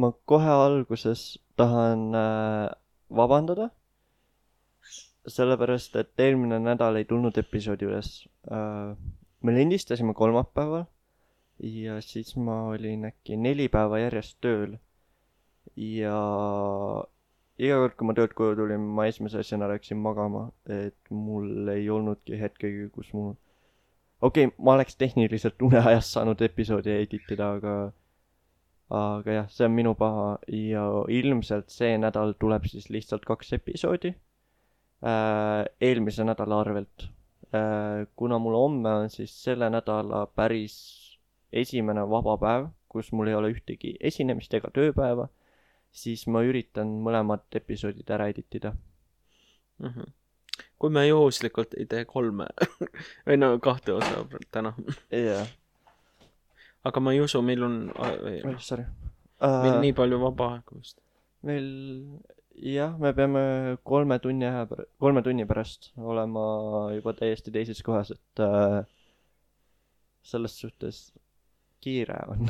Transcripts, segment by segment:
ma kohe alguses tahan äh, vabandada sellepärast et eelmine nädal ei tulnud episoodi üles äh,. me lindistasime kolmapäeval ja siis ma olin äkki neli päeva järjest tööl. ja iga kord, kui ma töölt koju tulin, ma esimese asjana läksin magama, et mul ei olnudki hetkegi, kus mul okei okay,, ma oleks tehniliselt uneajast saanud episoodi editida, aga aga jah, see on minu paha ja ilmselt see nädal tuleb siis lihtsalt kaks episoodi äh, eelmise nädala arvelt äh,. kuna mul homme on siis selle nädala päris esimene vaba päev, kus mul ei ole ühtegi esinemist ega tööpäeva, siis ma üritan mõlemad episoodid ära editida mm. -hmm. kui me juhuslikult ei tee kolme või no kahte osa täna. jah. Aga ma ei usu, meil on oh,. sorry uh,. meil nii palju vaba aega vist. meil jah, me peame kolme tunni aja, kolme tunni pärast olema juba täiesti teises kohas, et äh, selles suhtes kiire on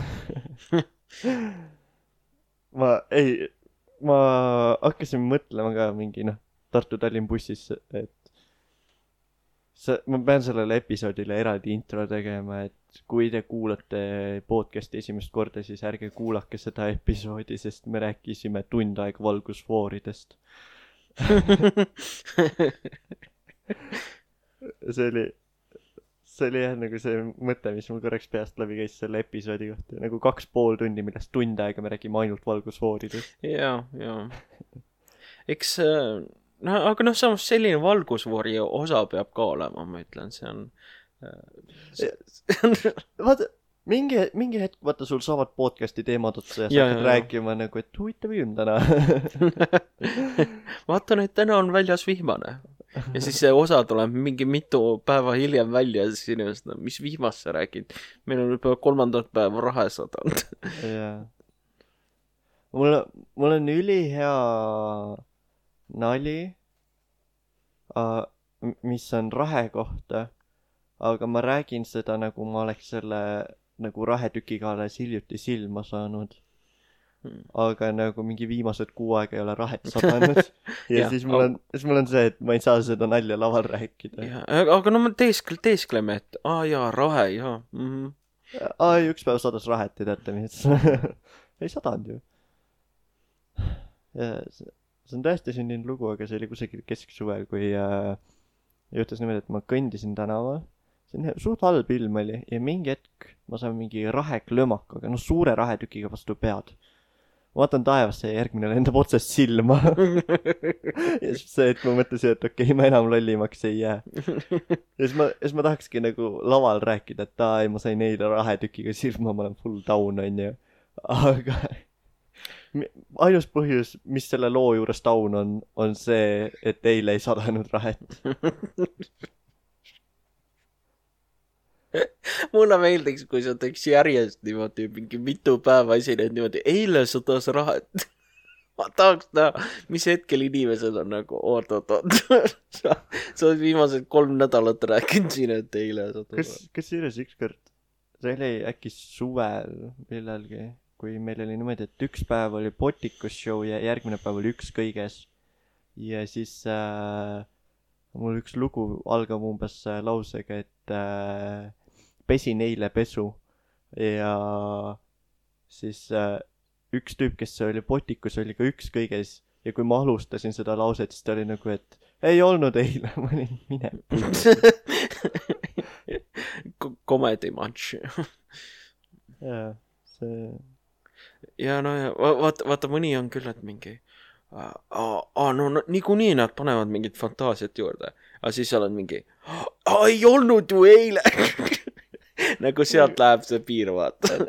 ma ei, ma hakkasin mõtlema ka mingi noh, Tartu-Tallinn bussis, et see, ma pean sellele episoodile eraldi intro tegema, et kui te kuulate podcast'i esimest korda, siis ärge kuulake seda episoodi, sest me rääkisime tund aega valgusfooridest see oli, see oli jah nagu see mõte, mis mul korraks peast läbi käis selle episoodi kohta, nagu kaks pool tundi, millest tund aega me räägime ainult valgusfooridest. ja, ja. eks noh, aga noh, samas selline valgusfoori osa peab ka olema, ma ütlen, see on vaata, mingi, mingi hetk, vaata, sul saavad podcast'i teemad otsa ja sa hakkad rääkima nagu, et huvitav ilm täna vaatan, et täna on väljas vihmane. ja siis see osa tuleb mingi mitu päeva hiljem välja ja siis inimesed, no mis vihmast sa räägid? meil on juba kolmandat päeva rahe sadanud. jaa. mul, mul on ülihea nali uh,, mis on rahe kohta aga ma räägin seda, nagu ma oleks selle nagu rahetükiga alles hiljuti silma saanud hmm.. aga nagu mingi viimased kuu aega ei ole rahet sadanud ja, ja siis mul on, siis mul on see, et ma ei saa seda nalja laval rääkida. aga no me teeskle-, teeskleme, et aa jaa, rahe, jaa mm. -hmm. aa, üks päev sadas rahet ja teate mis ei sadanud ju. See, on tõesti sündinud lugu, aga see oli kusagil kesksuvel, kui äh, juhtus niimoodi, et ma kõndisin tänaval on suht halb ilm oli ja mingi hetk ma saan mingi raheklömakaga, noh suure rahetükiga vastu pead. vaatan taevasse ja järgmine lendab otsest silma ja siis see hetk ma mõtlesin, et okei okay,, ma enam lollimaks ei jää. ja siis ma, siis ma tahakski nagu laval rääkida, et aa ei, ma sain eile rahetükiga silma, ma olen full down onju. aga ainus põhjus, mis selle loo juures down on, on see, et eile ei sadanud rahet. Mulle meeldiks, kui sa teeks järjest niimoodi mingi mitu päeva esined niimoodi, eile sadas raha, et ma tahaks näha, mis hetkel inimesed on nagu oot-oot-oot sa, sa oled viimased kolm nädalat rääkinud siin, et eile sadas kas, kusjuures ükskord, see oli äkki suvel millalgi, kui meil oli niimoodi, et üks päev oli Potikus show ja järgmine päev oli Üks kõiges. ja siis äh, mul üks lugu algab umbes äh, lausega, et äh, pesin eile pesu ja siis äh, üks tüüp, kes oli potikus, oli ka üks kõiges ja kui ma alustasin seda lauset, siis ta oli nagu, et ei olnud eile, ma olin mine Comedy match jaa, see. Ja no ja vaata, vaata mõni on küll, et mingi aa, aa, no, no niikuinii nad panevad mingit fantaasiat juurde, aga siis seal on mingi, ei olnud ju eile nagu sealt läheb see piir, vaata.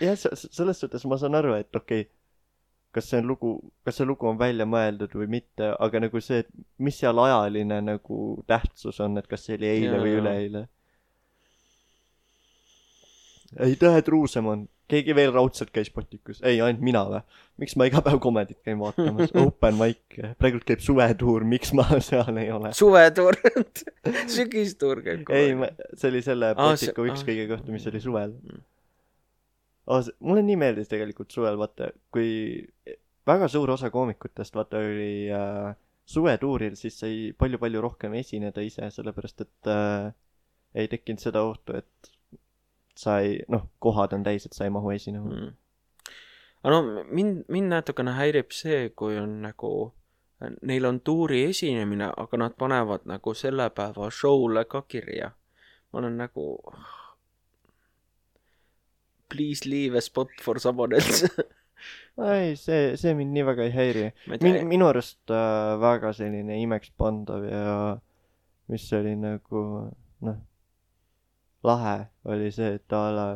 jah, selles suhtes ma saan aru, et okei okay,, kas see on lugu, kas see lugu on välja mõeldud või mitte, aga nagu see, et mis seal ajaline nagu tähtsus on, et kas see oli eile ja, või üleeile. aitäh, et Ruusemann keegi veel raudselt käis Potikus? ei, ainult mina või? miks ma iga päev komedit käin vaatamas? Open mic, praegult käib suvetuur, miks ma seal ei ole? suvetuur sügistuur käib kogu aeg. ei, see oli selle Potiku ah, üks kõige kohta, mis oli suvel. oh,. mulle nii meeldis tegelikult suvel, vaata, kui väga suur osa koomikutest, vaata, oli äh, suvetuuril, siis sai palju-palju rohkem esineda ise, sellepärast et äh, ei tekkinud seda ohtu, et sa ei, noh, kohad on täis, et sa ei mahu esinema mm.. aga no mind, mind natukene häirib see, kui on nagu, neil on tuuri esinemine, aga nad panevad nagu selle päeva show'le ka kirja. ma olen nagu. Please leave a spot for someone else. ei, see, see mind nii väga ei häiri. Min, minu arust äh, väga selline imekspandav ja mis oli nagu noh, lahe oli see, et a la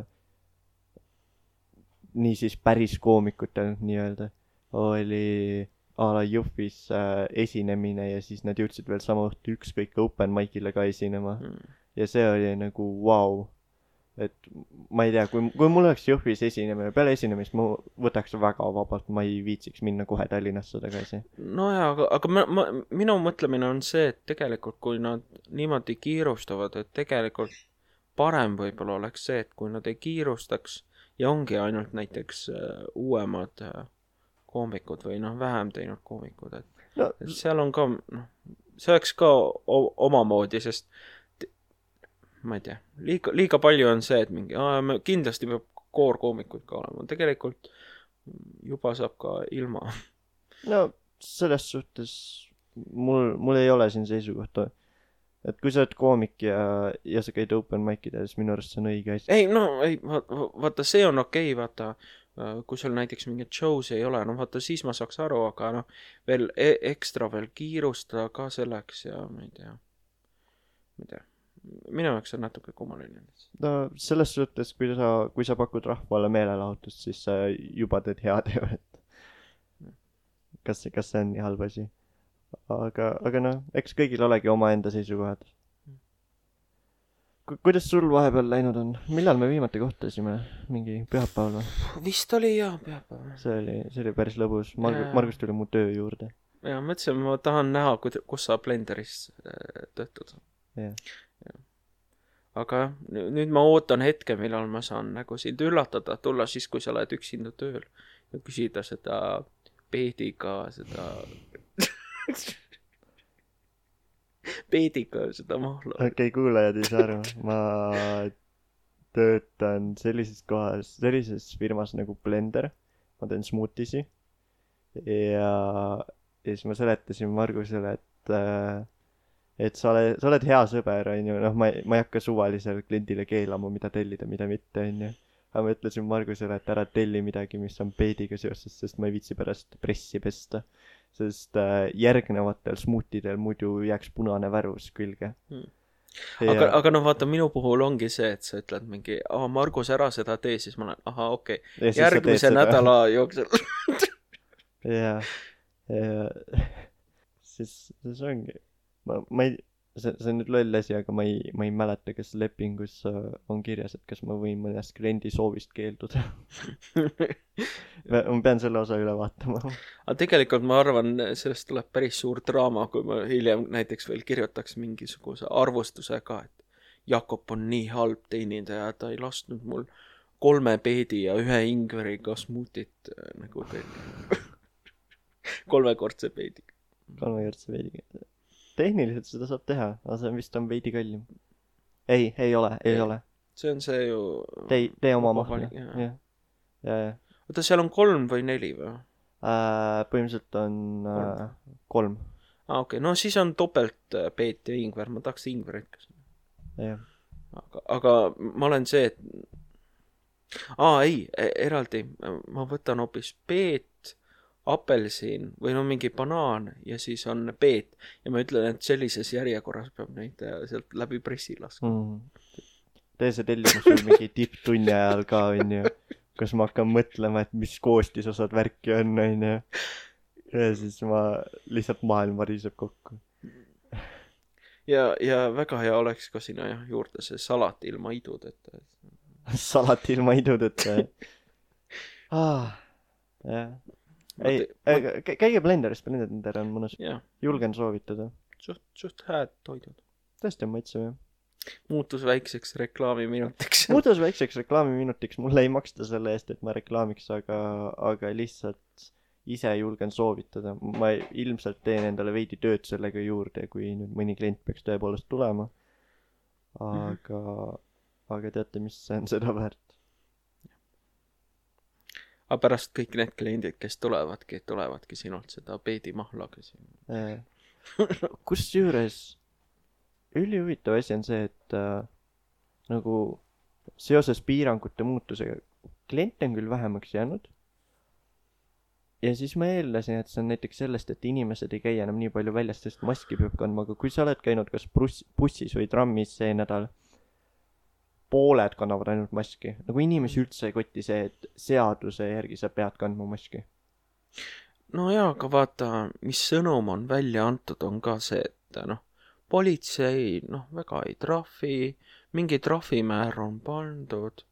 niisiis päris koomikutel nii-öelda oli a la Jõhvis äh, esinemine ja siis nad jõudsid veel sama õhtu ükskõik open mic'ile ka esinema Mm. ja see oli nagu vau wow.. et ma ei tea, kui, kui mul oleks Jõhvis esinemine, peale esinemist ma võtaks väga vabalt, ma ei viitsiks minna kohe Tallinnasse tagasi. nojaa, aga, aga ma, ma, minu mõtlemine on see, et tegelikult kui nad niimoodi kiirustavad, et tegelikult parem võib-olla oleks see, et kui nad ei kiirustaks ja ongi ainult näiteks äh, uuemad äh, koomikud või noh, vähem teinud koomikud, et no et seal on ka noh, see oleks ka omamoodi, sest ma ei tea, liiga, liiga palju on see, et mingi, kindlasti peab koorkoomikuid ka olema, tegelikult juba saab ka ilma. no selles suhtes mul, mul ei ole siin seisukohta. Et kui sa oled koomik ja, ja sa käid open mic idel, siis minu arust see on õige asi. ei no ei, vaata, see on okei okay,, vaata, kui sul näiteks mingit show's ei ole, no vaata, siis ma saaks aru, aga noh, veel e ekstra veel kiirustada ka selleks ja ma ei tea, ma ei tea, minu jaoks on natuke kummaline. no selles suhtes, kui sa, kui sa pakud rahvale meelelahutust, siis sa juba teed heateoet. kas, kas see on nii halb asi? aga, aga noh, eks kõigil olegi omaenda seisukohad. kuidas sul vahepeal läinud on? millal me viimati kohtusime? mingi pühapäeval või? vist oli jah, pühapäev. see oli, see oli päris lõbus. Margus, Jaa. Margus tuli mu töö juurde. ja mõtlesin, ma tahan näha, kus sa Blenderis äh, töötad. jah. aga jah, nüüd ma ootan hetke, millal ma saan nagu sind üllatada, tulla siis, kui sa oled üksinda tööl ja küsida seda peediga seda peediga seda mahla. okei okay,, kuulajad ei saa aru, ma töötan sellises kohas, sellises firmas nagu Blender. ma teen smuutisi. ja, ja siis ma seletasin Margusele, et äh, et sa oled, sa oled hea sõber, onju, noh, ma ei, ma ei hakka suvalisele kliendile keelama, mida tellida, mida mitte, onju. aga ma ütlesin Margusele, et ära telli midagi, mis on peediga seoses, sest ma ei viitsi pärast pressi pesta. Sest äh, järgnevatel smuutidel muidu jääks punane värvus külge ja aga, aga noh, vaata minu puhul ongi see, et sa ütled mingi, aa, Margus, ära seda tee, siis ma olen, ahah, okei okay.. järgmise nädala jooksul. ja, ja siis, siis ongi, ma, ma ei, see, see on nüüd loll asi, aga ma ei, ma ei mäleta, kas lepingus äh, on kirjas, et kas ma võin mõnest kliendi soovist keelduda. ma pean selle osa üle vaatama. aga tegelikult ma arvan, sellest tuleb päris suur draama, kui ma hiljem näiteks veel kirjutaks mingisuguse arvustuse ka, et Jakob on nii halb teenindaja, ta ei lasknud mul kolme peedi ja ühe ingveriga smuutit äh, nagu tellida. kolmekordse peediga. kolmekordse veidiga. Tehniliselt seda saab teha, aga see vist on veidi kallim. ei, ei ole, ei ole. see on see ju. tee, tee oma mahla jah. jah. ja, ja oota, seal on kolm või neli või? äh,. põhimõtteliselt on äh, kolm, aa, okei okay., no siis on topelt äh, peet ja ingver, ma tahaks ingverit ka. jah. aga, aga ma olen see, et aa ei, eraldi, ma võtan hoopis peet, apelsin või no mingi banaan ja siis on peet ja ma ütlen, et sellises järjekorras peab neid äh, sealt läbi pressi laskma. mm.. tee see tellimus sul mingi tipptunni ajal ka onju, kus ma hakkan mõtlema, et mis koostisosad värki on onju. ja siis ma lihtsalt maailm variseb kokku. ja, ja väga hea oleks ka sinna jah juurde see salat ilma idudeta. salat ilma idudeta ah,. jah, ei, käige Blenderis, Blender on mõnus, jah, julgen soovitada. suht, suht head toidud. tõesti on maitsev jah. muutus väikseks reklaamiminutiks. muutus väikseks reklaamiminutiks, mulle ei maksta selle eest, et ma reklaamiks, aga, aga lihtsalt ise julgen soovitada. ma ilmselt teen endale veidi tööd sellega juurde, kui nüüd mõni klient peaks tõepoolest tulema. aga, aga teate, mis see on seda väärt? Aga pärast kõik need kliendid, kes tulevadki, tulevadki sinult seda peedimahla küsima. kusjuures ülihuvitav asi on see, et äh, nagu seoses piirangute muutusega kliente on küll vähemaks jäänud. ja siis ma eeldasin, et see on näiteks sellest, et inimesed ei käi enam nii palju väljas, sest maski peab kandma, aga kui sa oled käinud kas buss, bussis või trammis see nädal, pooled kannavad ainult maski. nagu inimesi üldse ei koti see, et seaduse järgi sa pead kandma maski. no jaa, aga vaata, mis sõnum on välja antud, on ka see, et noh, politsei noh, väga ei trahvi, mingi trahvimäär on pandud,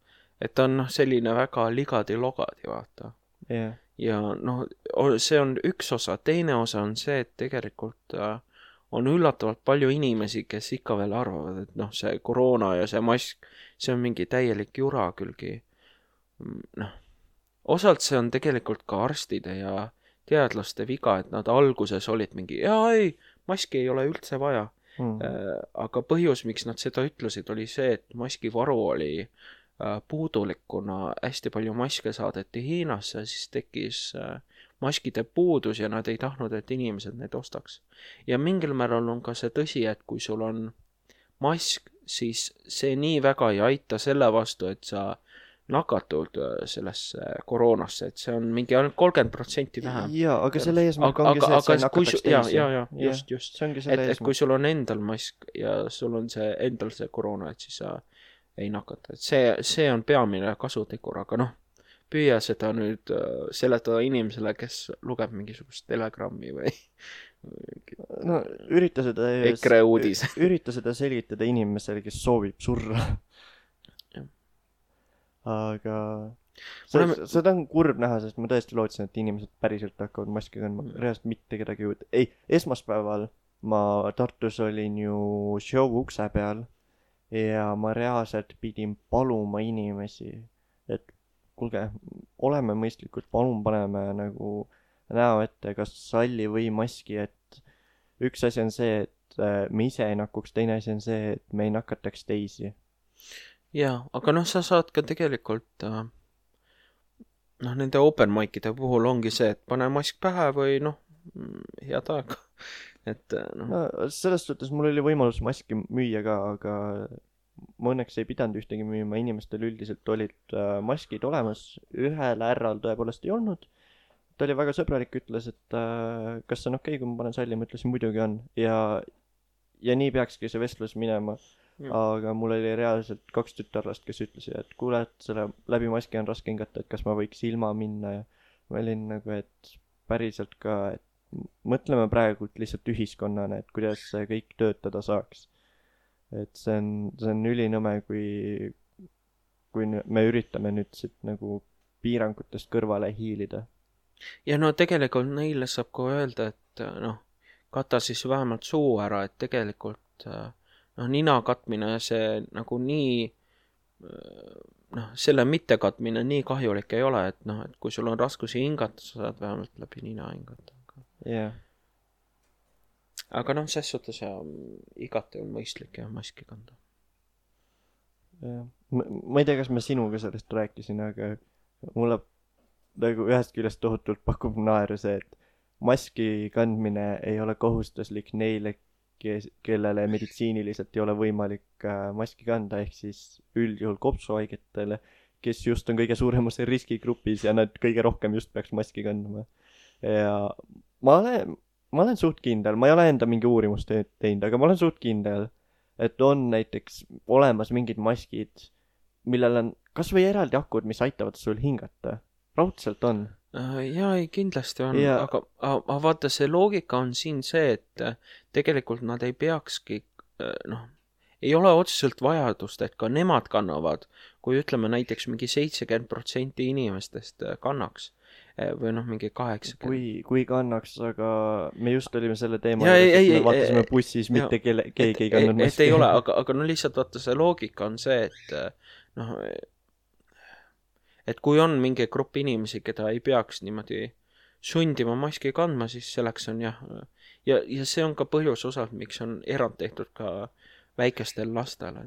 et ta on noh, selline väga ligadi-logadi, vaata. jah, ja noh, see on üks osa, teine osa on see, et tegelikult äh, on üllatavalt palju inimesi, kes ikka veel arvavad, et noh, see koroona ja see mask, see on mingi täielik jura külgi. noh, osalt see on tegelikult ka arstide ja teadlaste viga, et nad alguses olid mingi, jaa ei, maski ei ole üldse vaja. mm. aga põhjus, miks nad seda ütlesid, oli see, et maskivaru oli äh, puudulik, kuna hästi palju maske saadeti Hiinasse, siis tekkis äh, maskide puudus ja nad ei tahtnud, et inimesed neid ostaks. ja mingil määral on ka see tõsi, et kui sul on mask, siis see nii väga ei aita selle vastu, et sa nakatud äh, sellesse koroonasse, et see on mingi ainult kolmkümmend protsenti vähem. jaa, aga selle eesmärk aga- ongi see, et sa ei aga nakataks teisi. jaa, jaa, just, just. et et kui sul on endal mask ja sul on see endal see koroona, et siis sa ei nakata, et see, see on peamine kasutegur, aga noh, püüa seda nüüd äh, seletada inimesele, kes lugeb mingisugust telegrammi või no ürita seda EKRE uudis. ürita seda selgitada inimesele, kes soovib surra aga seda oleme-, seda on kurb näha, sest ma tõesti lootsin, et inimesed päriselt hakkavad maski kandma, reaalselt mitte kedagi juurde. ei, esmaspäeval ma Tartus olin ju show ukse peal ja ma reaalselt pidin paluma inimesi, et kuulge, oleme mõistlikud, palun paneme nagu näo ette, kas salli või maski, et üks asi on see, et äh, me ise ei nakuks, teine asi on see, et me ei nakataks teisi. jaa, aga noh, sa saad ka tegelikult äh, noh, nende open mic'ide puhul ongi see, et pane mask pähe või noh, head aega. et äh, noh, no selles suhtes mul oli võimalus maski müüa ka, aga ma õnneks ei pidanud ühtegi müüma, inimestel üldiselt olid äh, maskid olemas, ühel härral tõepoolest ei olnud. ta oli väga sõbralik, ütles, et äh, kas see on okei okay,, kui ma panen salli, ma ütlesin muidugi on ja, ja nii peakski see vestlus minema. Aga mul oli reaalselt kaks tütarlast, kes ütlesid, et kuule, et selle läbi maski on raske hingata, et kas ma võiks ilma minna ja ma olin nagu, et päriselt ka, et mõtleme praegult lihtsalt ühiskonnana, et kuidas see kõik töötada saaks. Et see on, see on ülinõme, kui, kui me üritame nüüd siit nagu piirangutest kõrvale hiilida. ja no tegelikult neile saab ka öelda, et äh, noh, kata siis vähemalt suu ära, et tegelikult äh, noh, nina katmine, see nagu nii äh, noh, selle mittekatmine nii kahjulik ei ole, et noh, et kui sul on raskusi hingata, sa saad vähemalt läbi nina hingata. jah, aga noh, ses suhtes ja igati on mõistlik jah maski kanda. ma, ma ei tea, kas ma sinuga sellest rääkisin, aga mulle nagu ühest küljest tohutult pakub naeru see, et maski kandmine ei ole kohustuslik neile, kes, kellele meditsiiniliselt ei ole võimalik äh, maski kanda, ehk siis üldjuhul kopsuhaigetele, kes just on kõige suuremas riskigrupis ja nad kõige rohkem just peaks maski kandma. ja ma olen, ma olen suht kindel, ma ei ole enda mingi uurimust te- teinud, aga ma olen suht kindel, et on näiteks olemas mingid maskid, millel on kasvõi eraldi akud, mis aitavad sul hingata. raudselt on. Äh, jaa, ei kindlasti on Ja- ja..., aga, aga vaata, see loogika on siin see, et äh, tegelikult nad ei peakski äh, noh, ei ole otseselt vajadust, et ka nemad kannavad, kui ütleme näiteks mingi seitsekümmend protsenti inimestest kannaks, või noh, mingi kaheksakümmend. kui, kui kannaks, aga me just olime selle teema ei, juures, et me vaatasime bussis, mitte kelle, keegi ei kandnud et maski. ei ole, aga, aga no lihtsalt vaata see loogika on see, et äh, noh, et kui on mingi grupp inimesi, keda ei peaks niimoodi sundima maski kandma, siis selleks on jah, ja, ja see on ka põhjus osalt, miks on erand tehtud ka väikestel lastel,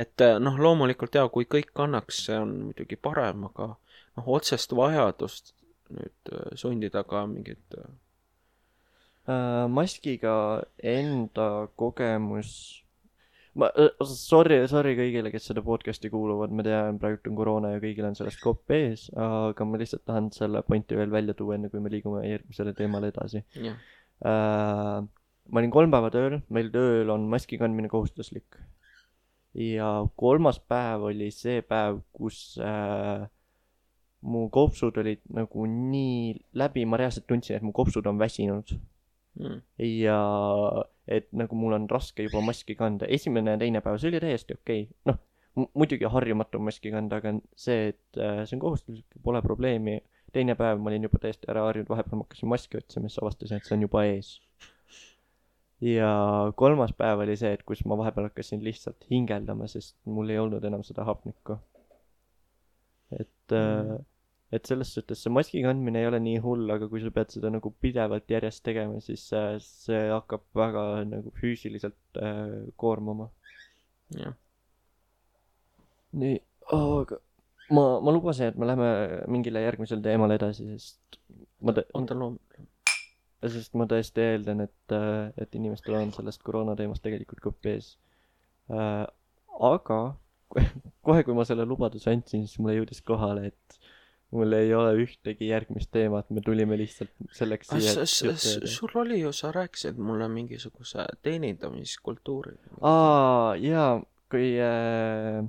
et äh, noh, loomulikult jaa, kui kõik kannaks, see on muidugi parem, aga noh, otsest vajadust nüüd äh, sundida ka mingit äh, Äh, maskiga enda kogemus, ma, sorry, sorry kõigile, kes seda podcast'i kuuluvad, ma tean, praegu on koroona ja kõigil on sellest kopp ees, aga ma lihtsalt tahan selle pointi veel välja tuua, enne kui me liigume järgmisele teemale edasi jah, äh,. ma olin kolm päeva tööl, meil tööl on maski kandmine kohustuslik. ja kolmas päev oli see päev, kus äh, mu kopsud olid nagu nii läbi, ma reaalselt tundsin, et mu kopsud on väsinud mm, ja et nagu mul on raske juba maski kanda. esimene ja teine päev, see oli täiesti okei okay.. noh, muidugi harjumatu maski kanda, aga see, et äh, see on kohustuslik, pole probleemi. teine päev ma olin juba täiesti ära harjunud, vahepeal ma hakkasin maski otsima, siis avastasin, et see on juba ees. ja kolmas päev oli see, et kus ma vahepeal hakkasin lihtsalt hingeldama, sest mul ei olnud enam seda hapnikku. et äh, et selles suhtes see maski kandmine ei ole nii hull, aga kui sa pead seda nagu pidevalt järjest tegema, siis äh, see hakkab väga nagu füüsiliselt äh, koormama. jah. nii, aga ma, ma lubasin, et me läheme mingile järgmisele teemale edasi, sest ma tõ-, oota, loom-, sest ma tõesti eeldan, et, et inimestel on sellest koroona teemast tegelikult kopp ees äh,. aga kohe, kui ma selle lubaduse andsin, siis mulle jõudis kohale, et mul ei ole ühtegi järgmist teemat, me tulime lihtsalt selleks siia, juttu öelda. sul oli ju, sa rääkisid mulle mingisuguse teenindamiskultuuri. aa, jaa, kui äh,,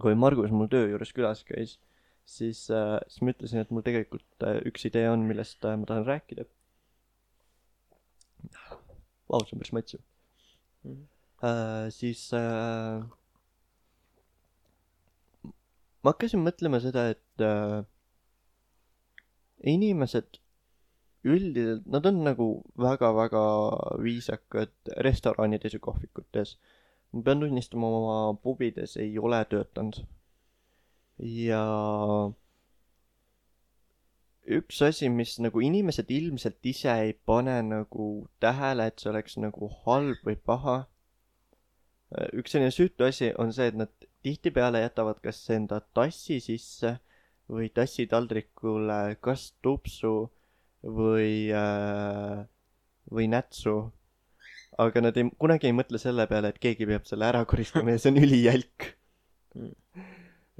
kui Margus mul töö juures külas käis, siis äh,, siis ma ütlesin, et mul tegelikult äh, üks idee on, millest äh, ma tahan rääkida. Vau, see on päris maitsev Mhm. äh,. siis äh, ma hakkasin mõtlema seda, et äh, inimesed üldiselt, nad on nagu väga-väga viisakad restoranides ja kohvikutes. ma pean tunnistama, oma pubides ei ole töötanud. ja üks asi, mis nagu inimesed ilmselt ise ei pane nagu tähele, et see oleks nagu halb või paha. üks selline süütu asi on see, et nad tihtipeale jätavad kas enda tassi sisse või tassitaldrikule kas tupsu või äh,, või nätsu. aga nad ei, kunagi ei mõtle selle peale, et keegi peab selle ära koristama ja see on ülijälk.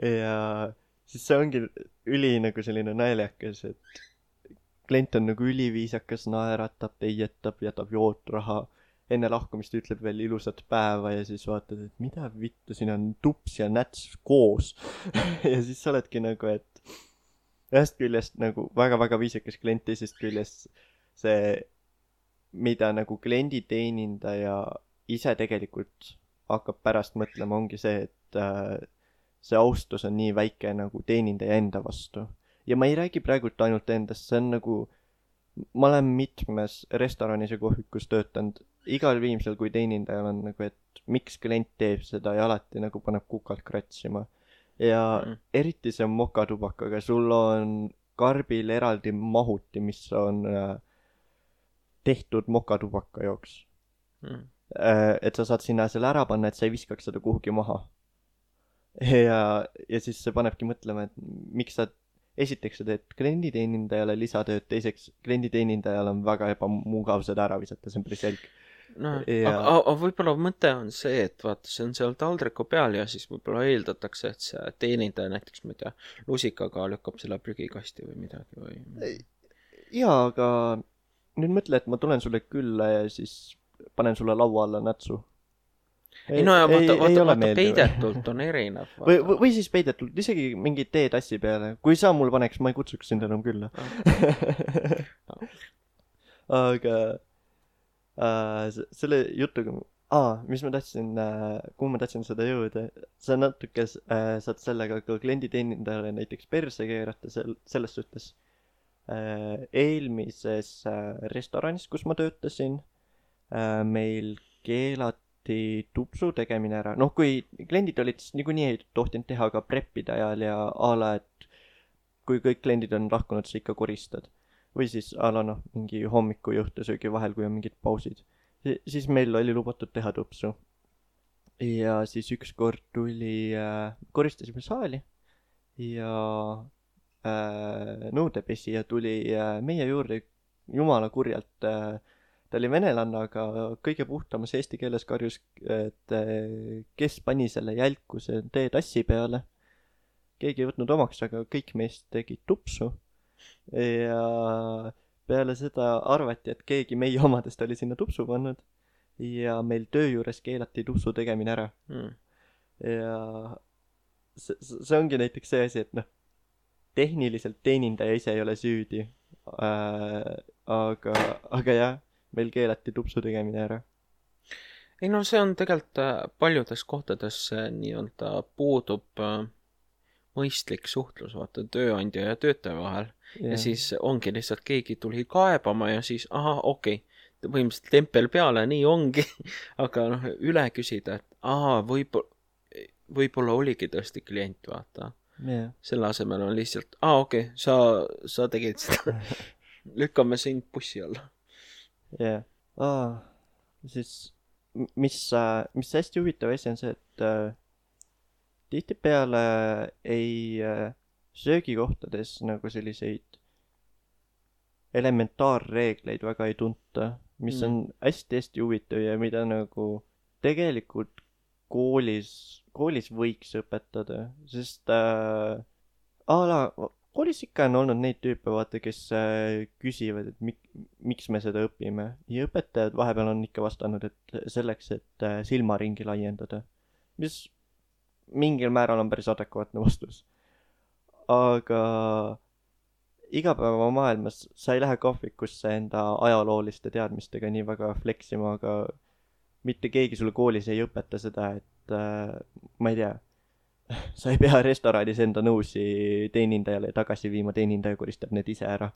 Ja siis see ongi üli nagu selline naljakas, et klient on nagu üliviisakas, naeratab, teietab, jätab jootraha. Enne lahkumist ütleb veel ilusat päeva ja siis vaatad, et mida vittu, siin on tups ja näts koos. ja siis sa oledki nagu, et ühest küljest nagu väga-väga viisakas klient, teisest küljest see, mida nagu klienditeenindaja ise tegelikult hakkab pärast mõtlema, ongi see, et äh, see austus on nii väike nagu teenindaja enda vastu. ja ma ei räägi praegult ainult endast, see on nagu, ma olen mitmes restoranis ja kohvikus töötanud, igal viimsel, kui teenindajal on nagu, et miks klient teeb seda ja alati nagu paneb kukalt kratsima. ja Mm. eriti see mokatubakaga, sul on karbil eraldi mahuti, mis on äh, tehtud mokatubaka jaoks Mm. äh, et sa saad sinna selle ära panna, et sa ei viskaks seda kuhugi maha. ja, ja siis see panebki mõtlema, et miks sa esiteks sa teed klienditeenindajale lisatööd, teiseks klienditeenindajal on väga ebamugav seda ära visata, see on päris jälk. noh, Ja- aga, aga võib-olla mõte on see, et vaata, see on seal taldriku peal ja siis võib-olla eeldatakse, et see teenindaja näiteks, ma ei tea, lusikaga lükkab selle prügikasti või midagi või. jaa, aga nüüd mõtle, et ma tulen sulle külla ja siis panen sulle laua alla nätsu. ei no ja vaata, vaata, vaata peidetult on erinev. või, või, siis peidetult, isegi mingi teetassi peale. kui sa mul paneks, ma ei kutsuks sind enam külla. aga selle jutuga aa, mis ma tahtsin äh,, kuhu ma tahtsin seda jõuda, sa natuke äh, saad sellega ka klienditeenindajale näiteks perse keerata sel-, selles suhtes äh,. eelmises äh, restoranis, kus ma töötasin äh,, meil keelati tupsu tegemine ära, noh, kui kliendid olid, siis niikuinii ei tohtinud teha ka prep'ide ajal ja a la, et kui kõik kliendid on lahkunud, sa ikka koristad. Või siis a la noh, mingi hommiku ja õhtusöögi vahel, kui on mingid pausid. siis meil oli lubatud teha tupsu. ja siis ükskord tuli äh,, koristasime saali ja äh, nõudepesija tuli äh, meie juurde jumala kurjalt äh, ta oli venelane, aga kõige puhtamas eesti keeles karjus, et äh, kes pani selle jälkuse teetassi peale. keegi ei võtnud omaks, aga kõik meist tegid tupsu. Ja peale seda arvati, et keegi meie omadest oli sinna tupsu pannud. ja meil töö juures keelati tupsu tegemine ära. mm.. ja see, see ongi näiteks see asi, et noh, tehniliselt teenindaja ise ei ole süüdi äh,. aga, aga jah, meil keelati tupsu tegemine ära. ei no see on tegelikult äh, paljudes kohtades see nii-öelda puudub äh, mõistlik suhtlus, vaata, tööandja ja töötaja vahel. Ja siis ongi lihtsalt keegi tuli kaebama ja siis ahah, okei okay,, põhimõtteliselt tempel peale, nii ongi. aga noh, üle küsida, et aa, võib-olla, võib-olla oligi tõesti klient, vaata. jah, selle asemel on lihtsalt, aa, okei okay,, sa, sa tegid seda. lükkame sind bussi alla. jah. aa, siis m- mis, mis hästi huvitav asi on see, et äh, tihtipeale ei äh, söögikohtades nagu selliseid elementaarreegleid väga ei tunta, mis Mm. on hästi-hästi huvitav ja mida nagu tegelikult koolis, koolis võiks õpetada, sest äh, a la koolis ikka on olnud neid tüüpe, vaata, kes äh, küsivad, et mik-, miks me seda õpime ja õpetajad vahepeal on ikka vastanud, et selleks, et äh, silmaringi laiendada, mis mingil määral on päris adekvaatne vastus. Aga igapäevamaailmas sa ei lähe kohvikusse enda ajalooliste teadmistega nii väga fleksima, aga mitte keegi sulle koolis ei õpeta seda, et äh, ma ei tea, sa ei pea restoranis enda nõusi teenindajale tagasi viima, teenindaja koristab need ise ära.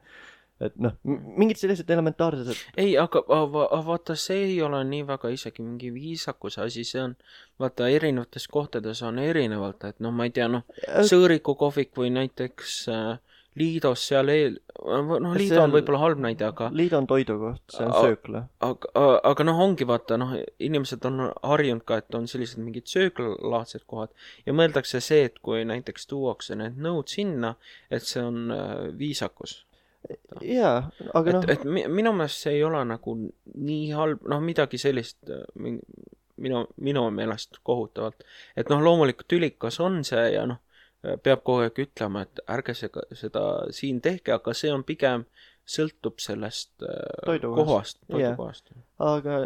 Et noh, mingid sellised elementaarsed, ei, aga va- va- vaata, see ei ole nii väga isegi mingi viisakuse asi, see on, vaata, erinevates kohtades on erinevalt, et noh, ma ei tea, noh, Sõõriku kohvik või näiteks äh, Liidos seal eel, noh, Liido on Seal- võib-olla halb näide, aga Liido on toidukoht, see on söökla. aga, aga noh, ongi vaata noh, inimesed on harjunud ka, et on sellised mingid sööklaalaadsed kohad ja mõeldakse see, et kui näiteks tuuakse need nõud sinna, et see on äh, viisakus. jaa, aga et noh, et mi- minu meelest see ei ole nagu nii halb, noh, midagi sellist äh, min- minu, minu meelest kohutavalt. et noh, loomulikult tülikas on see ja noh, peab kogu aeg ütlema, et ärge seda, seda siin tehke, aga see on pigem sõltub sellest äh, Toidukohast. kohast, toidukohast. aga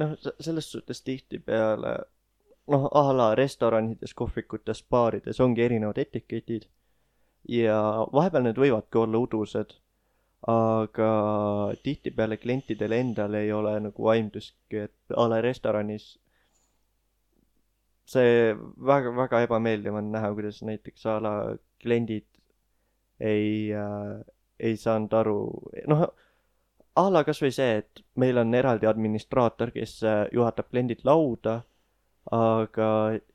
noh, selles suhtes tihtipeale noh, a la restoranides, kohvikutes, baarides ongi erinevad etiketid ja vahepeal need võivadki olla udused, aga tihtipeale klientidel endal ei ole nagu aimdustki, et a la restoranis see väga, väga ebameeldiv on näha, kuidas näiteks a la kliendid ei äh,, ei saanud aru, noh, a la kasvõi see, et meil on eraldi administraator, kes äh, juhatab kliendid lauda, aga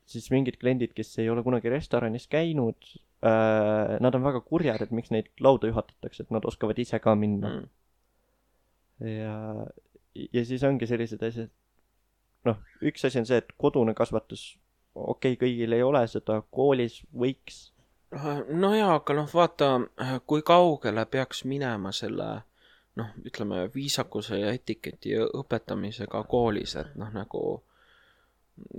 siis mingid kliendid, kes ei ole kunagi restoranis käinud nad on väga kurjad, et miks neid lauda juhatatakse, et nad oskavad ise ka minna. Mm. ja, ja siis ongi sellised asjad, noh, üks asi on see, et kodune kasvatus, okei okay,, kõigil ei ole seda, koolis võiks, no jaa, aga noh, vaata, kui kaugele peaks minema selle noh, ütleme viisakuse ja etiketi õpetamisega koolis, et noh, nagu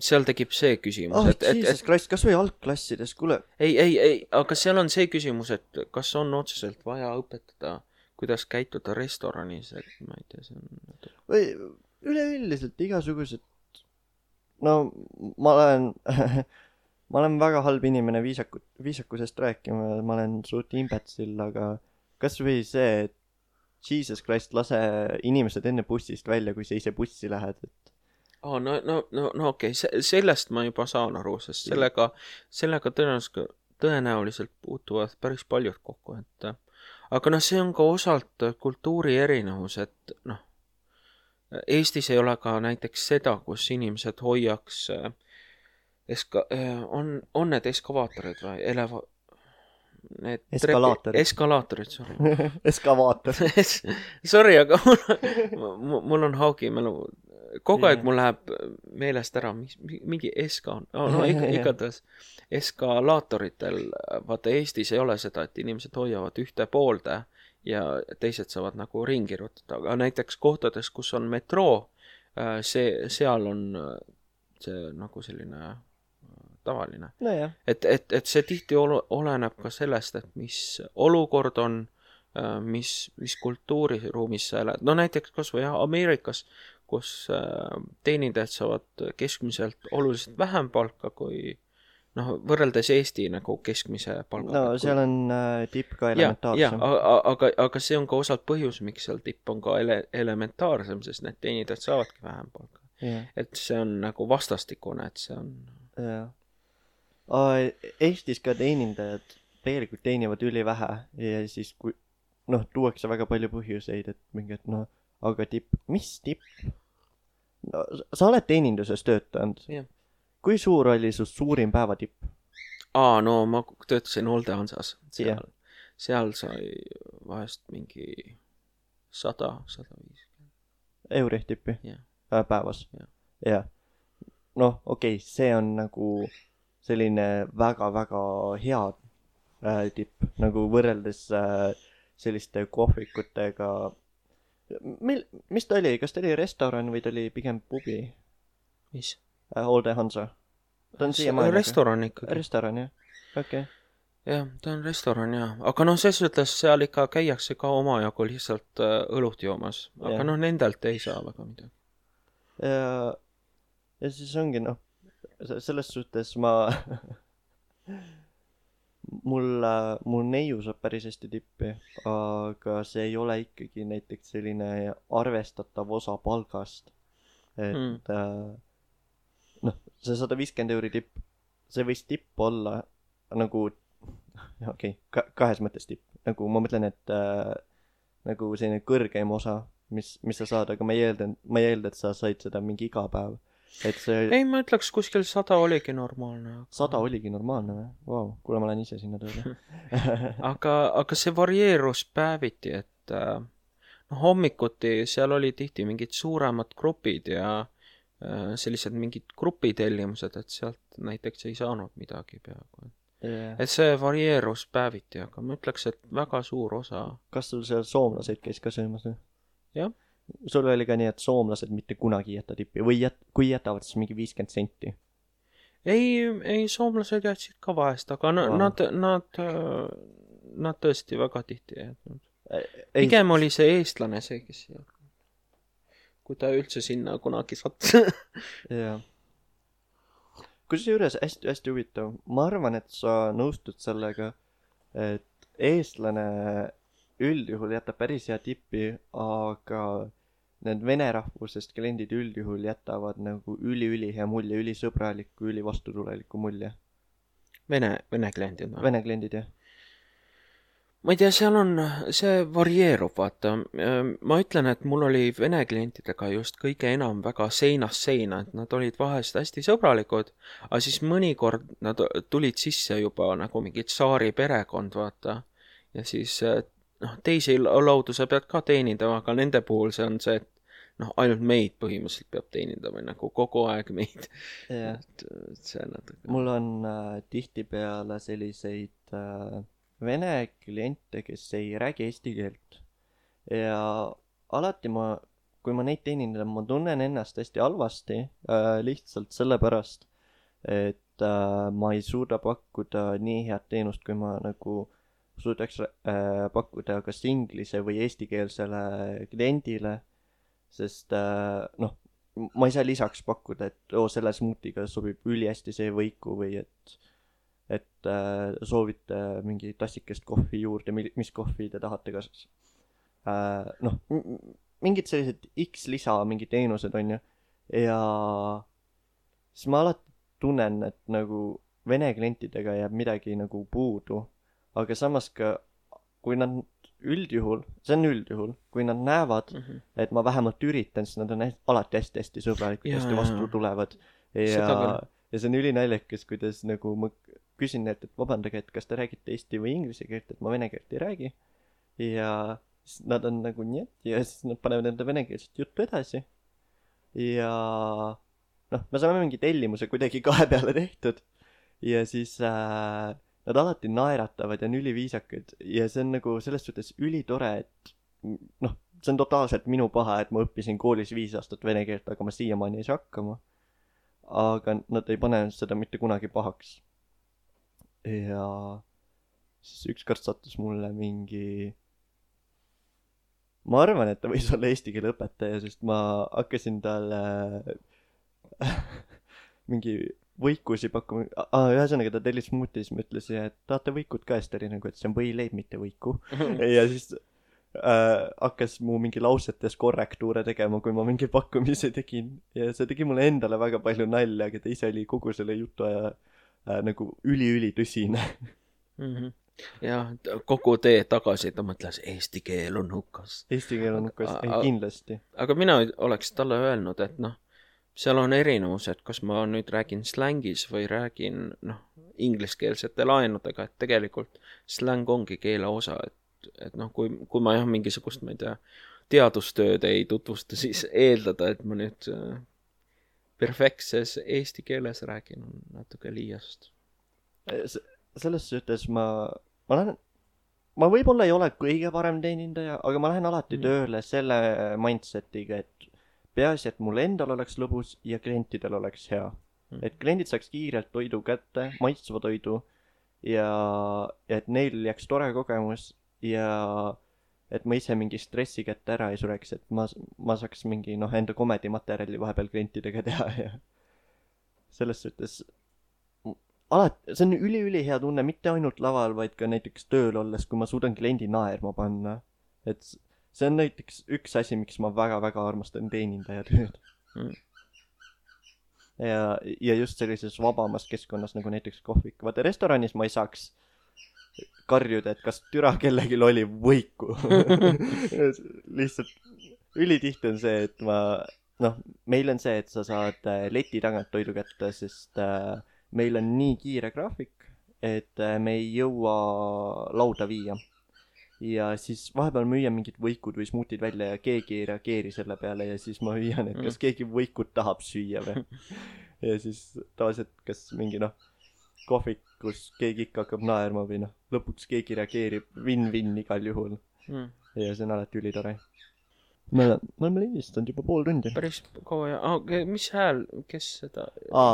seal tekib see küsimus oh et, et, et christ, kasvõi algklassides, kuule, ei, ei, ei, aga seal on see küsimus, et kas on otseselt vaja õpetada, kuidas käituda restoranis, et ma ei tea, see on või üleüldiselt igasugused, no ma olen ma olen väga halb inimene viisakut-, viisakusest rääkima, ma olen suht imbetsil, aga kasvõi see, et jesus christ, lase inimesed enne bussist välja, kui sa ise bussi lähed, et aa, no, no, no, no okei okay., sellest ma juba saan aru, sest sellega, sellega tõenäoliselt, tõenäoliselt puutuvad päris paljud kokku, et aga noh, see on ka osalt kultuuri erinevus, et noh, Eestis ei ole ka näiteks seda, kus inimesed hoiaks äh, eska-, on, on need eskavaatorid või eleva-, need Eskalaatorid. eskalaatorid, sorry eskavaator. Sorry, aga mul, mul on haugimälu. Kogu aeg mul läheb meelest ära, mis, mingi eska on. Oh,, no ikka, igatahes eskalaatoritel, vaata Eestis ei ole seda, et inimesed hoiavad ühte poolde ja teised saavad nagu ringi rutuda, aga näiteks kohtades, kus on metroo, see, seal on äh, see nagu selline äh, tavaline. Nojah, et, et, et see tihti olu- oleneb ka sellest, et mis olukord on, mis, mis kultuuriruumis sa elad, no näiteks kas või jah, Ameerikas, kus äh, teenindajad saavad keskmiselt oluliselt vähem palka kui noh, võrreldes Eesti nagu keskmise palgaga. no seal on äh, tipp ka elementaarsem. aga, aga see on ka osalt põhjus, miks seal tipp on ka ele-, elementaarsem, sest need teenindajad saavadki vähem palka. jah, et see on nagu vastastikune, et see on jah. Eestis ka teenindajad tegelikult teenivad ülivähe ja siis kui noh, tuuakse väga palju põhjuseid, et mingi, et noh, aga tipp, mis tipp? No sa oled teeninduses töötanud Jah.. kui suur oli su suurim päevatipp? aa, no ma töötasin Olde Hansas, seal yeah., seal sai vahest mingi sada, sada viis. eurih tippi Jah. äh, päevas jah. noh, okei okay,, see on nagu selline väga-väga hea äh, tipp, nagu võrreldes äh, selliste kohvikutega. mil-, mis ta oli, kas ta oli restoran või ta oli pigem pubi mis? äh,? Olde Hansa. ta on siiamaani. restoran ikkagi. restoran jah, okei okay.. jah, ta on restoran jaa, aga noh, selles mõttes seal ikka käiakse ka omajagu lihtsalt äh, õlut joomas, aga Jah. noh, nendelt ei saa väga midagi. ja, ja siis ongi noh, selles suhtes ma mul, mul neiu saab päris hästi tippi, aga see ei ole ikkagi näiteks selline arvestatav osa palgast. et Mm. mm. noh, see sada viiskümmend euri tipp, see võis tipp olla nagu, okei okay,, kahes mõttes tipp, nagu ma mõtlen, et äh, nagu selline kõrgeim osa, mis, mis sa saad, aga ma ei eelda, ma ei eelda, et sa said seda mingi iga päev. Et see ei, ma ütleks kuskil sada oligi normaalne. sada oligi normaalne või? Vau, kuule, ma lähen ise sinna tööle. aga, aga see varieerus päeviti, et äh, noh, hommikuti seal oli tihti mingid suuremad grupid ja äh, sellised mingid grupitellimused, et sealt näiteks ei saanud midagi peaaegu. et see varieerus päeviti, aga ma ütleks, et väga suur osa, kas sul seal soomlaseid käis ka söömas või? Jah. Sul oli ka nii, et soomlased mitte kunagi ei jäta tippi või jät-, kui jätavad, siis mingi viiskümmend senti. ei, ei soomlased jätsid ka vahest, aga na, nad, nad, nad tõesti väga tihti ei jätnud. pigem oli see eestlane see, kes ei jätnud. kui ta üldse sinna kunagi sattus. jah. kusjuures hästi-hästi huvitav, ma arvan, et sa nõustud sellega, et eestlane üldjuhul jätab päris hea tippi, aga need vene rahvusest kliendid üldjuhul jätavad nagu üliülihea mulje, ülisõbraliku, ülivastutuleliku mulje. Vene, vene kliendid või? Vene kliendid jah. ma ei tea, seal on, see varieerub, vaata. ma ütlen, et mul oli vene klientidega just kõige enam väga seinast seina, et nad olid vahest hästi sõbralikud, aga siis mõnikord nad tulid sisse juba nagu mingi tsaari perekond, vaata. ja siis noh, teisi laudu sa pead ka teenindama, aga nende puhul see on see, et noh, ainult meid põhimõtteliselt peab teenindama nagu kogu aeg meid. jah. et see on natuke. mul on äh, tihtipeale selliseid äh, vene kliente, kes ei räägi eesti keelt. ja alati ma, kui ma neid teenindan, ma tunnen ennast hästi halvasti äh, lihtsalt sellepärast, et äh, ma ei suuda pakkuda nii head teenust, kui ma nagu suudaks äh, pakkuda kas inglise või eestikeelsele kliendile, sest äh, noh, ma ei saa lisaks pakkuda, et oo, selle smuutiga sobib ülihästi see võiku või et et äh, soovite mingi tassikest kohvi juurde, mis kohvi te tahate, kas äh, noh, mingid sellised X lisa mingid teenused on ju, ja siis ma alati tunnen, et nagu vene klientidega jääb midagi nagu puudu, aga samas ka kui nad üldjuhul, see on üldjuhul, kui nad näevad, Mhm. et ma vähemalt üritan, siis nad on hästi, alati hästi-hästi sõbralikud, hästi vastu tulevad. Ja ja see on ülinaljakas, kuidas nagu ma küsin neilt, et vabandage, et kas te räägite eesti või inglise keelt, et ma vene keelt ei räägi. ja siis nad on nagu nii, ja siis nad panevad enda venekeelset juttu edasi. ja noh, me saame mingi tellimuse kuidagi kahe peale tehtud ja siis äh, nad alati naeratavad ja on üliviisakad ja see on nagu selles suhtes ülitore, et noh, see on totaalselt minu paha, et ma õppisin koolis viis aastat vene keelt, aga ma siiamaani ei saa hakkama. aga nad ei pane seda mitte kunagi pahaks. ja siis ükskord sattus mulle mingi ma arvan, et ta võis olla eesti keele õpetaja, sest ma hakkasin talle mingi võikusi pakkuma ah,, ühesõnaga ta tellis smuuti, siis ma ütlesin, et tahate võikut ka, siis ta oli nagu, et see on võileib, mitte võiku. ja siis äh, hakkas mu mingi lausetes korrektuure tegema, kui ma mingi pakkumise tegin ja see tegi mulle endale väga palju nalja, aga ta ise oli kogu selle jutu aja äh, nagu üli-ülitõsine. Mhm. jah, kogu tee tagasi ta mõtles, eesti keel on hukas. Eesti keel on hukas, kindlasti. aga mina oleks talle öelnud, et noh, seal on erinevus, et kas ma nüüd räägin slängis või räägin noh, ingliskeelsete laenudega, et tegelikult släng ongi keele osa, et, et noh, kui, kui ma jah, mingisugust, ma ei tea, teadustööd ei tutvusta, siis eeldada, et ma nüüd äh, perfektses eesti keeles räägin, on natuke liiast. selles suhtes ma, ma lähen, ma võib-olla ei ole kõige parem teenindaja, aga ma lähen alati Mm. tööle selle mindset'iga, et peaasi, et mul endal oleks lõbus ja klientidel oleks hea. Mm. et kliendid saaks kiirelt toidu kätte, maitsva toidu ja, ja et neil jääks tore kogemus ja et ma ise mingi stressi kätte ära ei sureks, et ma, ma saaks mingi noh, enda komedimaterjali vahepeal klientidega teha ja selles suhtes alati, see on üliülihea tunne mitte ainult laval, vaid ka näiteks tööl olles, kui ma suudan kliendi naerma panna. et see on näiteks üks asi, miks ma väga-väga armastan teenindaja tööd Mm. ja, ja just sellises vabamas keskkonnas nagu näiteks kohvik, vaata restoranis ma ei saaks karjuda, et kas türa kellelgi oli võiku. lihtsalt ülitihti on see, et ma noh, meil on see, et sa saad äh, leti tagant toidu kätte, sest äh, meil on nii kiire graafik, et äh, me ei jõua lauda viia. Ja siis vahepeal ma hüüan mingid võikud või smuutid välja ja keegi ei reageeri selle peale ja siis ma hüüan, et kas keegi võikut tahab süüa või. ja siis tavaliselt kas mingi noh, kohvikus keegi ikka hakkab naerma või noh, lõpuks keegi reageerib, win-win igal juhul Mm. ja see on alati ülitore. me oleme, me oleme lindistanud juba pool tundi. päris kaua ja ah,, mis hääl, kes seda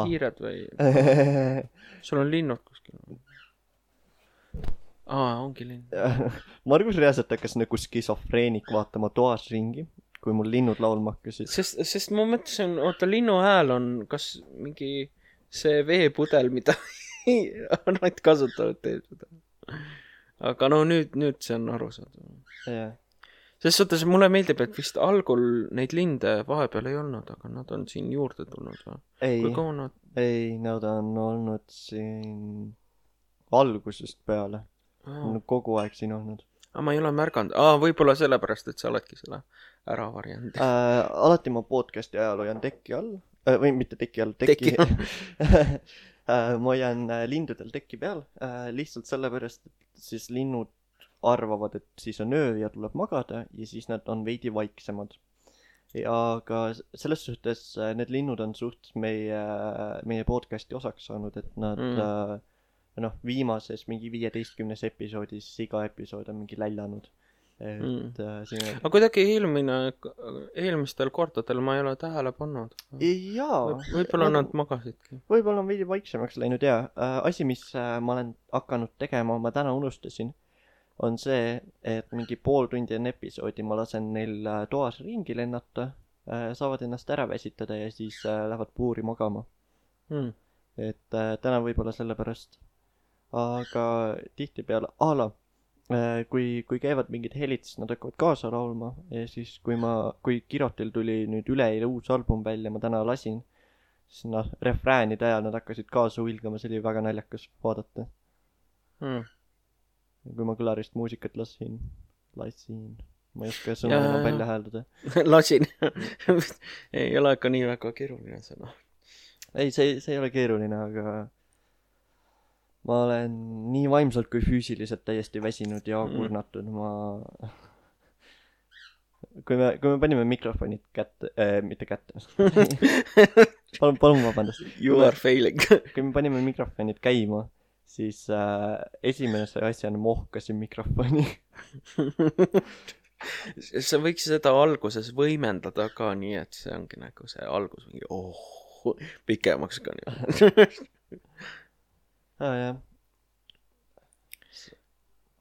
hiired või, sul on linnud kuskil? aa, ongi linn. Margus reaalselt hakkas nagu skisofreenik vaatama toas ringi, kui mul linnud laulma hakkasid. sest, sest ma mõtlesin, oota, linnu hääl on kas mingi see veepudel, mida nad kasutavad, seda. aga no nüüd, nüüd see on arusaadav. jah, selles suhtes mulle meeldib, et vist algul neid linde vahepeal ei olnud, aga nad on siin juurde tulnud või? ei kui, kaua nad ei, nad on olnud siin algusest peale, oh.? kogu aeg siin olnud aga ma ei ole märganud, aa, võib-olla sellepärast, et sa oledki selle ära varjanud. äh,. alati ma podcast'i ajal hoian teki all äh, või mitte teki all, teki, Teki äh, ma hoian äh, lindudel teki peal äh, lihtsalt sellepärast, et siis linnud arvavad, et siis on öö ja tuleb magada ja siis nad on veidi vaiksemad. aga selles suhtes äh, need linnud on suht meie, meie podcast'i osaks saanud, et nad Mm. noh, viimases mingi viieteistkümnes episoodis iga episood on mingi läljanud. et Mm. äh, siin aga kuidagi eelmine, eelmistel kordadel ma ei ole tähele pannud. jaa Võib- võib-olla nad magasidki. võib-olla on veidi vaiksemaks läinud ja äh, asi, mis äh, ma olen hakanud tegema, ma täna unustasin, on see, et mingi pool tundi enne episoodi ma lasen neil äh, toas ringi lennata saavad ennast ära väsitada ja siis äh, lähevad puuri magama. Mm. et äh, täna võib-olla sellepärast. Aga tihtipeale, a la, äh, kui, kui käivad mingid helid, siis nad hakkavad kaasa laulma ja siis, kui ma, kui Kirotil tuli nüüd üleeile uus album välja, ma täna lasin, siis noh, refräänide ajal nad hakkasid kaasa huilgama, see oli väga naljakas vaadata. Hmm. kui ma kõlarist muusikat lasin, lasin, ma ei oska sõnu Jaa, enam välja hääldada. lasin ei ole ka nii väga keeruline sõna. ei, see, see ei ole keeruline, aga ma olen nii vaimselt kui füüsiliselt täiesti väsinud ja kurnatud, ma kui me, kui me panime mikrofonid kätte äh,, mitte kätte palun, palun vabandust. You are failing. kui me panime mikrofonid käima, siis äh, esimese asjana ma ohkasin mikrofoni. sa võiks seda alguses võimendada ka nii, et see ongi nagu see algus mingi oh, pikemaks ka nii. Aa jah,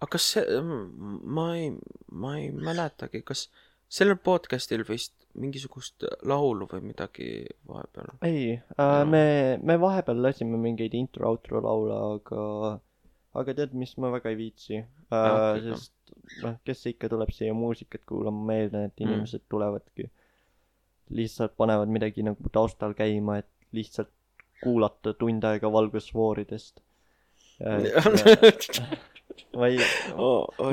aga kas see, ma ei, ma ei mäletagi, kas sellel podcast'il vist mingisugust laulu või midagi vahepeal? ei äh, me, me vahepeal lasime mingeid intro-outro laule, aga, aga tead, mis ma väga ei viitsi Ah, äh, okei,. sest noh, kes ikka tuleb siia muusikat kuulama, ma eeldan, et Mm. inimesed tulevadki lihtsalt panevad midagi nagu taustal käima, et lihtsalt kuulata tund aega valgusfooridest. ma ei,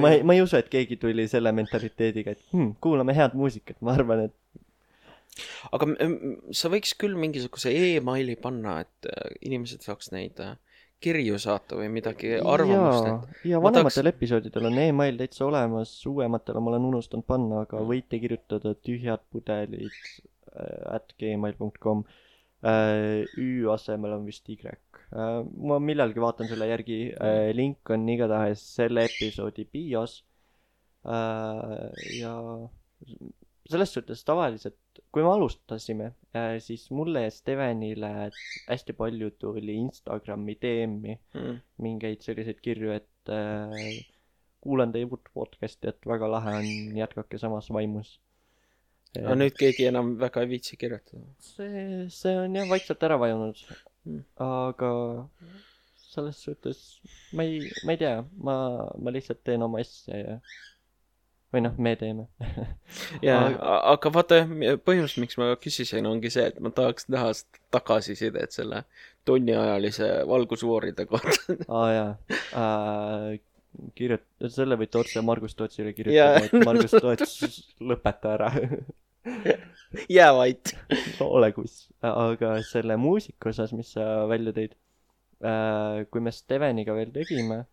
ma ei, ma ei usu, et keegi tuli selle mentaliteediga, et hm, kuulame head muusikat, ma arvan, et aga m- m- sa võiks küll mingisuguse emaili panna, et äh, inimesed saaks neid äh, kirju saata või midagi arvamust, ja ma vanematel episoodidel on email täitsa olemas, uuematele ma olen unustanud panna, aga Mm. võite kirjutada tühjad pudelid äh, at gmail.com. Ü asemel on vist Y. ma millalgi vaatan selle järgi äh,, link on igatahes selle episoodi bios äh,. ja selles suhtes tavaliselt, kui me alustasime äh,, siis mulle ja Stevenile hästi palju tuli Instagrami DM-i mm, mingeid selliseid kirju, et äh, kuulan teie uut podcast'i, et väga lahe on, jätkake samas vaimus. aga nüüd keegi enam väga ei viitsi kirjutada. see, see on jah vaikselt ära vajunud. Aga selles suhtes ma ei, ma ei tea, ma, ma lihtsalt teen oma asja ja või noh, me teeme. ja Aga-, vaata jah, põhjus, miks ma küsisin, ongi see, et ma tahaks näha seda tagasisidet selle tunniajalise valgusfooride kohta. aa jaa äh,, kirjut-, selle võite otse Margus Tootsile Jaa. kirjutada, et Margus Toots, lõpeta ära jää vait. ole kus, aga selle muusika osas, mis sa välja tõid, kui me Steveniga veel tegime,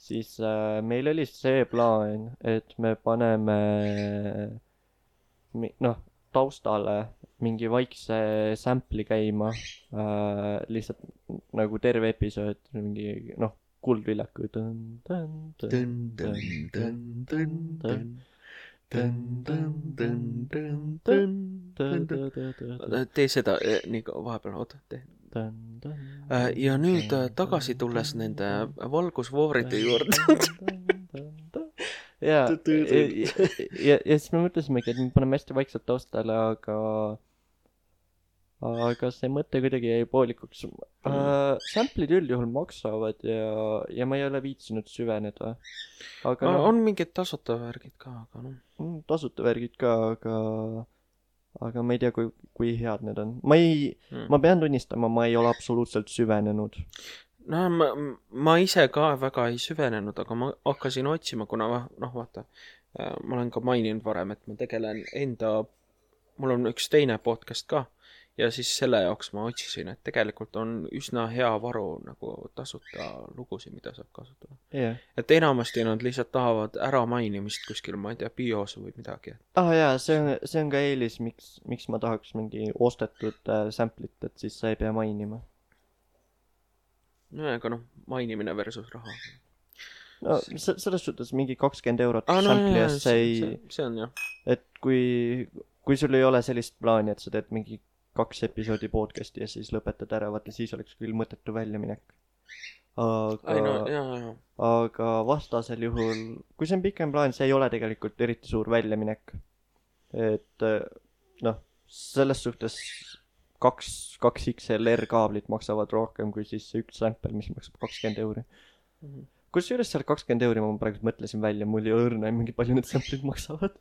siis äh, meil oli see plaan, et me paneme noh, taustale mingi vaikse sample'i käima äh,, lihtsalt nagu terve episood, mingi noh, Kuldviljaku tõ- tõ- tõ- tee seda eh, nii kaua vahepeal, oota, tee. ja nüüd äh, tagasi tulles nende valgusfooride juurde. ja, ja, ja siis me mõtlesimegi, et me paneme hästi vaikselt taustale, aga, aga see mõte kuidagi jäi poolikuks uh,. Sample'id üldjuhul maksavad ja, ja ma ei ole viitsinud süveneda. aga noh, on mingid tasuta värgid ka, aga noh. tasuta värgid ka, aga, aga ma ei tea, kui, kui head need on. ma ei, Mm. ma pean tunnistama, ma ei ole absoluutselt süvenenud. no ma, ma ise ka väga ei süvenenud, aga ma hakkasin otsima, kuna noh, vaata, ma olen ka maininud varem, et ma tegelen enda, mul on üks teine podcast ka ja siis selle jaoks ma otsisin, et tegelikult on üsna hea varu nagu tasuta lugusid, mida saab kasutada. jah. et enamasti nad lihtsalt tahavad äramainimist kuskil, ma ei tea, bios või midagi. aa ah, jaa, see on, see on ka eelis, miks, miks ma tahaks mingi ostetud äh, sample'it, et siis sa ei pea mainima. no aga noh, mainimine versus raha. no se-, selles suhtes mingi kakskümmend eurot aa, no sample'i eest, see see, ei, see on jah. et kui, kui sul ei ole sellist plaani, et sa teed mingi kaks episoodi podcast'i ja siis lõpetad ära, vaata siis oleks küll mõttetu väljaminek. aga, aga vastasel juhul, kui see on pikem plaan, see ei ole tegelikult eriti suur väljaminek. et äh, noh, selles suhtes kaks, kaks XLR kaablit maksavad rohkem kui siis see üks sample, mis maksab kakskümmend euri. kusjuures seal kakskümmend euri ma praegu mõtlesin välja, mul ei ole õrna aimugi, palju need samplid maksavad.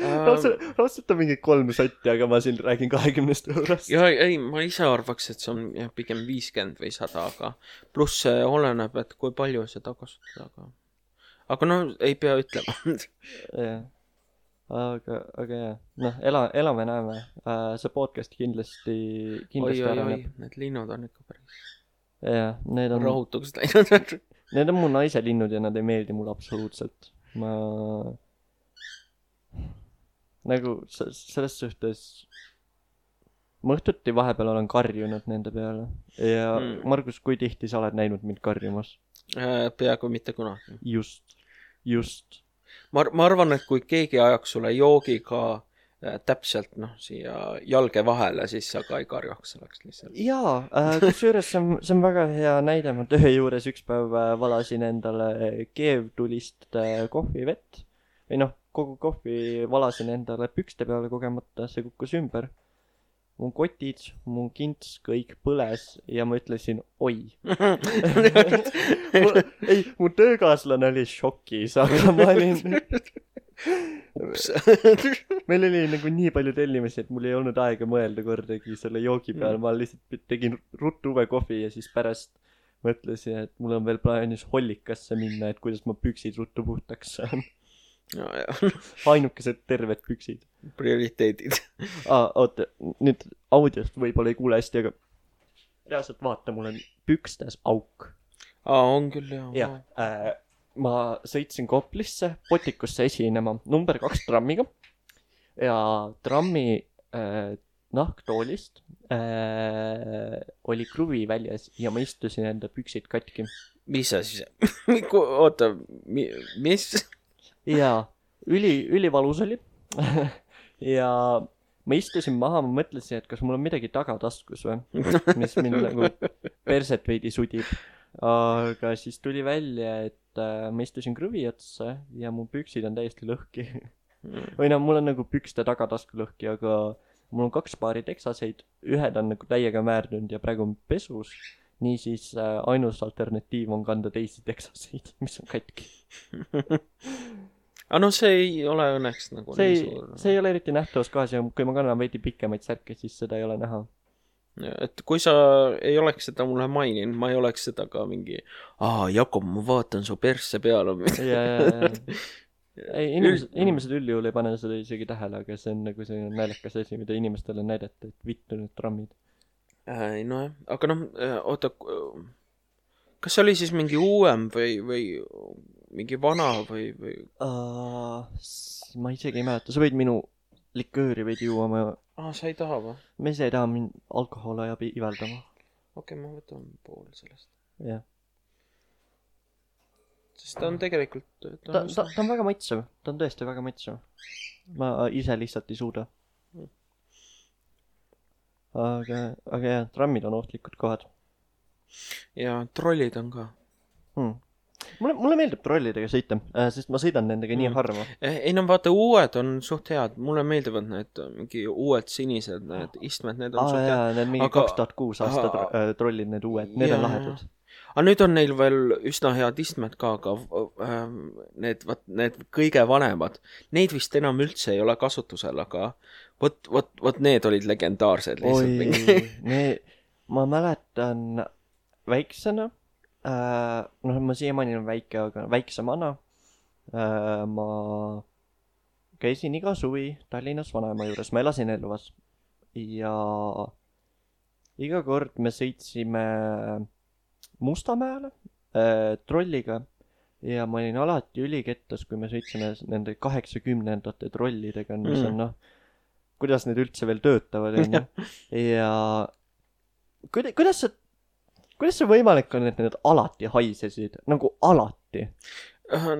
raudselt, raudselt on mingi kolm sotti, aga ma siin räägin kahekümnest eurost. ja ei, ma ise arvaks, et see on jah, pigem viiskümmend või sada, aga pluss see oleneb, et kui palju seda kasutada, aga aga no ei pea ütlema. jah. aga, aga jah, noh, ela, elame-näeme uh,. see podcast kindlasti, oi, kindlasti oi, oi areneb., need linnud on ikka päris jah, need on, rahutuks läinud. need on mu naise linnud ja nad ei meeldi mulle absoluutselt. ma nagu se- selles suhtes ma õhtuti vahepeal olen karjunud nende peale ja Mm. Margus, kui tihti sa oled näinud mind karjumas? Äh, peaaegu mitte kunagi. just, just. ma, ma arvan, et kui keegi ajaks sulle joogiga äh, täpselt noh, siia jalge vahele, siis sa ka ei karjaks, oleks lihtsalt. jaa äh,, kusjuures see on, see on väga hea näide, ma töö juures üks päev äh, valasin endale keevtulist äh, kohvivett või noh, kogu kohvi valasin endale pükste peale kogemata, see kukkus ümber. mu kotid, mu kints, kõik põles ja ma ütlesin oi. ei, mu töökaaslane oli šokis, aga ma olin, meil oli nagu nii palju tellimusi, et mul ei olnud aega mõelda kordagi selle joogi peale, ma lihtsalt tegin ruttu uue kohvi ja siis pärast mõtlesin, et mul on veel plaanis hollikasse minna, et kuidas ma püksid ruttu puhtaks saan. No ainukesed terved püksid prioriteedid. ah,. oota, nüüd audiost võib-olla ei kuule hästi, aga reaalselt vaata, mul on pükstes auk. aa, on küll jah jah, äh, ma sõitsin Koplisse Potikusse esinema number kaks trammiga ja trammi äh, nahktoolist äh, oli kruvi väljas ja ma istusin enda püksid katki. mis asi see, oota, mis? Ja üli, ülivalus oli ja ma istusin maha, ma mõtlesin, et kas mul on midagi tagataskus või, mis mind nagu perset veidi sudib. aga siis tuli välja, et äh, ma istusin kruvi otsa ja mu püksid on täiesti lõhki. või noh, mul on nagu pükste tagatasku lõhki, aga mul on kaks paari teksaseid, ühed on nagu täiega määrdunud ja praegu on pesus. niisiis äh, ainus alternatiiv on kanda teisi teksaseid, mis on katki. aga noh, see ei ole õnneks nagu see ei, suur. see ei ole eriti nähtavas kohas ja kui ma kannan veidi pikemaid särke, siis seda ei ole näha. et kui sa ei oleks seda mulle maininud, ma ei oleks seda ka mingi, aa, Jakob, ma vaatan su persse peale. ja, ja, ja. ei, inimesed, inimesed üldjuhul ei pane seda isegi tähele, aga see on nagu selline naljakas asi, mida inimestele näidata, et vittu need trammid. ei nojah, aga noh, oota, kas see oli siis mingi uuem või, või mingi vana või, või ma isegi ei mäleta, sa võid minu likööri veidi juua, ma, aa, sa ei taha või? ma ise ei taha, mind alkohol ajab iveldama. okei okay,, ma võtan pool sellest. jah. sest ta on tegelikult, ta, ta, ta on väga maitsev, ta on tõesti väga maitsev. ma ise lihtsalt ei suuda. aga, aga jah, trammid on ohtlikud kohad ja trollid on ka. hmm.. mulle, mulle meeldib trollidega sõita, sest ma sõidan nendega nii Mm. harva. ei no vaata, uued on suht head, mulle meeldivad need mingi uued sinised, need istmed, need on aa suht head. need mingi kaks tuhat kuus aasta äh, trollid, need uued, need Jaa. on lahedad. aga nüüd on neil veel üsna head istmed ka, aga äh, need, vot need kõige vanemad, neid vist enam üldse ei ole kasutusel, aga vot, vot, vot need olid legendaarsed lihtsalt. oi, need, ma mäletan väiksena äh,, noh, ma siiamaani olen väike, aga väiksemana äh, ma käisin iga suvi Tallinnas vanaema juures, ma elasin Elvas. Ja iga kord me sõitsime Mustamäele äh, trolliga. Ja ma olin alati ülikettas, kui me sõitsime nende kaheksakümnendate trollidega, mis Mm. on noh, kuidas need üldse veel töötavad, onju. ja kuida-, kuidas see, kuidas see võimalik on, et need alati haisesid, nagu alati?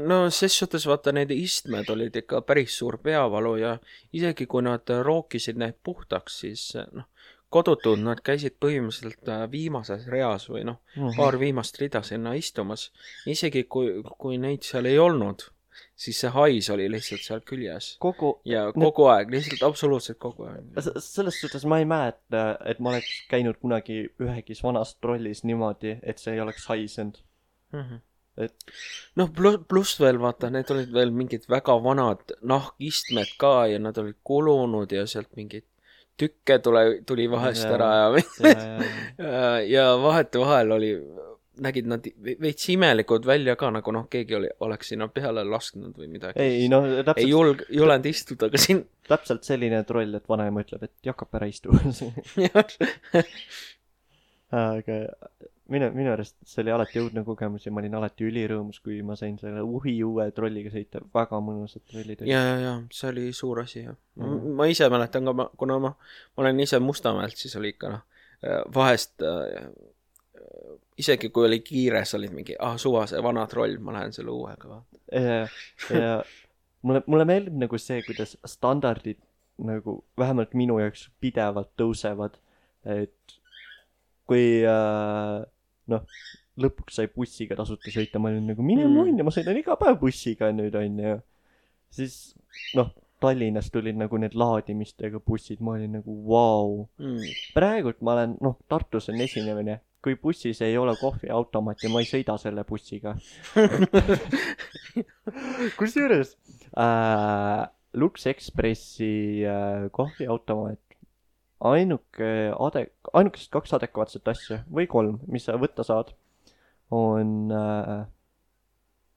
no ses suhtes vaata need istmed olid ikka päris suur peavalu ja isegi kui nad rookisid need puhtaks, siis noh, kodutud nad käisid põhimõtteliselt äh, viimases reas või noh, paar viimast rida sinna istumas. isegi kui, kui neid seal ei olnud, siis see hais oli lihtsalt seal küljes kogu, ja kogu aeg, lihtsalt absoluutselt kogu aeg. selles suhtes ma ei mäleta, et ma oleks käinud kunagi ühegis vanas trollis niimoodi, et see ei oleks haisenud. Mhm. noh, pluss, pluss veel vaata, need olid veel mingid väga vanad nahkistmed ka ja nad olid kulunud ja sealt mingeid tükke tule, tuli vahest Jaa. ära ja ja, ja, ja, ja vahetevahel oli, nägid nad ve- veits imelikud välja ka, nagu noh, keegi oli, oleks sinna peale lasknud või midagi. ei no ei täpselt, julg-, ei julenud istuda ka siin. täpselt selline troll, et vanaema ütleb, et Jakab ära istu. aga minu, minu arust see oli alati õudne kogemus ja ma olin alati ülirõõmus, kui ma sain selle uhi uue trolliga sõita, väga mõnusad trollid olid. ja, ja, ja see oli suur asi jah Mhm. ma ise mäletan ka, ma, kuna ma, ma olen ise Mustamäelt, siis oli ikka noh, vahest äh, isegi kui oli kiire, sa olid mingi, ah suva, see vana troll, ma lähen selle uuega vaatama. ja, ja mulle, mulle meeldib nagu see, kuidas standardid nagu vähemalt minu jaoks pidevalt tõusevad, et kui äh, noh, lõpuks sai bussiga tasuta sõita, ma olin nagu mine Mm. munni, ma sõidan iga päev bussiga nüüd onju. siis noh, Tallinnas tulid nagu need laadimistega bussid, ma olin nagu vau. Mm. praegult ma olen, noh, Tartus on esinemine, kui bussis ei ole kohviautomaati, ma ei sõida selle bussiga. kusjuures? Äh, Lux Expressi äh, kohviautomaat, ainuke ade-, ainukesed kaks adekvaatset asja või kolm, mis sa võtta saad, on äh,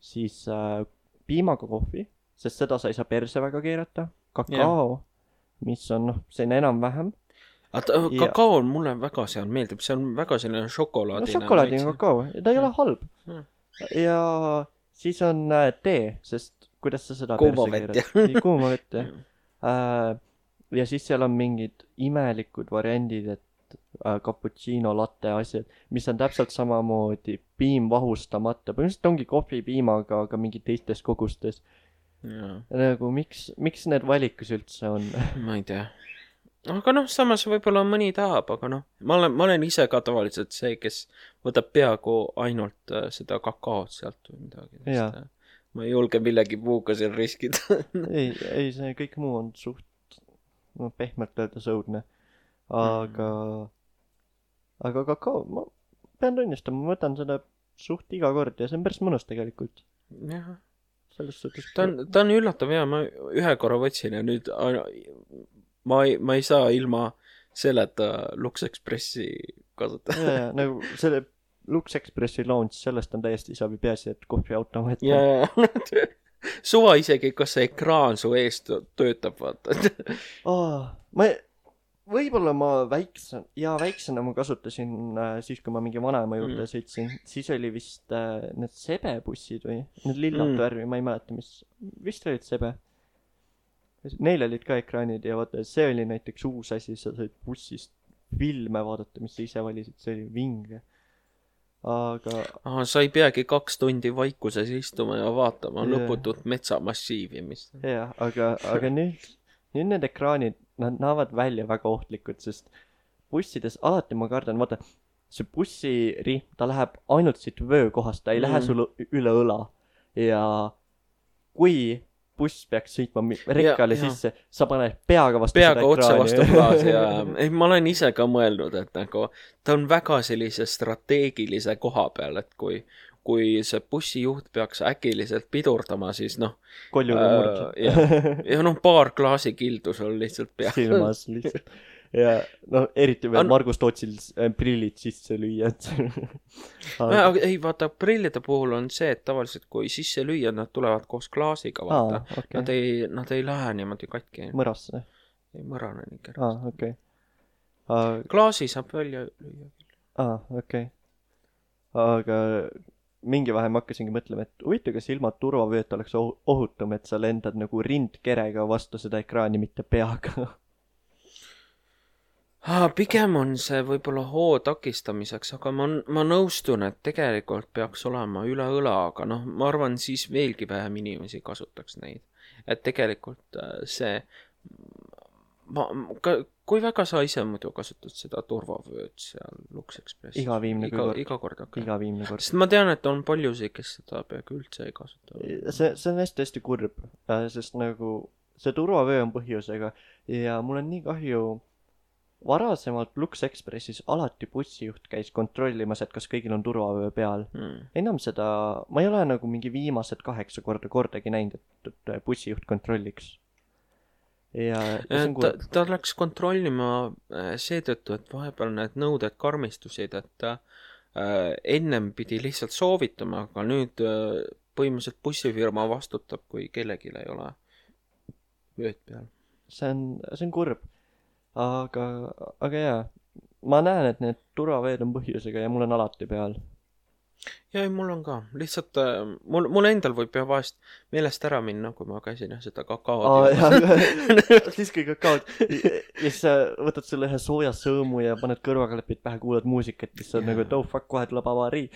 siis äh, piimaga kohvi, sest seda sa ei saa perse väga keerata, kakao, mis on noh, selline enam-vähem aga kakao on mulle väga seal meeldib, see on väga selline no šokolaadine. šokolaadine kakao ja ta ei ole halb Mm. ja siis on äh, tee, sest kuidas sa seda Kuuma vett? Ei, kuuma vett jah Mm. äh,. ja siis seal on mingid imelikud variandid, et äh, cappuccino latte asjad, mis on täpselt samamoodi piim vahustamata, põhimõtteliselt ongi kohvipiimaga, aga mingi teistes kogustes. nagu miks, miks need valikus üldse on? ma ei tea. Aga noh, samas võib-olla mõni tahab, aga noh, ma olen, ma olen ise ka tavaliselt see, kes võtab peaaegu ainult äh, seda kakaot sealt või midagi. Jaa. ma ei julge millegi muuga seal riskida. ei, ei see kõik muu on suht, no pehmelt öeldes õudne. aga mm., aga kakao, ma pean tunnistama, ma võtan seda suht iga kord ja see on päris mõnus tegelikult. jah, selles suhtes. ta on, ta on üllatav hea, ma ühe korra võtsin ja nüüd ma ei, ma ei saa ilma selleta Lux Expressi ja nagu selle Lux Expressi launch, sellest on täiesti savi, peaasi, et kohviautomaat. ja, ja suva isegi, kas see ekraan su ees tö- töötab, vaata. oh,. ma, võib-olla ma väikse, jaa, väiksena ma kasutasin äh, siis, kui ma mingi vanaema juurde Mm. sõitsin, siis oli vist äh, need sebebussid või, need lillat Mm. mm. värvi, ma ei mäleta, mis, vist olid sebe. Neil olid ka ekraanid ja vaata, see oli näiteks uus asi, sa said bussist filme vaadata, mis sa ise valisid, see oli vinge. aga ah, sa ei peagi kaks tundi vaikuses istuma ja vaatama Jaa. lõputut metsamassiivi, mis. jah, aga, aga nüüd, nüüd need ekraanid, nad näevad välja väga ohtlikud, sest bussides alati ma kardan, vaata, see bussirihm, ta läheb ainult siit vöökohast, ta ei mm. lähe Mm. sul üle õla. ja kui buss peaks sõitma rekkale Ja- ja. sisse, sa paned peaga vastu peaga otse vastu klaasi ja, ei ma olen ise ka mõelnud, et nagu ta on väga sellise strateegilise koha peal, et kui, kui see bussijuht peaks äkiliselt pidurdama, siis noh koljuga Äh, murd ja noh, paar klaasikildu sul lihtsalt peal. silmas lihtsalt. Ja noh, eriti veel An- Margus Tootsil äh, prillid sisse lüüa, et Aga... ei vaata, prillide puhul on see, et tavaliselt kui sisse lüüa, nad tulevad koos klaasiga, vaata aa, okei Nad, ei, nad ei lähe niimoodi katki, mõrasse, ei mõrane nii kergesti. aa, okei. aa, klaasi saab välja lüüa. aa, okei. aga mingi vahe ma hakkasingi mõtlema, et huvitav, kas ilma turvavööta oleks ohu- ohutum, et sa lendad nagu rindkerega vastu seda ekraani, mitte peaga. Ah, pigem on see võib-olla hoo takistamiseks, aga ma, ma nõustun, et tegelikult peaks olema üle õla, aga noh, ma arvan, siis veelgi vähem inimesi kasutaks neid. et tegelikult äh, see, ma, ka, kui väga sa ise muidu kasutad seda turvavööd seal Lux Expressis? Iga viimne iga, kord. iga kord, okei okay.. iga viimne kord. sest ma tean, et on paljusid, kes seda peaaegu üldse ei kasuta. see, see on hästi-hästi kurb, sest nagu see turvavöö on põhjusega ja mul on nii kahju varasemalt Lux Expressis alati bussijuht käis kontrollimas, et kas kõigil on turvavöö peal. mm.. enam seda, ma ei ole nagu mingi viimased kaheksa korda kordagi näinud, et, bussijuht kontrolliks. ja, ja on ta ta läks kontrollima äh, seetõttu, et vahepeal need nõuded karmistusid, et äh, ennem pidi lihtsalt soovitama, aga nüüd äh, põhimõtteliselt bussifirma vastutab, kui kellelgi ei ole vööd peal. see on, see on kurb. aga, aga jaa, ma näen, et need turvaveed on põhjusega ja mul on alati peal. ja ei, mul on ka, lihtsalt äh, mul, mul endal võib ja vahest meelest ära minna, kui ma käisin jah seda kakaod siis kui kakaod ja siis sa võtad selle ühe sooja sõõmu ja paned kõrvaklapid pähe, kuulad muusikat, siis sa oled nagu, et oh fuck, kohe tuleb avarii.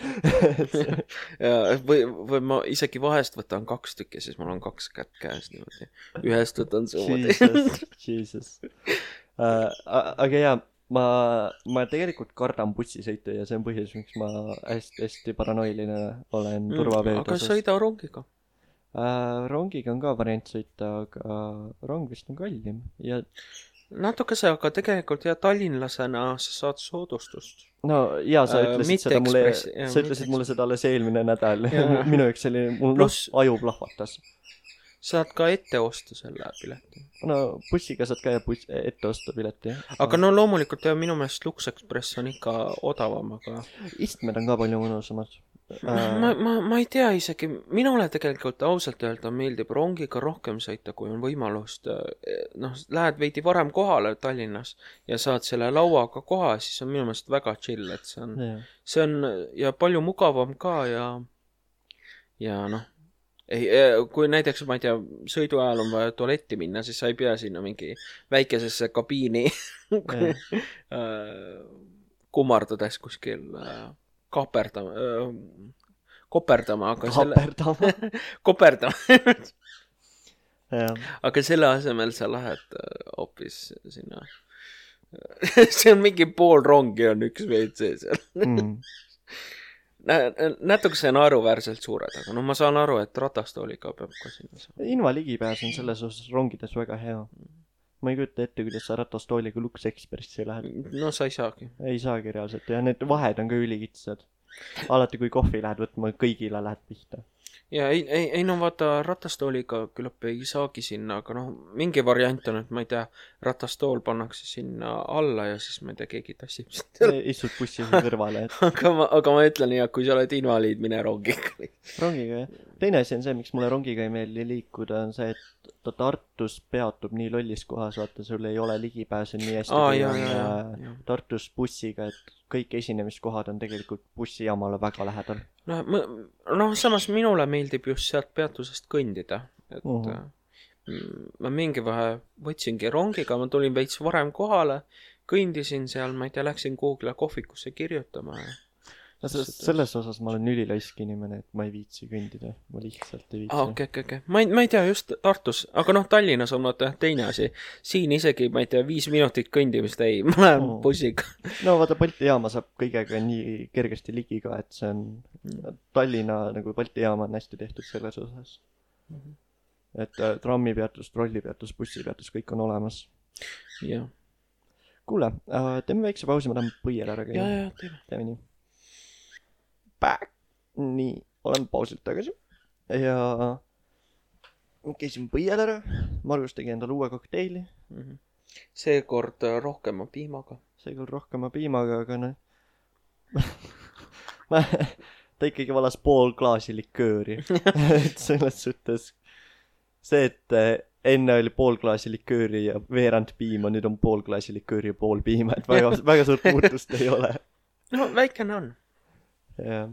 ja või, või ma isegi vahest võtan kaks tükki, siis mul on kaks kätt käes niimoodi. ühest võtan suudi. Jesus, Jesus. aga jaa, ma, ma tegelikult kardan bussisõitu ja see on põhjus, miks ma hästi-hästi paranoiline olen turvaveede Mm, aga osas. sõida rongiga. Uh, rongiga on ka variant sõita, aga rong vist on kallim ja natukese, aga tegelikult jah, tallinlasena sa saad soodustust. no jaa, sa Äh, ütlesid mitte seda mulle, sa ütlesid mulle seda alles eelmine nädal minu jaoks oli, mul noh aju plahvatas. Saad ka ette osta selle pileti. no bussiga saad käia buss, ette osta pileti, jah. aga no loomulikult jah, minu meelest Lux Express on ikka odavam, aga istmed on ka palju mõnusamad uh, ma, ma, ma ei tea isegi, minule tegelikult ausalt öelda meeldib rongiga rohkem sõita, kui on võimalust. noh, lähed veidi varem kohale Tallinnas ja saad selle lauaga koha, siis on minu meelest väga chill, et see on, see on ja palju mugavam ka ja, ja noh, ei, kui näiteks ma ei tea, sõidu ajal on vaja tualetti minna, siis sa ei pea sinna mingi väikesesse kabiini äh, kummardades kuskil äh, kaaperdama äh,, koperdama, aga selle, kaaperdama. koperdama, aga selle asemel sa lähed äh, hoopis sinna. see on mingi pool rongi on üks WC seal. mm. Natukese naeruväärselt suured, aga no ma saan aru, et ratastooliga peab ka sinna saama. inva ligipääs on selles osas rongides väga hea. ma ei kujuta ette, kuidas sa ratastooliga Lux Expressi lähed. no sa ei saagi. ei saagi reaalselt ja need vahed on ka ülikitsad. alati, kui kohvi lähed võtma, kõigile lähed pihta. Ja ei, ei, ei no vaata ratastooliga küllap ei saagi sinna, aga noh, mingi variant on, et ma ei tea, ratastool pannakse sinna alla ja siis ma ei tea, keegi tassib sind. istud bussi kõrvale, et aga ma, aga ma ütlen jah, kui sa oled invaliid, mine rongiga. rongiga jah. teine asi on see, miks mulle rongiga ei meeldi liikuda, on see, et ta Tartus peatub nii lollis kohas, vaata sul ei ole ligipääsu nii hästi aa, kui ja, on ja, ja äh,, ja. Tartus bussiga, et kõik esinemiskohad on tegelikult bussijaamale väga lähedal. noh, noh, samas minule meeldib just sealt peatusest kõndida, et uh. -huh. ma mingi vahe võtsingi rongiga, ma tulin veits varem kohale, kõndisin seal, ma ei tea, läksin kuhugile kohvikusse kirjutama ja no se- selles osas ma olen ülilaisk inimene, et ma ei viitsi kõndida, ma lihtsalt ei viitsi aa, okei, okei, okei, ma ei, ma ei tea, just Tartus, aga noh, Tallinnas on vaata teine asi. siin isegi, ma ei tea, viis minutit kõndimist ei, ma lähen Oo. bussiga. no vaata, Balti jaama saab kõigega nii kergesti ligi ka, et see on, Tallinna nagu Balti jaam on hästi tehtud selles osas. Mhm. et äh, trammipeatus, trollipeatus, bussipeatus, kõik on olemas. jah, kuule äh,, teeme väikse pausi, ma tahan põiel ära käia. teeme nii. Back. nii, olen pausilt tagasi ja käisin põiel ära, Margus tegi endale uue kokteili, Mhm. seekord äh, rohkema piimaga. seekord rohkema piimaga, aga noh ma, ta ikkagi valas pool klaasi likööri, et selles suhtes see, et eh, enne oli pool klaasi likööri ja veerand piima, nüüd on pool klaasi likööri ja pool piima, et väga, väga suurt muutust ei ole. no väikene on. jah,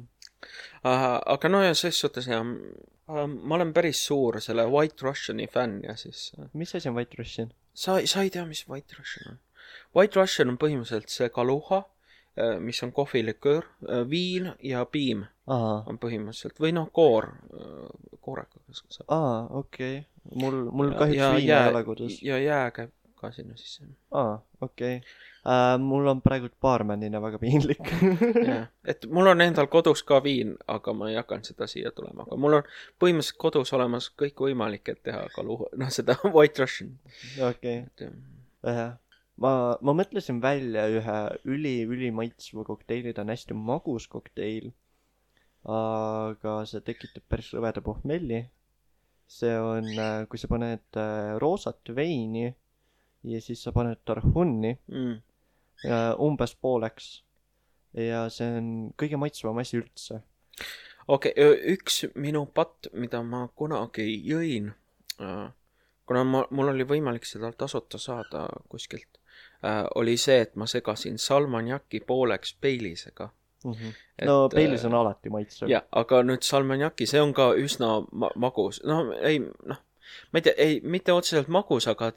aga no ja ses suhtes jah, ma olen päris suur selle White Russiani fänn ja siis äh, mis asi on White Russian? sa, sa ei tea, mis White Russian on? White Russian on põhimõtteliselt see kaluha, mis on kohviliköör, viin ja piim aa, on põhimõtteliselt või noh, koor, koorega kas saab. aa, okei okay., mul, mul kahjuks viina ei ole kodus. ja jää käib ka sinna sisse. aa, okei okay. uh,. mul on praegu baarmanina väga piinlik jah, et mul on endal kodus ka viin, aga ma ei hakanud seda siia tulema, aga mul on põhimõtteliselt kodus olemas kõikvõimalik, et teha kaluha, noh seda White Russian. okei, jah. ma, ma mõtlesin välja ühe üli-ülimaitsva kokteili, ta on hästi magus kokteil. aga see tekitab päris rõveda pohmelli. see on, kui sa paned äh, roosat veini ja siis sa paned tarhunni mm.. Äh, umbes pooleks. ja see on kõige maitsvam asi üldse. okei okay,, üks minu patt, mida ma kunagi jõin, kuna ma, mul oli võimalik seda tasuta saada kuskilt, oli see, et ma segasin salmanjaki pooleks peilisega. Et, no peilis on alati maitsev. jah, aga nüüd salmanjaki, see on ka üsna ma magus, no ei noh, ma ei tea, ei mitte otseselt magus, aga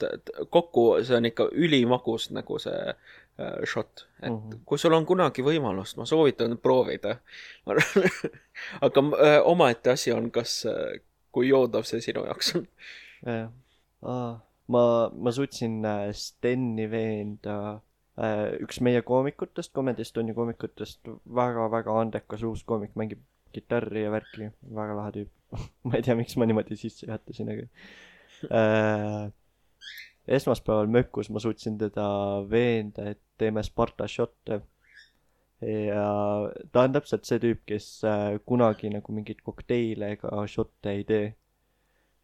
kokku see on ikka ülimagus nagu see äh, šott, et mm. -hmm. kui sul on kunagi võimalust, ma soovitan proovida. aga äh, omaette asi on, kas äh,, kui joodav see sinu jaoks on. jah. ma, ma suutsin äh, Steni veenda äh, üks meie koomikutest, Comedy Estoni koomikutest, väga-väga andekas uus koomik, mängib kitarri ja värki, väga lahe tüüp. ma ei tea, miks ma niimoodi sisse juhatasin, aga äh, esmaspäeval Mökus ma suutsin teda veenda, et teeme Sparta šotte. ja ta on täpselt see tüüp, kes äh, kunagi nagu mingeid kokteile ega šotte ei tee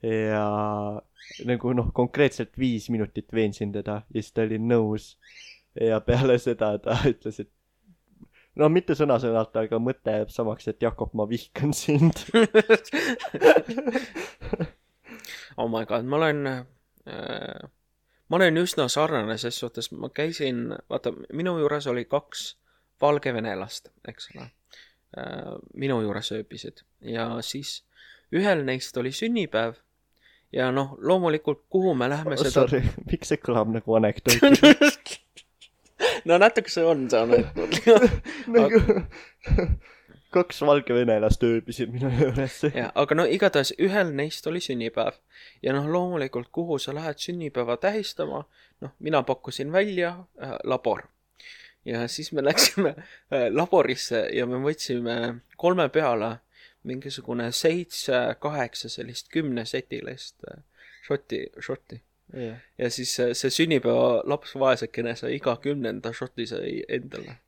ja nagu noh, konkreetselt viis minutit veensin teda ja siis ta oli nõus. ja peale seda ta ütles, et no mitte sõna-sõnalt, aga mõte jääb samaks, et Jakob, ma vihkan sind. oh my god, ma olen äh,, ma olen üsna sarnane ses suhtes, ma käisin, vaata, minu juures oli kaks valgevenelast, eks ole äh,. minu juures ööbisid ja siis ühel neist oli sünnipäev ja noh, loomulikult, kuhu me lähme seda Sorry, miks see kõlab nagu anekdoot? no natuke see on see anekdoot. nagu kaks valgevenelast ööbisid minu juures. ja, aga no igatahes ühel neist oli sünnipäev ja noh, loomulikult, kuhu sa lähed sünnipäeva tähistama, noh, mina pakkusin välja äh, labor. ja siis me läksime äh, laborisse ja me võtsime kolme peale mingisugune seitse-kaheksa sellist kümnesetilist äh, šoti, šotti. jah, ja siis see, see sünnipäeva laps vaesekene sai iga kümnenda šoti sai endale.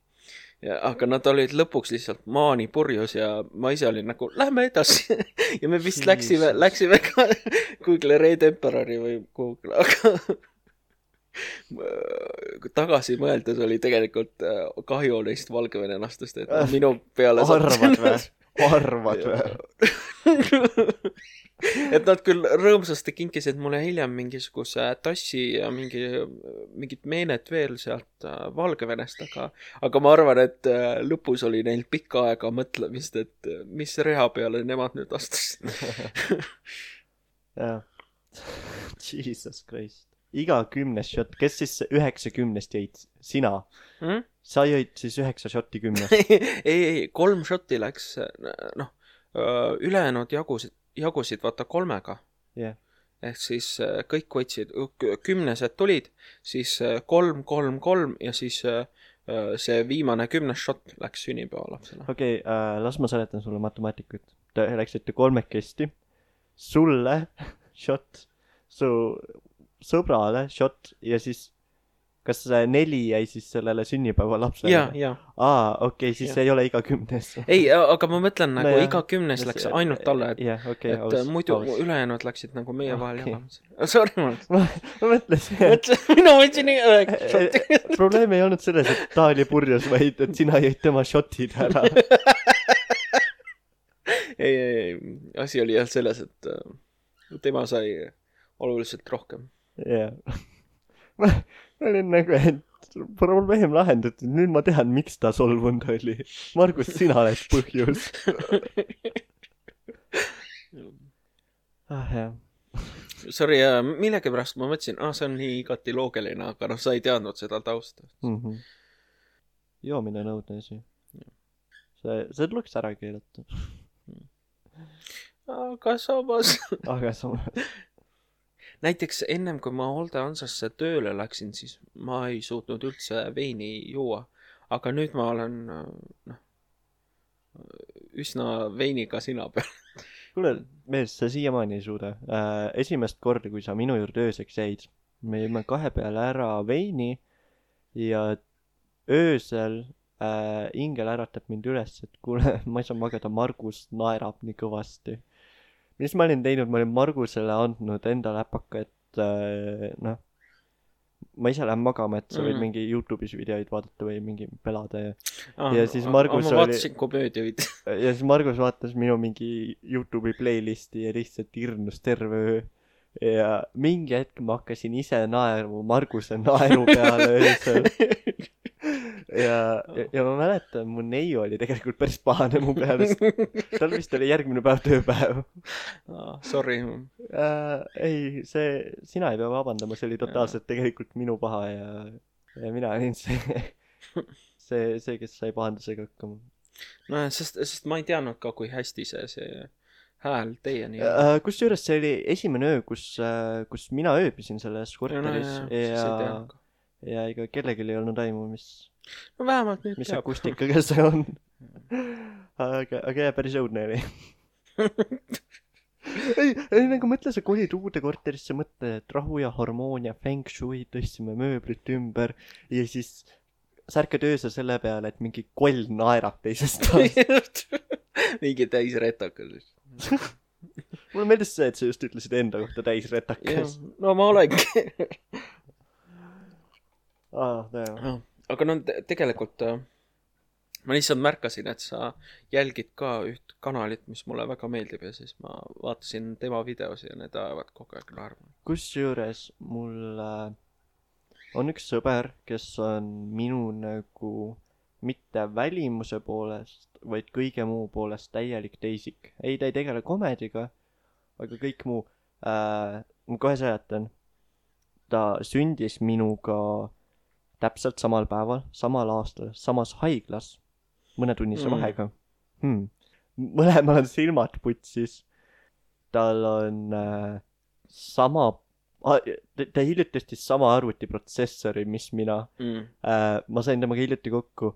Ja aga nad olid lõpuks lihtsalt maani purjus ja ma ise olin nagu, lähme edasi. ja me vist läksime, läksime ka kuhugile Red Emperori või kuhugile, aga tagasi mõeldes oli tegelikult äh, kahju neist valgevenelastest, et nad minu peale arvad või? Arvad või? et nad küll rõõmsasti kinkisid mulle hiljem mingisuguse tassi ja mingi, mingit meenet veel sealt äh, Valgevenest, aga, aga ma arvan, et äh, lõpus oli neil pikka aega mõtlemist, et äh, mis reha peale nemad nüüd astusid. jah. Jesus Christ. Iga kümnes šott, kes siis üheksakümnest jõid? sina? Hmm? sa jõid siis üheksa šotti kümnest? ei, ei, kolm šotti läks, noh, ülejäänud jagusid, jagusid vaata kolmega. jah, ehk siis äh, kõik võtsid, kümnesed tulid, siis äh, kolm, kolm, kolm ja siis äh, see viimane kümnes šott läks sünnipäevalapsele. okei okay, äh,, las ma seletan sulle matemaatikat. Te läksite kolmekesti, sulle šott, su sõbrale šott ja siis kas neli jäi siis sellele sünnipäevalapsele? ja, ja, aa, okei okay,, siis Jah. see ei ole iga kümnes. ei, aga ma mõtlen nagu Nojah. iga kümnes läks ainult talle, et, jah, okei, et äh, muidu ülejäänud läksid nagu meie vahel Okei. jagamisele. Sorry, ma ma, ma mõtlesin, mina võtsin üheksa šotti. probleem ei olnud selles, et ta oli purjus, vaid et sina jõid tema šotid ära. ei, ei, ei, asi oli jah selles, et äh, tema sai oluliselt rohkem. Jah. ma olin nagu, et probleem lahendatud, nüüd ma tean, miks ta solvunud oli. Margus, sina oled põhjus. ah jah, Sorry, millegipärast ma mõtlesin, aa, see on nii igati loogiline, aga noh, sa ei teadnud seda tausta. Mhm. joomine on õudne asi. see, see tuleks ära keelata. aga samas, aga samas, näiteks ennem kui ma hooldehansasse tööle läksin, siis ma ei suutnud üldse veini juua. aga nüüd ma olen noh, üsna veiniga sina peal. kuule, mees, sa siiamaani ei suuda äh,. esimest korda, kui sa minu juurde ööseks jäid, me jõime kahe peale ära veini ja öösel äh, ingel äratab mind üles, et kuule, ma ei saa magada, Margus naerab nii kõvasti. Mis ma olin teinud, ma olin Margusele andnud enda läpaka, et äh, noh, ma ise lähen magama, et sa võid Mhm. mingi Youtube'is videoid vaadata või mingi pelada ja ah, Ja siis Margus ma oli- vaatasin komöödiaid. ja siis Margus vaatas minu mingi Youtube'i playlisti ja lihtsalt irnus terve öö. ja mingi hetk ma hakkasin ise naerma Marguse naeru peale öösel. ja, ja, ja ma mäletan, mu neiu oli tegelikult päris pahane mu peale, sest tal vist oli järgmine päev tööpäev Ah, Sorry. äh,. ei, see, sina ei pea vabandama, see oli totaalselt tegelikult minu paha ja, ja mina olin see, see, see, kes sai pahandusega hakkama nojah, sest, sest ma ei teadnud ka, kui hästi see, see hääl teieni on. Äh, kusjuures see oli esimene öö, kus, kus mina ööbisin selles no, korteris siis ei ja, ka. ja ega kellelgi ei olnud aimu, mis, no vähemalt nüüd mis teab. akustikaga see on. aga, aga jah, päris õudne oli. ei, ei nagu mõtle, sa kolid uude korterisse, mõtle, et rahu ja harmoonia, feng shui, tõstsime mööblit ümber ja siis sa ärkad öösel selle peale, et mingi koll naerab teisest toast. mingi täis retakas. mulle meeldis see, et sa just ütlesid enda kohta täis retakas., no ma olengi. aa, tänan. Aga no te- tegelikult äh, ma lihtsalt märkasin, et sa jälgid ka üht kanalit, mis mulle väga meeldib ja siis ma vaatasin tema videosi ja need ajavad kogu aeg naerma. kusjuures mul äh, on üks sõber, kes on minu nagu mitte välimuse poolest, vaid kõige muu poolest täielik teisik. ei, ta ei tegele komediga, aga kõik muu äh,. ma kohe seletan. ta sündis minuga täpselt samal päeval, samal aastal, samas haiglas, mõnetunnise Mm. vahega hmm.. mõlemal on silmad putsis. tal on äh, sama, ta hiljuti tõstis sama arvutiprotsessori, mis mina Mm. äh,. ma sain temaga hiljuti kokku.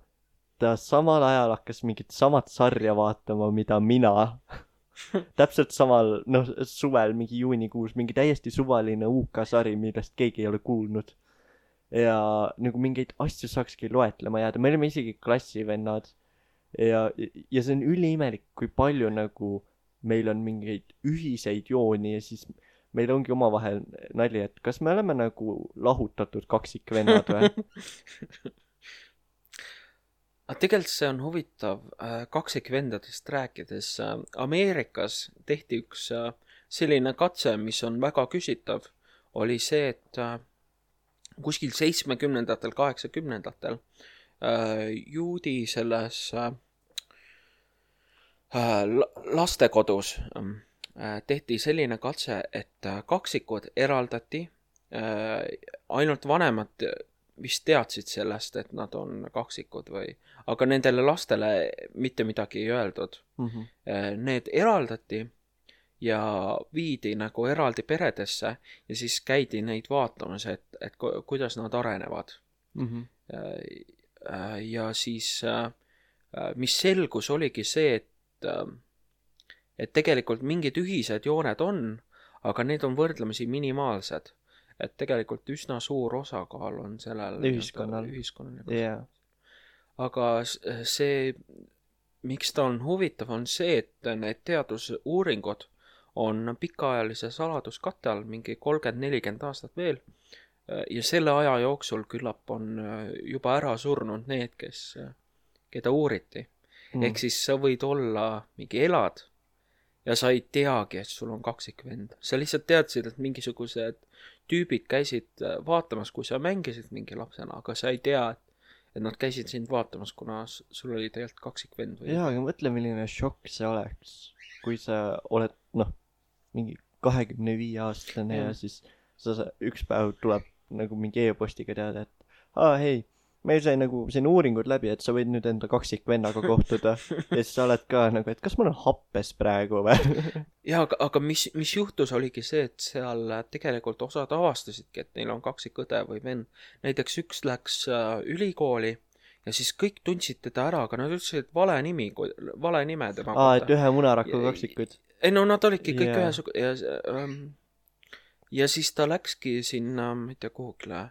ta samal ajal hakkas mingit samat sarja vaatama, mida mina. täpselt samal, noh, suvel mingi juunikuus mingi täiesti suvaline UK sari, millest keegi ei ole kuulnud. Ja nagu mingeid asju saakski loetlema jääda, me olime isegi klassivennad. ja, ja see on üliimelik, kui palju nagu meil on mingeid ühiseid jooni ja siis meil ongi omavahel nali, et kas me oleme nagu lahutatud kaksikvennad või? aga tegelikult see on huvitav äh, kaksikvendadest rääkides äh,. Ameerikas tehti üks äh, selline katse, mis on väga küsitav, oli see, et kuskil seitsmekümnendatel, kaheksakümnendatel äh, juudi selles äh, äh, la- lastekodus äh, tehti selline katse, et kaksikud eraldati ainult vanemad vist teadsid sellest, et nad on kaksikud või, aga nendele lastele mitte midagi ei öeldud. Need eraldati ja viidi nagu eraldi peredesse ja siis käidi neid vaatamas, et, et ku- kuidas nad arenevad. ja siis, mis selgus, oligi see, et, et tegelikult mingid ühised jooned on, aga need on võrdlemisi minimaalsed. et tegelikult üsna suur osakaal on sellel Ühiskonnal. ühiskonnal jaa. aga s- see, miks ta on huvitav, on see, et need teadusuuringud on pikaajalise saladuskatte all mingi kolmkümmend, nelikümmend aastat veel. ja selle aja jooksul küllap on juba ära surnud need, kes, keda uuriti mm.. ehk siis sa võid olla, mingi elad ja sa ei teagi, et sul on kaksikvend. sa lihtsalt teadsid, et mingisugused tüübid käisid äh, vaatamas, kui sa mängisid mingi lapsena, aga sa ei tea, et et nad käisid sind vaatamas, kuna sul oli tegelikult kaksikvend või jaa, aga mõtle, milline šokk see oleks, kui sa oled, noh, mingi kahekümne viie aastane ja Jah. siis sa, sa, üks päev tuleb nagu mingi e-postiga teada, et aa, hei, meil sai nagu siin uuringud läbi, et sa võid nüüd enda kaksikvennaga kohtuda ja siis sa oled ka nagu, et kas ma olen happes praegu või? jaa, aga, aga mis, mis juhtus, oligi see, et seal tegelikult osad avastasidki, et neil on kaksikõde või vend. näiteks üks läks äh, ülikooli ja siis kõik tundsid teda ära, aga nad ütlesid vale nimi, vale nime tema aa, et ühe munaraku kaksikud. Ei no nad olidki kõik yeah. ühesugused ja ähm, ja siis ta läkski sinna, ma ei tea kuhugile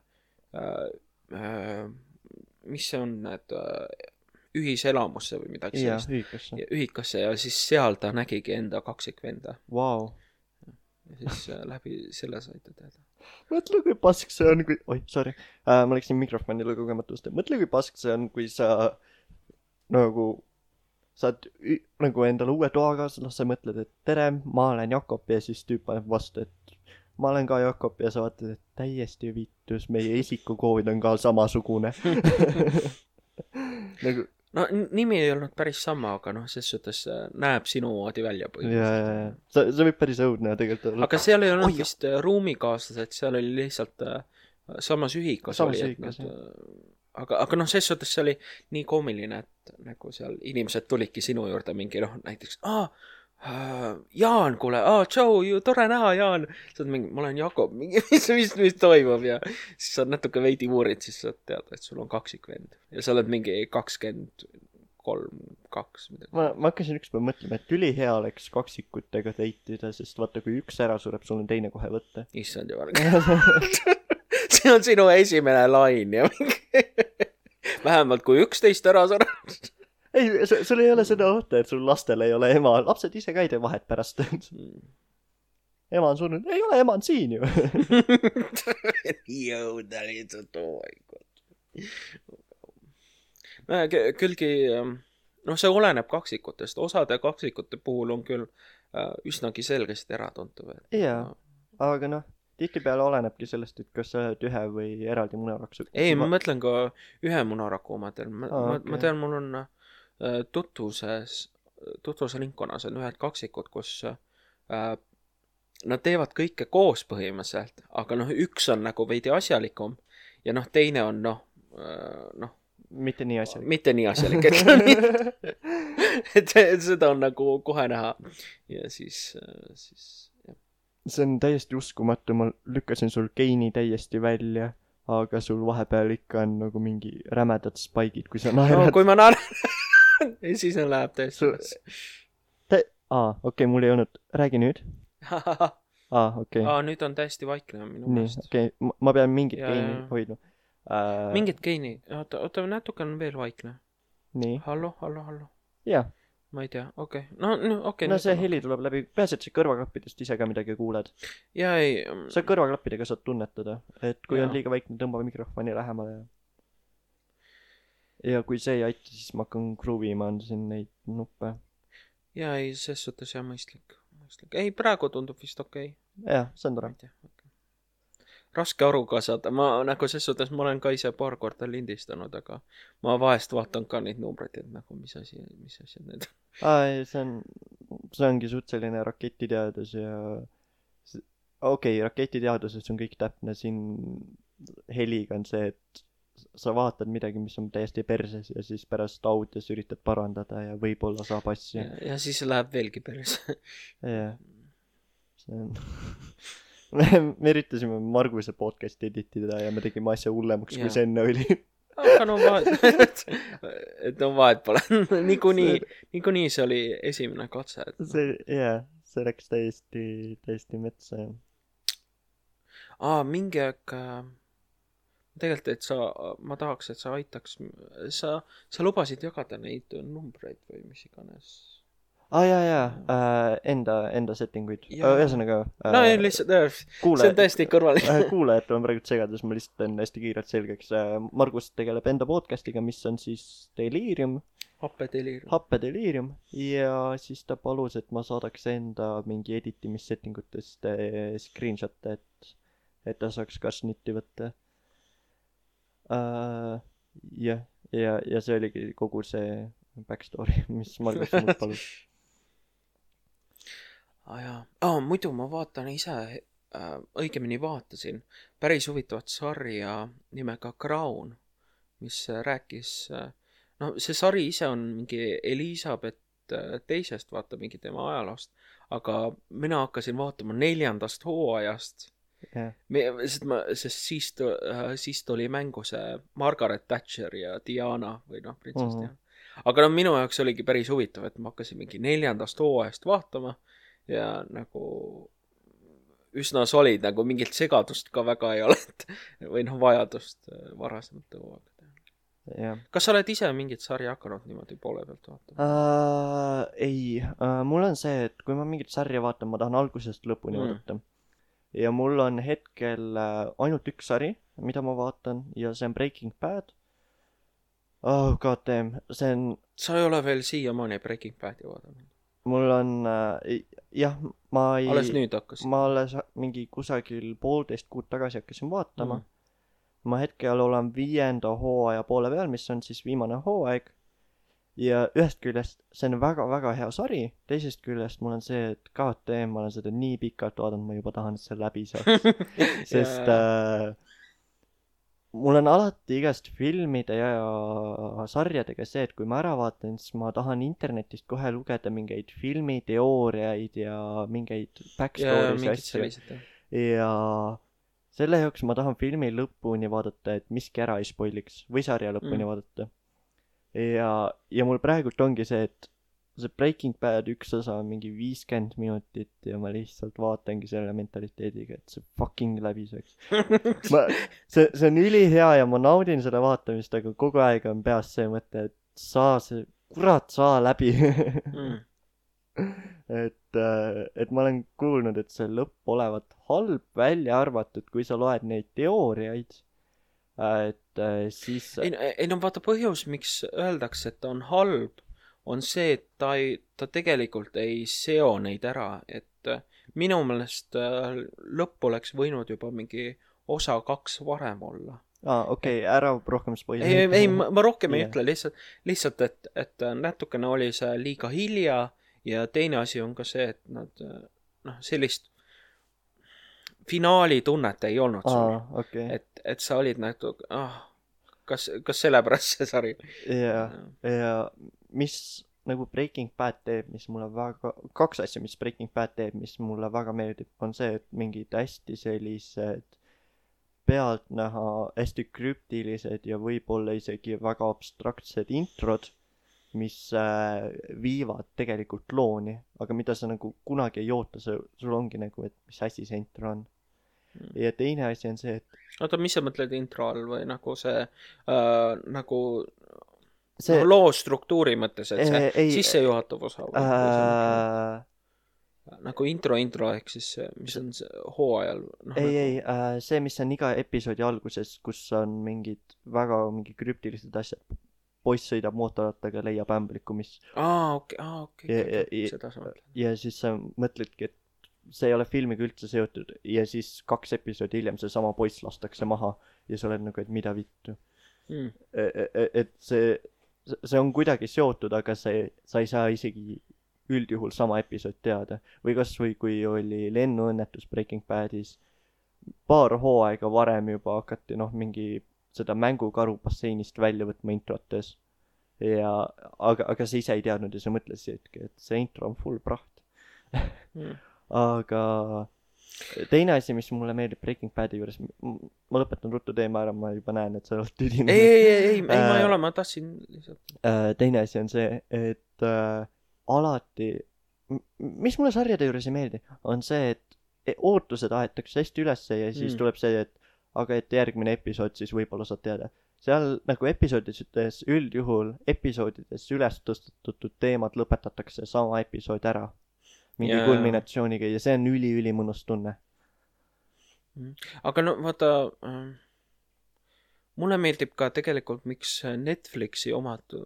äh, äh, mis see on, need äh, ühiselamusse või midagi jaa, sellist. ühikasse. ja siis seal ta nägigi enda kaksikvenda Vau. ja siis äh, läbi selle sai ta teada. mõtle, kui pask see on, kui, oih, sorry äh,, ma läksin mikrofonile kogematust, mõtle, kui pask see on, kui sa nagu saad nagu endale uue toakaaslase, mõtled, et tere, ma olen Jakob ja siis tüüp paneb vastu, et ma olen ka Jakob ja sa vaatad, et täiesti viitus, meie isikukood on ka samasugune nagu no nimi ei olnud päris sama, aga noh, ses suhtes äh, näeb sinu moodi välja ja, ja, ja see, see võib päris õudne tegelikult olla. aga seal ei olnud Oi, vist äh, ruumikaaslased, seal oli lihtsalt äh, samas ühikas Samas oli, et nad, aga, aga noh, ses suhtes see oli nii koomiline, et nagu seal inimesed tulidki sinu juurde mingi noh, näiteks aa äh, Jaan, kuule, aa, tšau, tore näha, Jaan. sa oled mingi, ma olen Jakob, mingi, mis, mis, mis toimub ja siis sa natuke veidi uurid, siis saad teada, et sul on kaksikvend ja sa oled mingi kakskümmend kolm, kaks midagi. ma, ma hakkasin ükspäev mõtlema, et ülihea oleks kaksikutega date ida, sest vaata, kui üks ära sureb, sul on teine kohe võtta. issand jumal. see on sinu esimene lain ja vähemalt kui üksteist ära sureb. ei, sul ei ole seda ohtu, et sul lastel ei ole ema, lapsed ise ka ei tee vahet pärast. ema on surnud, ei ole, ema on siin ju. jõuda lihtsalt, oh my god. küllgi, noh, see oleneb kaksikutest, osade kaksikute puhul on küll äh, üsnagi selgesti äratuntav, jaa, aga noh, tihtipeale olenebki sellest, et kas sa oled ühe või eraldi munaraksu. ei, ma mõtlen ka ühe munaraku omadel, ma ah,, ma, okei. ma tean, mul on äh, tutvuses, tutvusringkonnas on ühed kaksikud, kus äh, nad teevad kõike koos põhimõtteliselt, aga noh, üks on nagu veidi asjalikum ja noh, teine on noh äh,, noh, mitte nii asjalik. mitte nii asjalik, et et seda on nagu kohe näha ja siis, siis jah. See on täiesti uskumatu, ma lükkasin sul geini täiesti välja, aga sul vahepeal ikka on nagu mingi rämedad spaigid, kui sa no naerad. kui ma naeran siis on- läheb täiesti üles. aa, okei okay,, mul ei olnud, räägi nüüd. aa, okei okay.. aa, nüüd on täiesti vaikne minu nii, meelest. okei okay., ma pean mingit Jaa, geini jaa. hoidma äh,. mingit geini, oota, oota, natuke on veel vaikne. nii, hallo, hallo, hallo. jaa. Ma ei tea, okei okay., no, no okei okay,. no see. heli tuleb läbi, peaasi, et sa kõrvaklappidest ise ka midagi kuuled. jaa, ei. sa kõrvaklappidega saad tunnetada, et kui Jaa. on liiga väikne, tõmba mikrofoni lähemale ja ja kui see ei aita, siis ma hakkan kruvima siin neid nuppe. jaa, ei, ses suhtes jah, mõistlik, mõistlik. ei, praegu tundub vist okei okay.. jah, see on tore ei. tea, okei okay.. Raske aru ka saada, ma nagu ses suhtes, ma olen ka ise paar korda lindistanud, aga ma vahest vaatan ka neid numbreid, et nagu mis asi, mis asjad need on. aa, ei, see on, see ongi suht selline raketiteadus ja okei okay,, raketiteaduses on kõik täpne, siin heliga on see, et sa vaatad midagi, mis on täiesti perses ja siis pärast audios üritad parandada ja võib-olla saab asja ja, siis läheb veelgi päris. jah, see on me, me üritasime Marguse podcast'i editida ja me tegime asja hullemaks, kui see enne oli. aga no vahet, et no vahet pole. niikuinii, niikuinii see oli esimene katse, et see, jaa, see läks täiesti, täiesti metsa ja aa, mingi aeg äh, tegelikult, et sa, ma tahaks, et sa aitaks, sa, sa lubasid jagada neid numbreid või mis iganes. Aa ah, jaa, jaa äh,, enda, enda setting uid. Jaa. ühesõnaga äh, no ei, lihtsalt, see kuule on, täiesti kõrvalik. äh, kuulajatele on praegu segadus, ma lihtsalt teen hästi kiirelt selgeks. Margus tegeleb enda podcast'iga, mis on siis Delirium, happedeliir. happedelirium ja siis ta palus, et ma saadaks enda mingi editimissetting utest äh, screenshot'e, et, et ta saaks ka snitti võtta äh,. jah, ja, ja see oligi kogu see backstory, mis Margus mult palus. aa jaa, aa muidu ma vaatan ise äh,, õigemini vaatasin päris huvitavat sarja nimega Crown, mis äh, rääkis äh,, no see sari ise on mingi Elizabeth äh, teisest, vaata mingi tema ajaloost, aga mina hakkasin vaatama neljandast hooajast me, sest ma, sest siis äh,, siis ta oli mängu see Margaret Thatcher ja Diana või noh, printsess Mhm. Diana. aga noh, minu jaoks oligi päris huvitav, et ma hakkasin mingi neljandast hooajast vaatama ja nagu üsna solid, nagu mingit segadust ka väga ei ole, et või noh, vajadust äh, varasemate hooaegadega. kas sa oled ise mingit sarja hakanud niimoodi poole pealt vaatama? uh,. ei uh,, mul on see, et kui ma mingit sarja vaatan, ma tahan algusest lõpuni Mm. vaadata. ja mul on hetkel ainult üks sari, mida ma vaatan ja see on Breaking Bad. oh god damn, see on, sa ei ole veel siiamaani Breaking Badi vaadanud? Mul on uh,, jah, ma ei. alles nüüd hakkasid? ma alles mingi kusagil poolteist kuud tagasi hakkasin vaatama Mm. ma hetkel olen viienda hooaja poole peal, mis on siis viimane hooaeg. ja ühest küljest see on väga-väga hea sari, teisest küljest mul on see, et damn, ma olen seda nii pikalt vaadanud, ma juba tahan, et see läbi saaks. sest äh, mul on alati igast filmide ja sarjadega see, et kui ma ära vaatan, siis ma tahan internetist kohe lugeda mingeid filmiteooriaid ja mingeid ja backstory'si asju. ja selle jaoks ma tahan filmi lõpuni vaadata, et miski ära ei spoiliks või sarja lõpuni mm. vaadata. ja, ja mul praegult ongi see, et see Breaking Bad üks osa on mingi viiskümmend minutit ja ma lihtsalt vaatangi selle mentaliteediga, et see fucking läbi saaks. ma, see, see on ülihea ja ma naudin seda vaatamist, aga kogu aeg on peas see mõte, et saa see, kurat, saa läbi Mm. et, et ma olen kuulnud, et see lõpp olevat halb, välja arvatud, kui sa loed neid teooriaid. et äh, siis. ei, ei no vaata põhjus, miks öeldakse, et ta on halb, on see, et ta ei, ta tegelikult ei seo neid ära, et äh, minu meelest äh, lõpp oleks võinud juba mingi osa kaks varem olla. aa, okei okay,, ära rohkem spoil'i. ei, ei, ei, ma rohkem ei Jah. ütle, lihtsalt, lihtsalt, et, et äh, natukene oli see liiga hilja ja teine asi on ka see, et nad noh, sellist finaali tunnet ei olnud sul. okei. et, et sa olid nagu, ah, kas, kas sellepärast see sari? ja, ja mis nagu Breaking Bad teeb, mis mulle väga, kaks asja, mis Breaking Bad teeb, mis mulle väga meeldib, on see, et mingid hästi sellised pealtnäha hästi krüptilised ja võib-olla isegi väga abstraktsed introd, mis äh, viivad tegelikult looni, aga mida sa nagu kunagi ei oota, sa, sul ongi nagu, et mis asi see intro on. Mm. ja teine asi on see, et oota, mis sa mõtled intro all või nagu see äh, nagu see no, loo struktuuri mõttes, et see ei- sissejuhatav osa äh, nagu, nagu intro, intro ehk siis mis on see hooajal noh, ei, ei äh,, see, mis on iga episoodi alguses, kus on mingid väga mingi krüptilised asjad. poiss sõidab mootorrattaga, leiab ämbliku, mis aa, okei, aa, okei seda sa mõtled. ja siis sa mõtledki, et see ei ole filmiga üldse seotud ja siis kaks episoodi hiljem seesama poiss lastakse maha ja sa oled nagu, et mida vittu. Mm. et see, see on kuidagi seotud, aga see, sa ei saa isegi üldjuhul sama episood teada. või kasvõi kui oli lennuõnnetus Breaking Badis, paar hooaega varem juba hakati noh, mingi seda mängukaru basseinist välja võtma introtes. ja, aga, aga sa ise ei teadnud ja sa mõtlesidki, et see intro on full praht. Mm. aga teine asi, mis mulle meeldib Breaking Badi juures, ma lõpetan ruttu teema ära, ma juba näen, et sa oled tüdine. ei, ei, ei, ei, ma ei Äh, ole, ma tahtsin lihtsalt. Äh, teine asi on see, et äh, alati, mis mulle sarjade juures ei meeldi, on see, et e- ootused aetakse hästi ülesse ja siis mm. tuleb see, et aga et järgmine episood siis võib-olla saad teada. seal nagu episoodides üldjuhul episoodides üles tõstetud teemad lõpetatakse sama episood ära. Mingi yeah. kulminatsiooniga ja see on üliülimõnus tunne. aga no vaata äh,, mulle meeldib ka tegelikult, miks Netflixi omad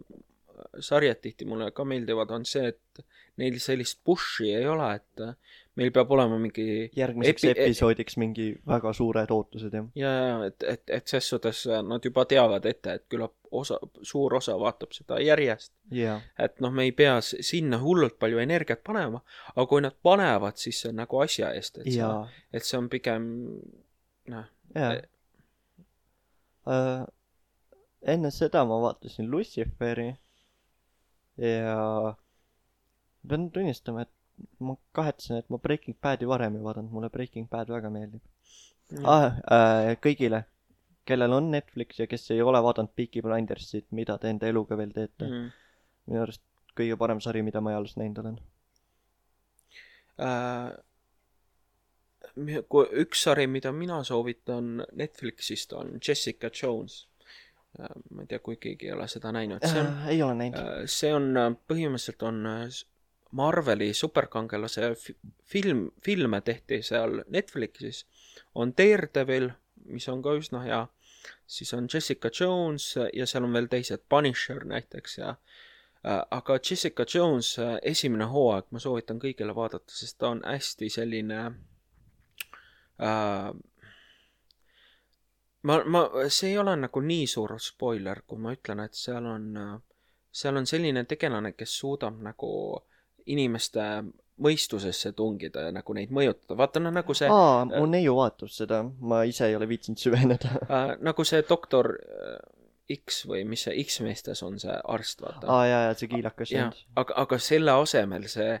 sarjad tihti mulle ka meeldivad, on see, et neil sellist push'i ei ole, et äh, meil peab olema mingi järgmiseks Epi- Epi episoodiks mingi väga suured ootused jah. ja, ja et, et, et ses suhtes äh, nad juba teavad ette, et küllap osa, suur osa vaatab seda järjest. jaa, et noh, me ei pea sinna hullult palju energiat panema, aga kui nad panevad, siis see on nagu asja eest, et sa, jaa, et see on pigem noh, jaa Eh. uh,. enne seda ma vaatasin Luciferi ja pean tunnistama, et ma kahetsen, et ma Breaking Badi varem ei vaadanud, mulle Breaking Bad väga meeldib ah,. Uh, kõigile, kellel on Netflix ja kes ei ole vaadanud Peaky Blindersit, mida te enda eluga veel teete mm., mm. minu arust kõige parem sari, mida ma eales näinud olen. äh, kui üks sari, mida mina soovitan Netflixist on Jessica Jones. Ma ei tea, kui keegi ei ole seda näinud, äh, ei ole näinud. Äh, see on äh, põhimõtteliselt on äh, Marveli superkangelase fi- film, filme tehti seal Netflixis. on Daredevil, mis on ka üsna hea, siis on Jessica Jones ja seal on veel teised, Punisher näiteks ja äh, aga Jessica Jones äh, esimene hooaeg ma soovitan kõigile vaadata, sest ta on hästi selline äh, ma, ma, see ei ole nagu nii suur spoiler, kui ma ütlen, et seal on, seal on selline tegelane, kes suudab nagu inimeste mõistusesse tungida ja nagu neid mõjutada, vaata noh, nagu see aa, mu neiu vaatab seda, ma ise ei ole viitsinud süveneda. äh,, nagu see doktor äh, X või mis see X-meestes on see arst, vaata. aa jaa, jaa, see kiilakas jah aga, aga selle asemel see,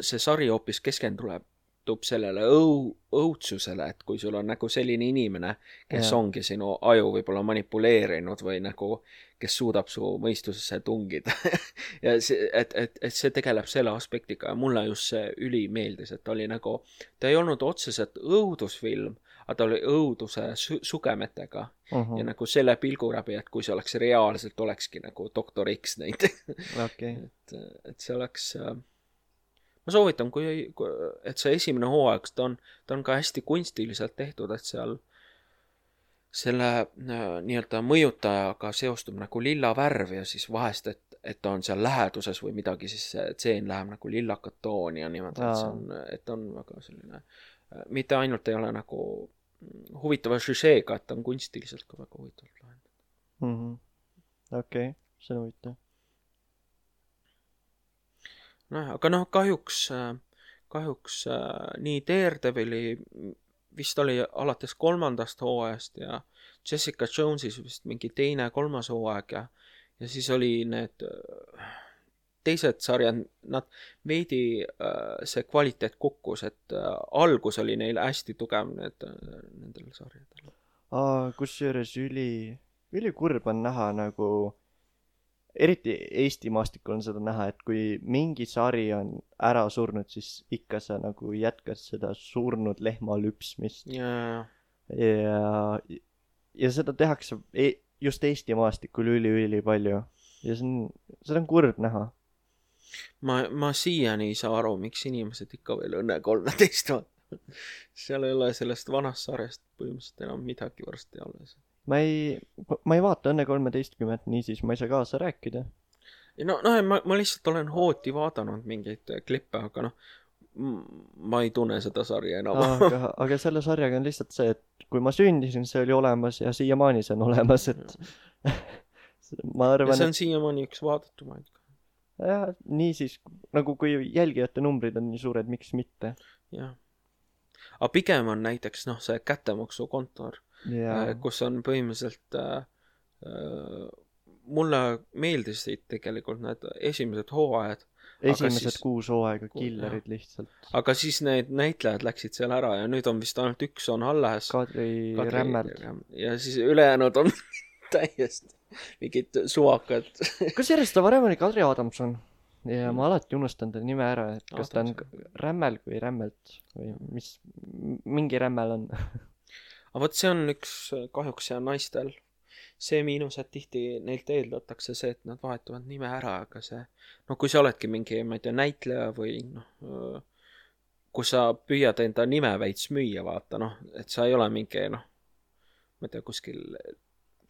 see sari hoopis keskendub sellele õu-, õudsusele, et kui sul on nagu selline inimene, kes Jaa. ongi sinu aju võib-olla manipuleerinud või nagu, kes suudab su mõistusesse tungida ja see, et, et, et see tegeleb selle aspektiga ja mulle just see ülimeeldis, et ta oli nagu, ta ei olnud otseselt õudusfilm, aga ta oli õuduse su sugemetega Mhm. ja nagu selle pilgu läbi, et kui see oleks reaalselt, olekski nagu doktor X näiteks. okei, et, et see oleks äh, ma soovitan, kui, kui, et see esimene hooaeg, ta on, ta on ka hästi kunstiliselt tehtud, et seal selle äh, nii-öelda mõjutajaga seostub nagu lilla värv ja siis vahest, et, et ta on seal läheduses või midagi, siis see tseen läheb nagu lillakat tooni ja niimoodi, et see on, et on väga selline, mitte ainult ei ole nagu mm, huvitava žüžeega, et ta on kunstiliselt ka väga huvitavalt lahendatud. Mhm. okei, see on huvitav. nojah, aga noh, kahjuks, kahjuks äh, nii Daredevili vist oli alates kolmandast hooajast ja Jessica Jones'is vist mingi teine, kolmas hooaeg ja, ja siis oli need äh, teised sarjad, nad veidi äh, see kvaliteet kukkus, et äh, algus oli neil hästi tugev need, nendel sarjadel. kusjuures üli, ülikurb on näha nagu, eriti Eesti maastikul on seda näha, et kui mingi sari on ära surnud, siis ikka sa nagu jätkad seda surnud lehma lüpsmist ja, ja, ja seda tehakse e just Eesti maastikul üli-ülipalju ja see on, seda on kurb näha. ma, ma siiani ei saa aru, miks inimesed ikka veel Õnne kolmeteist vaatavad. seal ei ole sellest vanast sarjast põhimõtteliselt enam midagi varsti alles. Ma ei, ma ei vaata Õnne kolmeteistkümmet, niisiis ma ei saa kaasa rääkida. no, noh, ma, ma lihtsalt olen hooti vaadanud mingeid äh, klippe, aga noh, ma ei tunne seda sarja enam. aga, aga selle sarjaga on lihtsalt see, et kui ma sündisin, see oli olemas ja siiamaani see on olemas, et ma arvan, see et on siiamaani üks vaadatumaid. jah, niisiis nagu kui jälgijate numbrid on nii suured, miks mitte. jah. aga pigem on näiteks noh, see kättemaksukontor, ja kus on põhimõtteliselt äh, äh, mulle meeldisid tegelikult need esimesed hooajad, esimesed siis- kuus hooaega killerid lihtsalt. aga siis need näitlejad läksid seal ära ja nüüd on vist ainult üks on alles. Kadri Rämmerd. ja siis ülejäänud on täiesti mingid suvakad. kusjuures ta varem oli Kadri Adamson ja ma alati unustan ta nime ära, et kas ta on Adamson. Rämmel või Rämmelt või mis, mingi Rämmel on. aga vot see on üks kahjuks see on naistel see miinus, et tihti neilt eeldatakse see, et nad vahetavad nime ära, aga see noh, kui sa oledki mingi, ma ei tea, näitleja või noh, kui sa püüad enda nime veits müüa, vaata noh, et sa ei ole mingi noh, ma ei tea, kuskil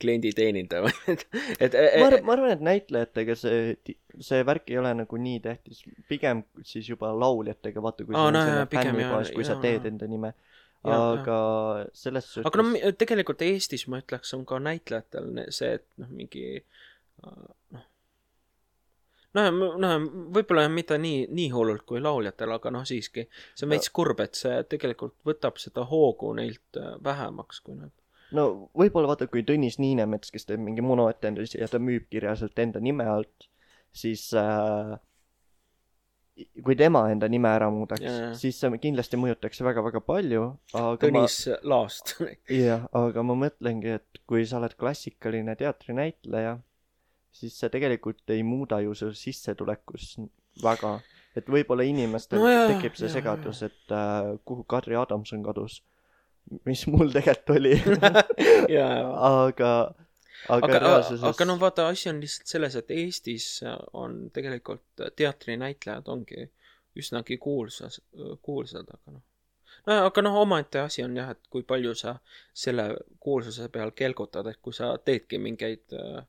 klienditeenindaja või et, et, ma arvan, et, ma arvan, et näitlejatega see, see värk ei ole nagu nii tähtis, pigem siis juba lauljatega, vaata kui Aa, no selline pigem jaa, kui sa jaa. teed enda nime. Aga selles suhtes aga no tegelikult Eestis ma ütleks, on ka näitlejatel see, et noh, mingi äh, noh, noh, noh, võib-olla mitte nii, nii hullult kui lauljatel, aga noh, siiski see on veits kurb, et see tegelikult võtab seda hoogu neilt äh, vähemaks, kui nad no võib-olla vaata, kui Tõnis Niinemets, kes teeb mingi monoetendusi ja ta müüb kirjaselt enda nime alt, siis äh, kui tema enda nime ära muudaks jaa. siis see kindlasti mõjutaks väga-väga palju, aga Tõnis Laast. ma, jah, aga ma mõtlengi, et kui sa oled klassikaline teatrinäitleja, siis see tegelikult ei muuda ju su sissetulekus väga. et võib-olla inimestel No jaa, tekib see jaa, segadus, et äh, kuhu Kadri Adamson kadus. mis mul tegelikult oli aga, aga, aga, reaalsuses aga no vaata, asi on lihtsalt selles, et Eestis on tegelikult teatrinäitlejad ongi üsnagi kuulsas, kuulsad, aga noh. no aga noh, omaette asi on jah, et kui palju sa selle kuulsuse peal kelgutad, et kui sa teedki mingeid äh,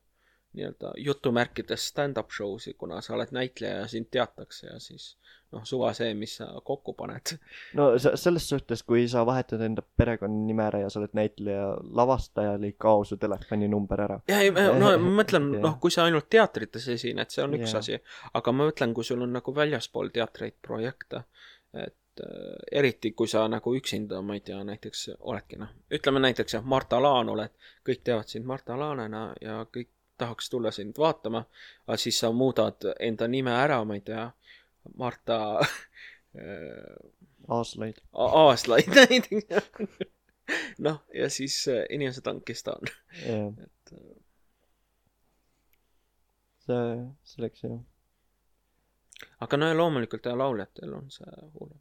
nii-öelda jutumärkides stand-up show sid, kuna sa oled näitleja ja sind teatakse ja siis noh, suva see, mis sa kokku paned. no se- selles suhtes, kui sa vahetad enda perekonnanime ära ja sa oled näitleja, lavastajal ei kao su telefoninumber ära. ja ei, no ma mõtlen, noh, kui sa ainult teatrites esined, see on üks Jah. asi, aga ma mõtlen, kui sul on nagu väljaspool teatreid projekte, et äh, eriti kui sa nagu üksinda, ma ei tea, näiteks oledki noh, ütleme näiteks jah, Marta Laan oled, kõik teavad sind Marta Laanena ja kõik tahaks tulla sind vaatama, aga siis sa muudad enda nime ära, ma ei tea, Marta äh, aaslaid. Aaslaid näiteks. noh, ja siis äh, inimesed on, kes ta on, jah, et äh, see, selleks jah. aga no ja loomulikult ja lauljatel on see hullem.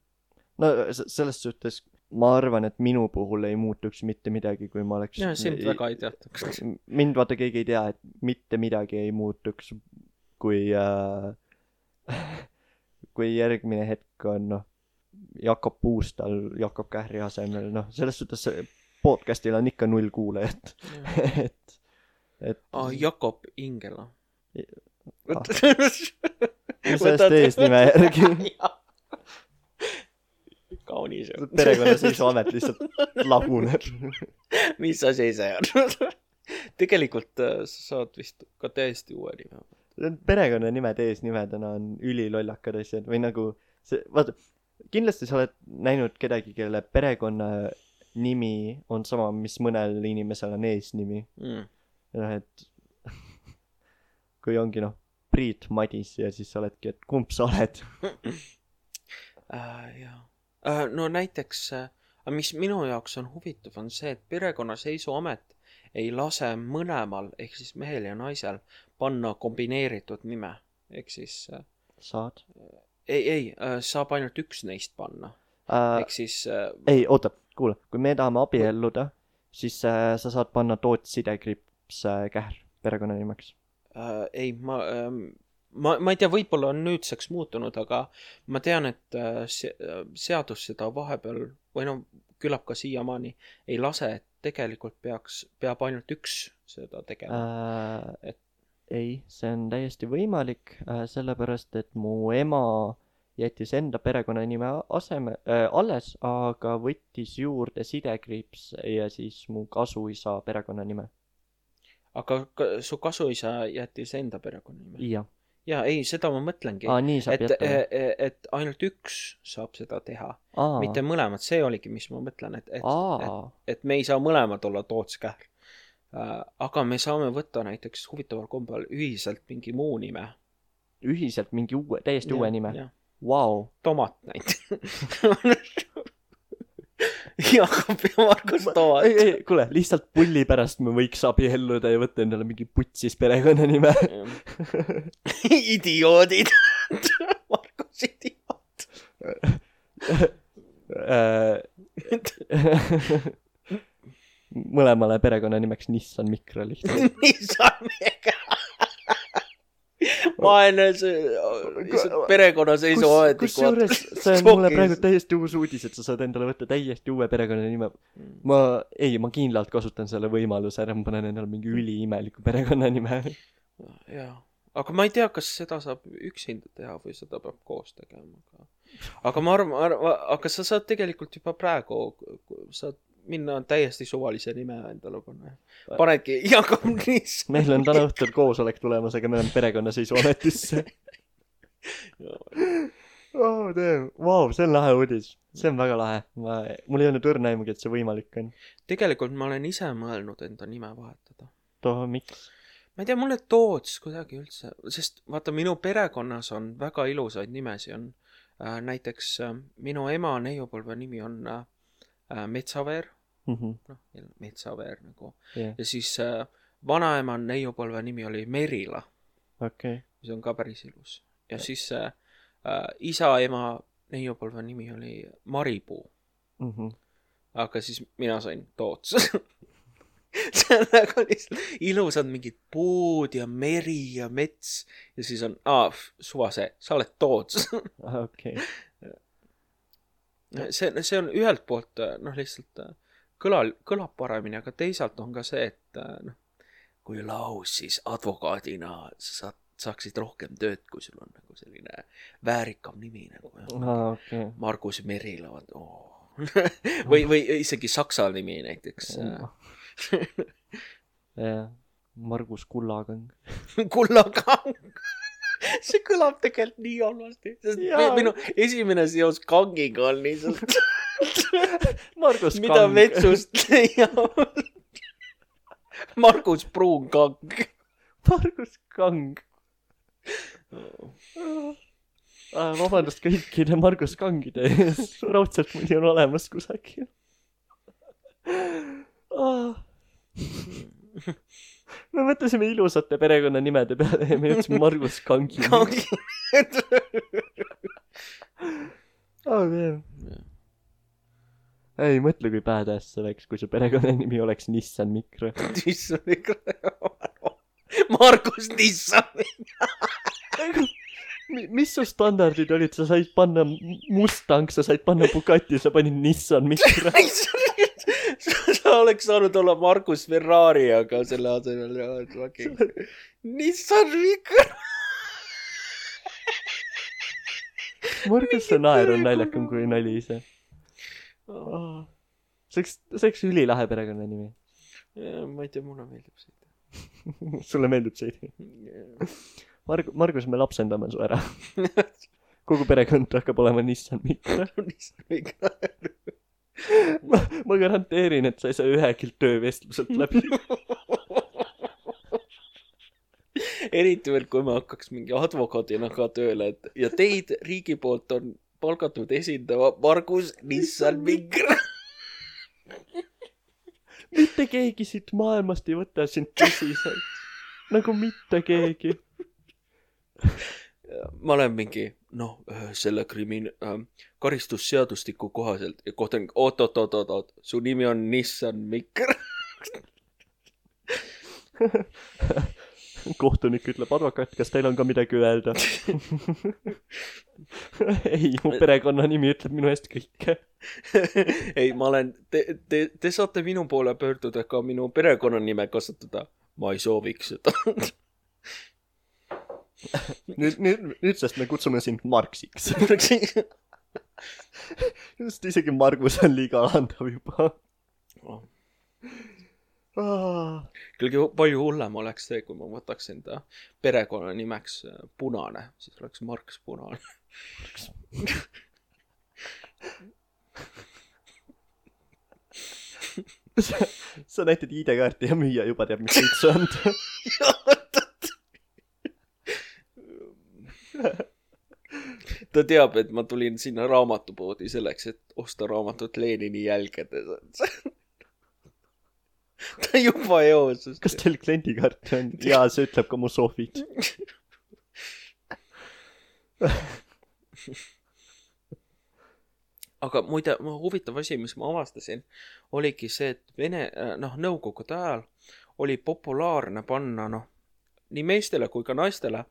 no selles suhtes ma arvan, et minu puhul ei muutuks mitte midagi, kui ma oleks ja sind väga ei teataks. mind vaata keegi ei tea, et mitte midagi ei muutuks, kui äh, kui järgmine hetk on noh, Jakob Puustal Jakob Kähri asemel, noh, selles suhtes podcast'il on ikka null kuulajat, et, et aa, Jakob Ingela. Ah. sellest eesnime järgi kaunis. perekonnaseisuamet lihtsalt laguneb. mis asi see on? tegelikult äh, sa saad vist ka täiesti uue nime. Need perekonnanimed eesnimedena on ülilollakad asjad või nagu see, vaata, kindlasti sa oled näinud kedagi, kelle perekonnanimi on sama, mis mõnel inimesel on eesnimi. Mm. noh, et kui ongi noh, Priit Madis ja siis sa oledki, et kumb sa oled. Äh, jaa. No näiteks äh,, mis minu jaoks on huvitav, on see, et perekonnaseisuamet ei lase mõlemal ehk siis mehel ja naisel panna kombineeritud nime. ehk siis äh, saad ei, ei äh,, saab ainult üks neist panna. äh, ehk. siis äh, ei, oota, kuula, kui me tahame abielluda, siis äh, sa saad panna Toots sidekriips äh, Kähr perekonnanimeks. äh, ei, ma ähm,, ma, ma ei tea, võib-olla on nüüdseks muutunud, aga ma tean, et äh, se- seadus seda vahepeal või no küllap ka siiamaani ei lase, et tegelikult peaks, peab ainult üks seda tegema äh, Et-. ei, see on täiesti võimalik äh,, sellepärast et mu ema jättis enda perekonnanime aseme äh, alles, aga võttis juurde sidekriips ja siis mu kasuisa perekonnanime. aga ka, su kasuisa jättis enda perekonnanime? jah, jaa, ei, seda ma mõtlengi. et, jätta või? et ainult üks saab seda teha, mitte mõlemad, see oligi, mis ma mõtlen, et, et, et et me ei saa mõlemad olla Toots Kähr. aga me saame võtta näiteks huvitaval kombel ühiselt mingi muu nime. ühiselt mingi uue, täiesti uue nime. Vau, Tomat näiteks. Ja Margus Tomat ei, ei, kuule, lihtsalt pulli pärast me võiks abielluda ja võtta endale mingi putsis perekonnanime. idioodid. Margus idioot. Äh, mõlemale perekonnanimeks Nissan Micra lihtsalt. Nissan Mega. Vaene see, lihtsalt perekonnaseisuameti kusjuures see on mulle praegu täiesti uus uudis, et sa saad endale võtta täiesti uue perekonnanime. ma, ei, ma kindlalt kasutan selle võimaluse ära, ma panen endale mingi üliimeliku perekonnanime. jaa, aga ma ei tea, kas seda saab üksinda teha või seda peab koos tegema, aga aga ma arvan, aga sa saad tegelikult juba praegu, saad minna täiesti suvalise nime endale panna. panedki Jakob Niis. meil on täna õhtul koosolek tulemas, aga me oleme perekonnaseisuametisse. oh damn, vau, see on lahe uudis. see on väga lahe. ma, mul ei olnud õrna aimugi, et see võimalik on. tegelikult ma olen ise mõelnud enda nime vahetada. too, miks? ma ei tea, mulle Toots kuidagi üldse, sest vaata, minu perekonnas on väga ilusaid nimesid, on äh, näiteks äh, minu ema neiupõlve nimi on äh, äh, Metsaveer, Mhm, noh, Metsaveer nagu, jah, ja siis äh, vanaema neiupõlve nimi oli Merila, okei. mis on ka päris ilus. ja siis äh, äh, isa, ema, neiupõlve nimi oli Maripuu, Mhm. aga siis mina sain Toots. see on nagu lihtsalt ilusad mingid puud ja meri ja mets ja siis on, aa, suva see, sa oled Toots. okei, see, see on ühelt poolt noh, lihtsalt äh, kõla, kõlab paremini, aga teisalt on ka see, et äh, noh, kui laus, siis advokaadina sa saad, saaksid rohkem tööd, kui sul on nagu selline väärikam nimi nagu jah. okei. Margus Merila, oo. või, või isegi saksa nimi näiteks. jah, Margus Kullakõng. kullakang. see kõlab tegelikult nii halvasti, sest Jaa. minu esimene seos kangiga on lihtsalt, Margus mida Kang. metsust leiab. Margus Pruunkang. Margus Kang. Ah, vabandust kõikide Margus Kangide ees, raudselt mõni on olemas kusagil ah.. Me mõtlesime ilusate perekonnanimede peale ja me jõudsime Margus Kangi. kangi. oh, man. ei mõtle, kui badass see oleks, kui su perekonnanimi oleks Nissan Micro. Nissan ikka. Margus Nissan. Mi- mis su standardid olid, sa said panna Mustang, sa said panna Bugatti, sa panid Nissan Micro. sa oleks saanud olla Margus Ferrari, aga selle asemel et fucking Nissan Micro. Margus, see naer on naljakam kui nali ise. see oleks, see oleks ülilahe perekonnanimi. ma ei tea, mulle meeldib sõita. sulle meeldib see idee? Marg-, Margus, me lapsendame su ära. kogu perekond hakkab olema Nissan Micro. Nissan Micro. ma, ma garanteerin, et sa ei saa ühegi töövestluselt läbi. eriti veel, kui me hakkaks mingi advokaadina ka tööle, et ja teid riigi poolt on palgatud esindama Margus Nissan Micro. mitte keegi siit maailmast ei võta sind tõsiselt. nagu mitte keegi. ma olen mingi, noh, selle krimin- äh,, karistusseadustiku kohaselt ja kohtunik, oot-oot-oot-oot, su nimi on Nissan Micro. kohtunik ütleb, advokaat, kas teil on ka midagi öelda? ei, mu perekonnanimi ütleb minu eest kõike. ei, ma olen, te, te, te saate minu poole pöörduda ka minu perekonnanime kasutada. ma ei sooviks seda. nüüd, nüüd, nüüdsest me kutsume sind Marksiks. sest isegi Margus on liiga alandav juba. kõige palju hullem oleks see, kui ma võtaks enda perekonnanimeks äh, Punane, siis oleks Marks Punane. sa, sa näitad ID-kaarti ja müüja juba teab, mis kõik see on. ta teab, et ma tulin sinna raamatupoodi selleks, et osta raamatut Lenini jälgedes. ta juba joos. kas teil kliendikaarti on? jaa, see ütleb ka mu sohvid. aga muide, huvitav asi, mis ma avastasin, oligi see, et Vene, noh, nõukogude ajal oli populaarne panna, noh, nii meestele kui ka naistele äh,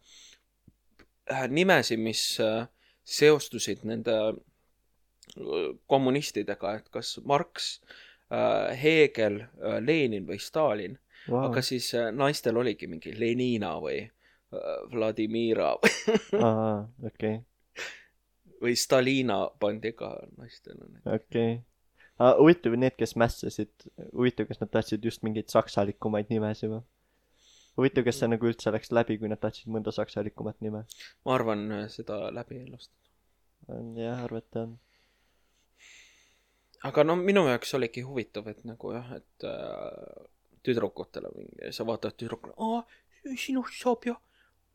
nimesid, mis äh, seostusid nende äh, kommunistidega, et kas Marx, Hegel, Lenin või Stalin, aga siis äh, naistel oligi mingi Lenina või äh, Vladimira aa, okei, või Stalina pandi ka naistele. okei. huvitav, need, kes mässasid, huvitav, kas nad tahtsid just mingeid saksalikumaid nimesid või? huvitav, kas see nagu üldse läks läbi, kui nad tahtsid mõnda saksalikumat nime? ma arvan äh, seda läbi ei lastud. jah, arvata on. aga no minu jaoks oligi huvitav, et nagu jah, et äh, tüdrukutele mingi, sa vaatad tüdrukule, aa, sinust saab ju,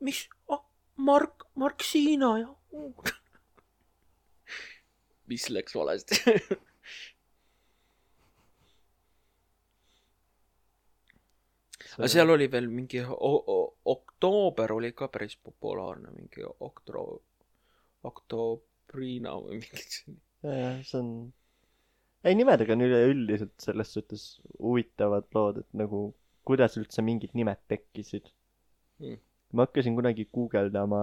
mis ah,, Mark, Marksiina ja. mis läks valesti aga seal oli veel mingi oktoober oli ka päris populaarne, mingi oktro-, Octobrina või mingi selline. jah, see on, ei nimedega on üleüldiselt selles suhtes huvitavad lood, et nagu kuidas üldse mingid nimed tekkisid Mm. ma hakkasin kunagi guugeldama,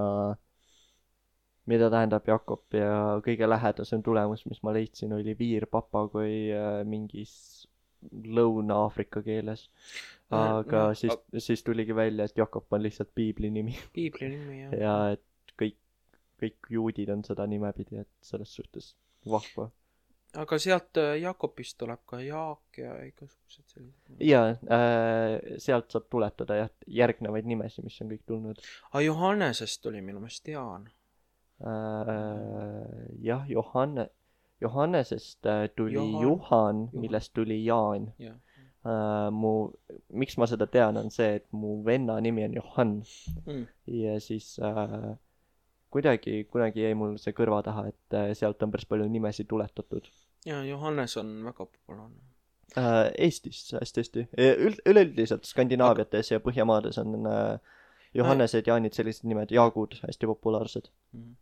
mida tähendab Jakob ja kõige lähedasem tulemus, mis ma leidsin, oli viirpapagoi äh, mingis Lõuna-Aafrika keeles. aga no, siis, siis tuligi välja, et Jakob on lihtsalt piibli nimi piibli nimi jah. ja et kõik, kõik juudid on seda nimepidi, et selles suhtes vahva. aga sealt äh, Jakobist tuleb ka Jaak ja igasugused sellised. ja äh, sealt saab tuletada jah, järgnevaid nimesid, mis on kõik tulnud aga Johannesest tuli minu meelest Jaan. äh,. jah, Johanne, Johannesest äh, tuli Johan- Juhan, millest tuli Jaan jah. äh,. mu, miks ma seda tean, on see, et mu venna nimi on Johan Mm. ja siis äh, kuidagi, kunagi jäi mul see kõrva taha, et äh, sealt on päris palju nimesid tuletatud ja Johannes on väga populaarne. äh,. Eestis hästi-hästi, üld-, üleüldiselt Skandinaaviates ja Põhjamaades on äh, Johannesed, Jaanid, sellised nimed, Jaagud hästi populaarsed. Mhm.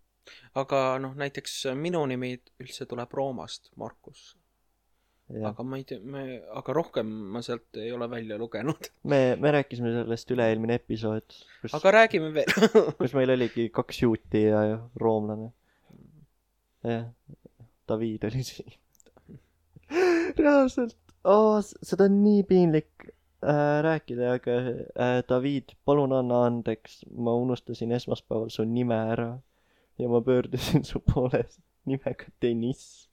Aga noh, näiteks minu nimi üldse tuleb Roomast, Markus. aga ma ei tea, me, aga rohkem ma sealt ei ole välja lugenud. me, me rääkisime sellest üle-eelmine episood, aga räägime veel. kus meil oligi kaks juuti ja roomlane. jah, David oli siin. reaalselt oh,, seda on nii piinlik äh, rääkida, aga äh, David, palun anna andeks, ma unustasin esmaspäeval su nime ära ja ma pöördusin su poole nimega Deniss.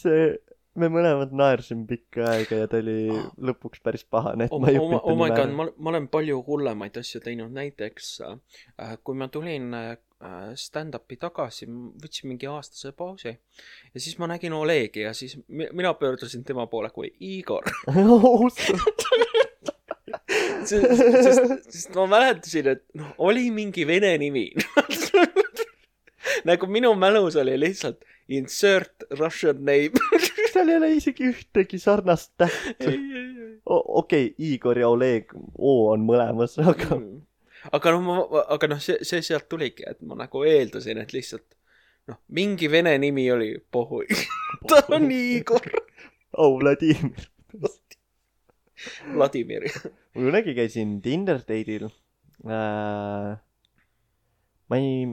see, me mõlemad naersime pikka aega ja ta oli lõpuks päris pahane, et oh, ma ei oh, õppinud oh my nime god, ma, ma olen palju hullemaid asju teinud, näiteks äh, kui ma tulin äh, stand-up'i tagasi, võtsin mingi aastase pausi ja siis ma nägin Olegi ja siis mi- mina pöördusin tema poole kui Igor. sest, sest, sest ma mäletasin, et noh, oli mingi vene nimi. nagu minu mälus oli lihtsalt insert Russian name. seal ei ole isegi ühtegi sarnast tähte. okei, Igor ja Oleg, O on mõlemas, aga Mm. aga noh, ma, aga noh, see, see sealt tuligi, et ma nagu eeldasin, et lihtsalt noh, mingi vene nimi oli pohhui. ta on Igor oh, Vladimir. Vladimir. ma kunagi käisin Tinder date'il äh,. ma ei,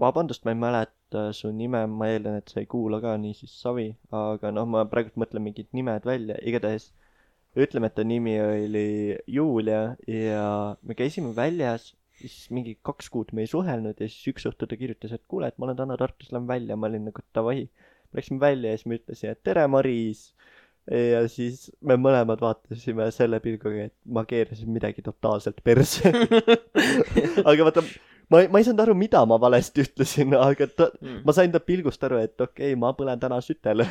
vabandust, ma ei mäleta su nime, ma eeldan, et sa ei kuula ka niisiis savi, aga noh, ma praegult mõtlen mingid nimed välja, igatahes ütleme, et ta nimi oli Julia ja me käisime väljas, siis mingi kaks kuud me ei suhelnud ja siis üks õhtu ta kirjutas, et kuule, et ma olen täna Tartus, lähen välja, ma olin nagu davai. Läksime välja ja siis ma ütlesin, et tere, Maris. ja siis me mõlemad vaatasime selle pilguga, et ma keerasin midagi totaalselt perse. aga vaata, ma ma ei saanud aru, mida ma valesti ütlesin, aga ta, ma sain ta pilgust aru, et okei okay,, ma põlen täna sütel.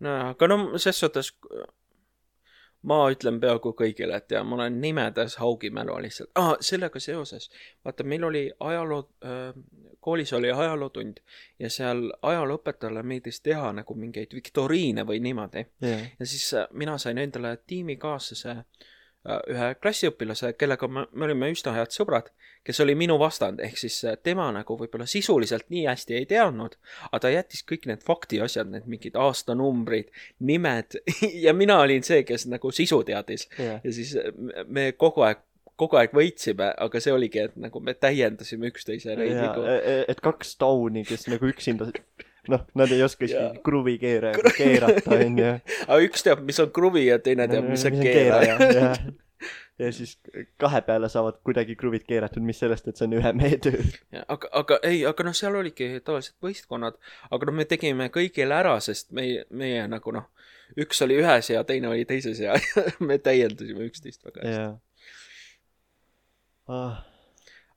nojah, aga no ses suhtes ma ütlen peaaegu kõigile, et ja ma olen nimedes haugimälu lihtsalt ah,. sellega seoses, vaata, meil oli ajaloo äh,, koolis oli ajalootund ja seal ajalooõpetajale meeldis teha nagu mingeid viktoriine või niimoodi. jah, ja siis äh, mina sain endale tiimikaaslase äh, ühe klassiõpilase, kellega me, me olime üsna head sõbrad, kes oli minu vastand, ehk siis äh, tema nagu võib-olla sisuliselt nii hästi ei teadnud, aga ta jättis kõik need faktiasjad, need mingid aastanumbrid, nimed ja mina olin see, kes nagu sisu teadis jah. ja siis äh, me- kogu aeg, kogu aeg võitsime, aga see oligi, et nagu me täiendasime üksteise neid vigu. et kaks tauni, kes nagu üksinda, noh, nad ei oska isegi kruvi keera, keerata, onju. aga üks teab, mis on kruvi ja teine teab, mis on keeraja. ja, ja siis kahe peale saavad kuidagi kruvid keeratud, mis sellest, et see on ühe mehe töö. Aga, aga ei, aga noh, seal oligi tavaliselt võistkonnad, aga noh, me tegime kõigile ära, sest meie, meie nagu noh, üks oli ühes ja teine oli teises ja me täiendasime üksteist väga hästi. ah,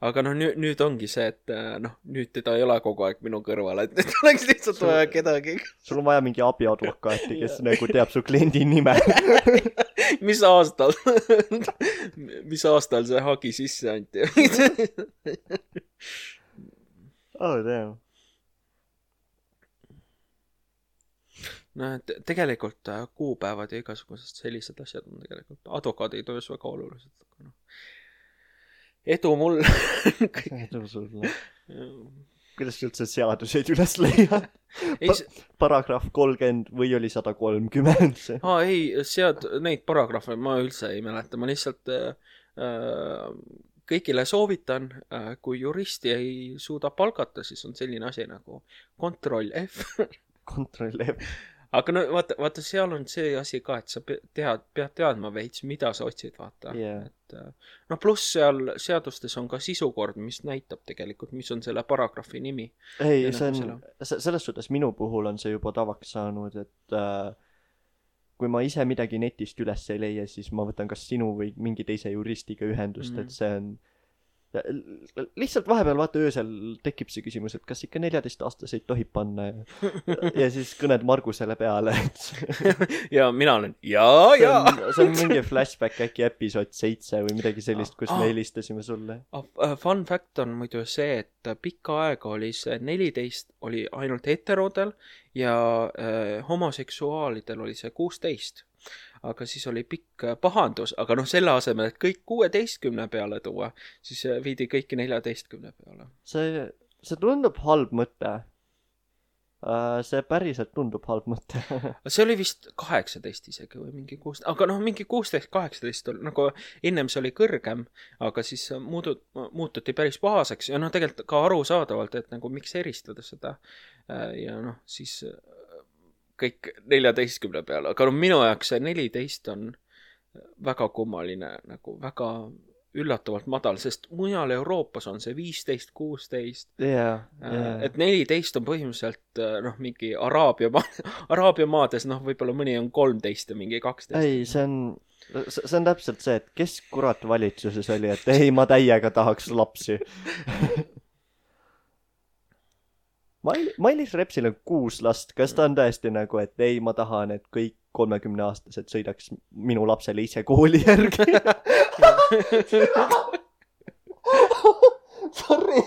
aga noh, nüüd, nüüd ongi see, et äh, noh, nüüd teda ei ole kogu aeg minu kõrval, et nüüd oleks lihtsalt Sul- vaja kedagi. sul on vaja mingi abiadvokaati, kes nagu teab su kliendi nime. mis aastal, mis aastal see hagi sisse anti? oh damn. noh, et tegelikult äh, kuupäevad ja igasugused sellised asjad on tegelikult advokaadi töös väga olulised, aga noh. Edu mulle edu sulle. kuidas sa üldse seaduseid üles leiad? ei, paragrahv kolmkümmend või oli sada kolmkümmend see? aa ei, sead neid paragrahve ma üldse ei mäleta, ma lihtsalt äh, äh, kõigile soovitan äh,, kui juristi ei suuda palgata, siis on selline asi nagu kontroll F. kontroll F. Aga no vaata, vaata, seal on see asi ka, et sa tead, pead teadma veits, mida sa otsid, vaata Jaa. et noh, pluss seal seadustes on ka sisukord, mis näitab tegelikult, mis on selle paragrahvi nimi. ei see nagu on, selles suhtes minu puhul on see juba tavaks saanud, et äh, kui ma ise midagi netist üles ei leia, siis ma võtan kas sinu või mingi teise juristiga ühendust mm, Mhm. -hmm. et see on lihtsalt vahepeal vaata öösel tekib see küsimus, et kas ikka neljateistaastaseid tohib panna ja, ja siis kõned Margusele peale, et ja mina olen jaa on, see on mingi flashback äkki episood seitse või midagi sellist, kus Ah. me helistasime sulle. Ah, Fun fact on muidu see, et pikka aega oli see neliteist oli ainult heterodel ja äh, homoseksuaalidel oli see kuusteist. Aga siis oli pikk äh, pahandus, aga noh, selle asemel, et kõik kuueteistkümne peale tuua, siis äh, viidi kõiki neljateistkümne peale. see, see tundub halb mõte. see päriselt tundub halb mõte. see oli vist kaheksateist isegi või mingi kuusteist, aga noh, mingi kuusteist, kaheksateist oli nagu ennem see oli kõrgem, aga siis muudu-, muututi päris pahaseks ja noh, tegelikult ka arusaadavalt, et nagu miks eristada seda. ja noh, siis äh, kõik neljateistkümne peale, aga no minu jaoks see neliteist on väga kummaline, nagu väga üllatavalt madal, sest mujal Euroopas on see viisteist, kuusteist, Äh, et neliteist on põhimõtteliselt äh, noh, mingi Araabia maa, Araabia maades noh, võib-olla mõni on kolmteist ja mingi kaksteist. ei, see on, see on täpselt see, et kes kurat valitsuses oli, et ei, ma täiega tahaks lapsi. Mail-, Mailis Repsil on kuus last, kas ta on tõesti nagu, et ei, ma tahan, et kõik kolmekümneaastased sõidaks minu lapsele ise kooli järgi? Sorry.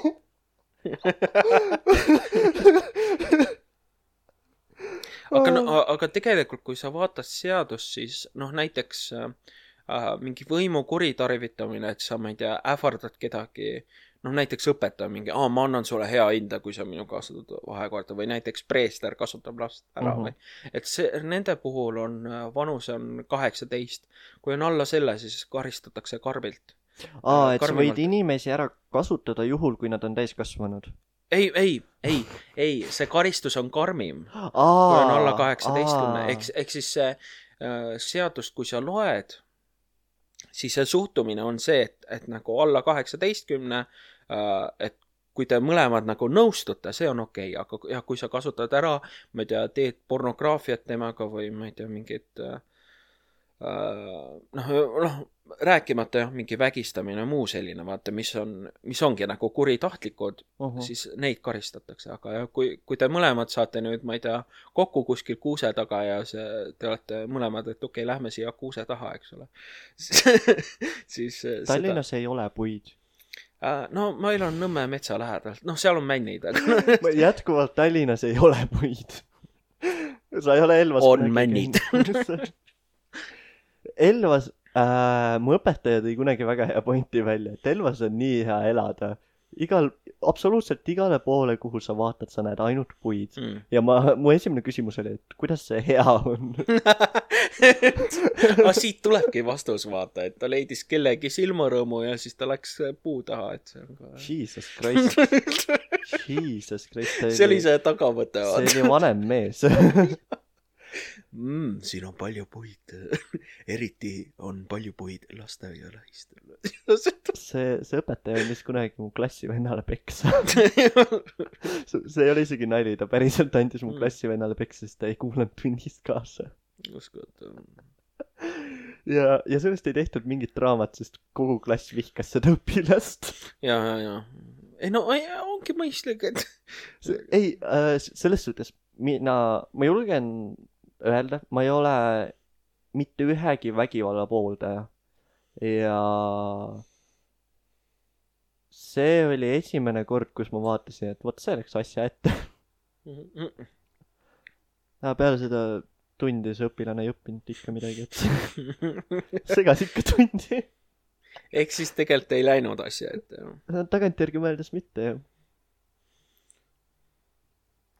aga no, aga tegelikult, kui sa vaatad seadust, siis noh, näiteks äh, äh, mingi võimu kuritarvitamine, et sa, ma ei tea, ähvardad kedagi, noh näiteks õpetaja mingi, aa, ma annan sulle hea hinda, kui sa minuga astud vahekorda või näiteks preester kasutab last ära Mhm. või mm. -hmm. et see, nende puhul on äh, vanus on kaheksateist. kui on alla selle, siis karistatakse karmilt. aa, et sa karmimalt. võid inimesi ära kasutada juhul, kui nad on täiskasvanud. ei, ei, ei, ei, see karistus on karmim kui on alla kaheksateistkümne, ehk, ehk siis see äh, seadust, kui sa loed, siis see suhtumine on see, et, et nagu alla kaheksateistkümne äh,, et kui te mõlemad nagu nõustute, see on okei okay,, aga jah, kui sa kasutad ära, ma ei tea, teed pornograafiat temaga või ma ei tea, mingit äh, äh, noh, noh, rääkimata jah, mingi vägistamine ja muu selline, vaata, mis on, mis ongi nagu kuritahtlikud, Mhm. siis neid karistatakse, aga jah, kui, kui te mõlemad saate nüüd, ma ei tea, kokku kuskil kuuse taga ja see, te olete mõlemad, et okei okay,, lähme siia kuuse taha, eks ole. siis äh, Tallinnas ei ole puid. äh,, no ma elan Nõmme metsa lähedal, noh, seal on männid, aga jätkuvalt Tallinnas ei ole puid. sa ei ole Elvas On männid. Elvas äh,, mu õpetaja tõi kunagi väga hea pointi välja, et Elvas on nii hea elada. igal, absoluutselt igale poole, kuhu sa vaatad, sa näed ainult puid. mm. ja ma, mu esimene küsimus oli, et kuidas see hea on? aga siit tulebki vastus, vaata, et ta leidis kellegi silmarõõmu ja siis ta läks äh, puu taha, et see on ka Jesus Christ, Jesus Christ. see oli see tagamõte, see vaata. oli vanem mees. mm,. siin on palju puid. eriti on palju puid lasteaia lähistel. see, see õpetaja andis kunagi mu klassivennale peksa. see ei ole isegi nali, ta päriselt andis mu Mm. klassivennale peksa, sest ta ei kuulanud tunnist kaasa. uskud. ja, ja sellest ei tehtud mingit draamat, sest kogu klass vihkas seda õpilast. ja, ja, ja. ei no ongi mõistlik, et. ei äh,, selles suhtes mina, ma julgen öelda, ma ei ole mitte ühegi vägivalla pooldaja. ja see oli esimene kord, kus ma vaatasin, et vot see läks asja ette. aga peale seda tundi see õpilane ei õppinud ikka midagi, et segas ikka tundi. ehk siis tegelikult ei läinud asja ette, jah. tagantjärgi mõeldes mitte jah.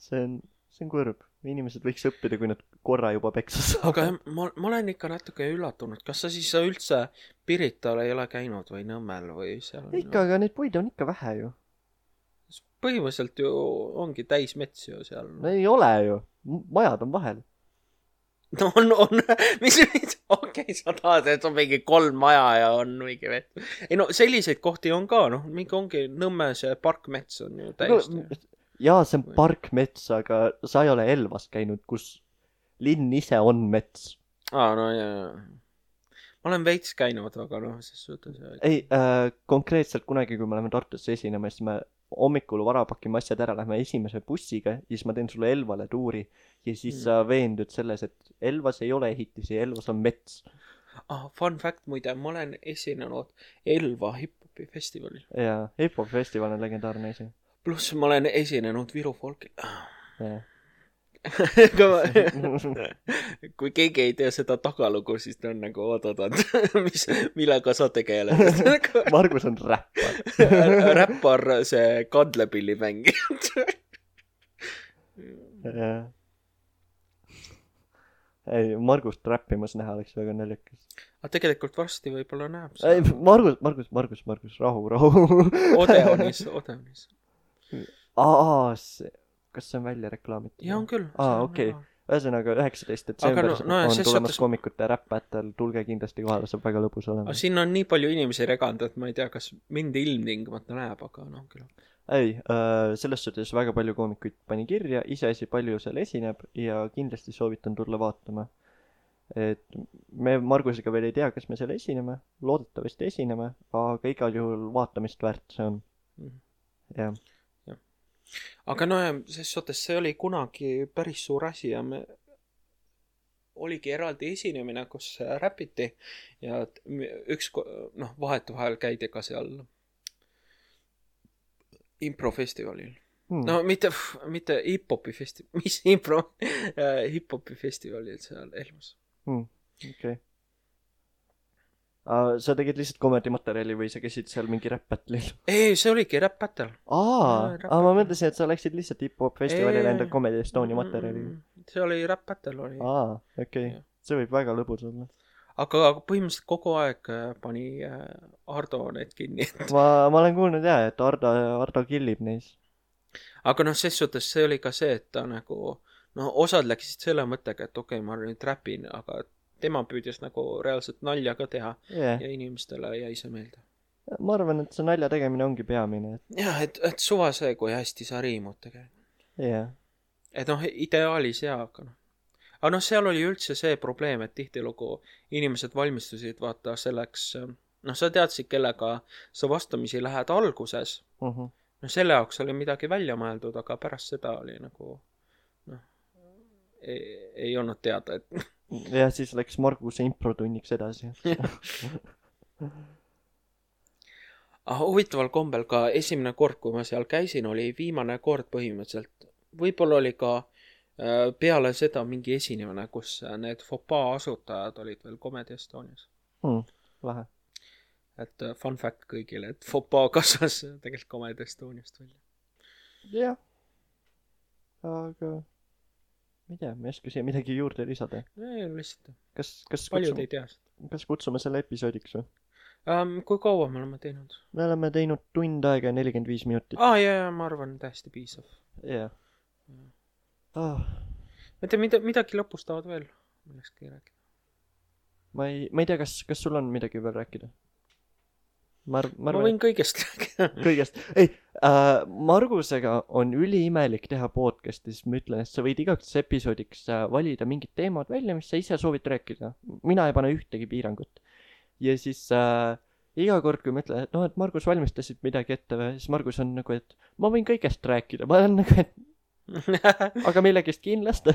see on, see on kurb. inimesed võiks õppida, kui nad korra juba peksa aga saavad. ma, ma olen ikka natuke üllatunud, kas sa siis üldse Pirital ei ole käinud või Nõmmel või seal? ikka, aga neid puid on ikka vähe ju. põhimõtteliselt ju ongi täis mets ju seal. no ei ole ju. majad on vahel. no on, on, mis, mis, okei okay,, sa tahad, et on mingi kolm maja ja on mingi vett. ei no selliseid kohti on ka, noh, mingi ongi Nõmme see parkmets on ju täiesti no,. jaa, see on parkmets, aga sa ei ole Elvas käinud, kus linn ise on mets. aa, no jaa, jaa. ma olen veits käinud, aga noh, ses suhtes ei äh,, konkreetselt kunagi, kui me läheme Tartusse esinema, siis me hommikul vara pakime asjad ära, lähme esimese bussiga siis ma teen sulle Elvale tuuri ja siis Mm. sa veendud selles, et Elvas ei ole ehitisi, Elvas on mets. ah, fun fact muide, ma olen esinenud Elva hip-hopi festivalil. ja hip-hop festival on legendaarne asi. pluss ma olen esinenud Viru folkil. jah. Kui keegi ei tea seda tagalugu, siis ta on nagu oot-oot-oot, mis, millega sa tegeled? Margus on räppar. räppar, see kandlepilli mängija. jah. ei, Margust räppimas näha oleks väga naljakas. aga tegelikult varsti võib-olla näeb ei, seda. Margus, Margus, Margus, Margus, rahu, rahu. Odeonis, Odeonis. aa, see, kas see on välja reklaamitud? ja on küll. Aa, okei. ühesõnaga üheksateist Aga detsember no- no, ja on tulemas suhtes- koomikute räpp-battle, tulge kindlasti kohale, saab väga lõbus olema sinna on nii palju inimesi reganud, et ma ei tea, kas mind ilmtingimata näeb, aga noh, küll. ei äh,, selles suhtes väga palju koomikuid pani kirja, iseasi palju seal esineb ja kindlasti soovitan tulla vaatama. et me Margusega veel ei tea, kas me seal esineme, loodetavasti esineme, aga igal juhul vaatamist väärt see on. Mhm. jah, aga no ses suhtes see oli kunagi päris suur asi ja me oligi eraldi esinemine, kus äh, räpiti ja üks, noh, vahetevahel käidi ka seal improfestivalil. Hmm. no mitte, mitte hip-hopi festi-, mis impro, hip-hopi festivalil seal Elvas. okei. Sa tegid lihtsalt komedi materjali või sa käisid seal mingi räpp-battle'il? ei, see oligi Rap Battle. aa aa, Rap ma mõtlesin, et sa läksid lihtsalt hip-hop festivalile enda Comedy Estonia materjaliga. Mm, see oli Rap Battle oli. aa, okei Jah., see võib väga lõbus olla. aga aga põhimõtteliselt kogu aeg äh, pani äh, Ardo need kinni. ma, ma olen kuulnud jaa, et Ardo, Ardo killib neis. aga noh, ses suhtes see oli ka see, et ta nagu no osad läksid selle mõttega, et okei okay,, ma nüüd räpin, aga tema püüdis nagu reaalselt nalja ka teha jah, ja inimestele jäi see meelde. ma arvan, et see nalja tegemine ongi peamine, jah, et, et suva see, kui hästi sa riimud tegelikult. et jah. et noh, ideaalis jaa, aga noh. aga noh, seal oli üldse see probleem, et tihtilugu inimesed valmistusid vaata selleks, noh, sa teadsid, kellega sa vastamisi lähed alguses Mhm. no selle jaoks oli midagi välja mõeldud, aga pärast seda oli nagu ei, ei olnud teada, et ja siis läks Marguse improtunniks edasi. ah, huvitaval kombel ka esimene kord, kui ma seal käisin, oli viimane kord põhimõtteliselt. võib-olla oli ka äh, peale seda mingi esinemine, kus äh, need Fopaa asutajad olid veel Comedy Estonias. Hmm, lahe. et äh, fun fact kõigile, et Fopaa kasvas tegelikult Comedy Estoniast välja. jah. aga ma ei tea, ma ei oska siia midagi juurde lisada. lihtsalt, kas, kas paljud kutsume ei, tea seda kas kutsume selle episoodiks või? um,. kui kaua me oleme teinud? me oleme teinud tund aega ja nelikümmend viis minutit. aa ah,, jaa, jaa, ma arvan, täiesti piisav. jah. Ah, ma ei tea, mida, midagi lõpus tahavad veel millestki rääkida. ma ei, ma ei tea, kas, kas sul on midagi veel rääkida? Ma ma ma arvan, võin kõigest rääkida. kõigest, ei äh,, Margusega on üliimelik teha podcast'i, siis ma ütlen, et sa võid igaks episoodiks äh, valida mingid teemad välja, mis sa ise soovid rääkida. mina ei pane ühtegi piirangut. ja siis äh, iga kord, kui ma ütlen, et noh, et Margus valmistasid midagi ette või, siis Margus on nagu, et ma võin kõigest rääkida, ma olen nagu, et aga millegist kindlasti.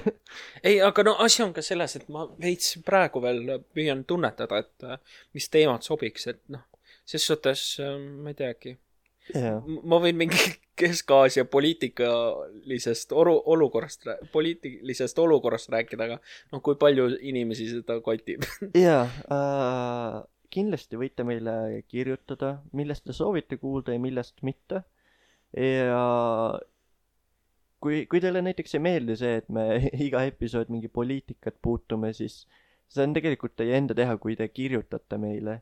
ei, aga no asi on ka selles, et ma veits praegu veel püüan tunnetada, et äh, mis teemad sobiks, et noh, ses suhtes äh, ma ei teagi. jah, ma võin mingi Kesk-Aasia poliitikalisest oru-, olukorrast, poliitilisest olukorrast rääkida, aga noh, kui palju inimesi seda kotib. jaa äh,, kindlasti võite meile kirjutada, millest te soovite kuulda ja millest mitte. ja kui, kui teile näiteks ei meeldi see, et me iga episood mingi poliitikat puutume, siis see on tegelikult teie enda teha, kui te kirjutate meile.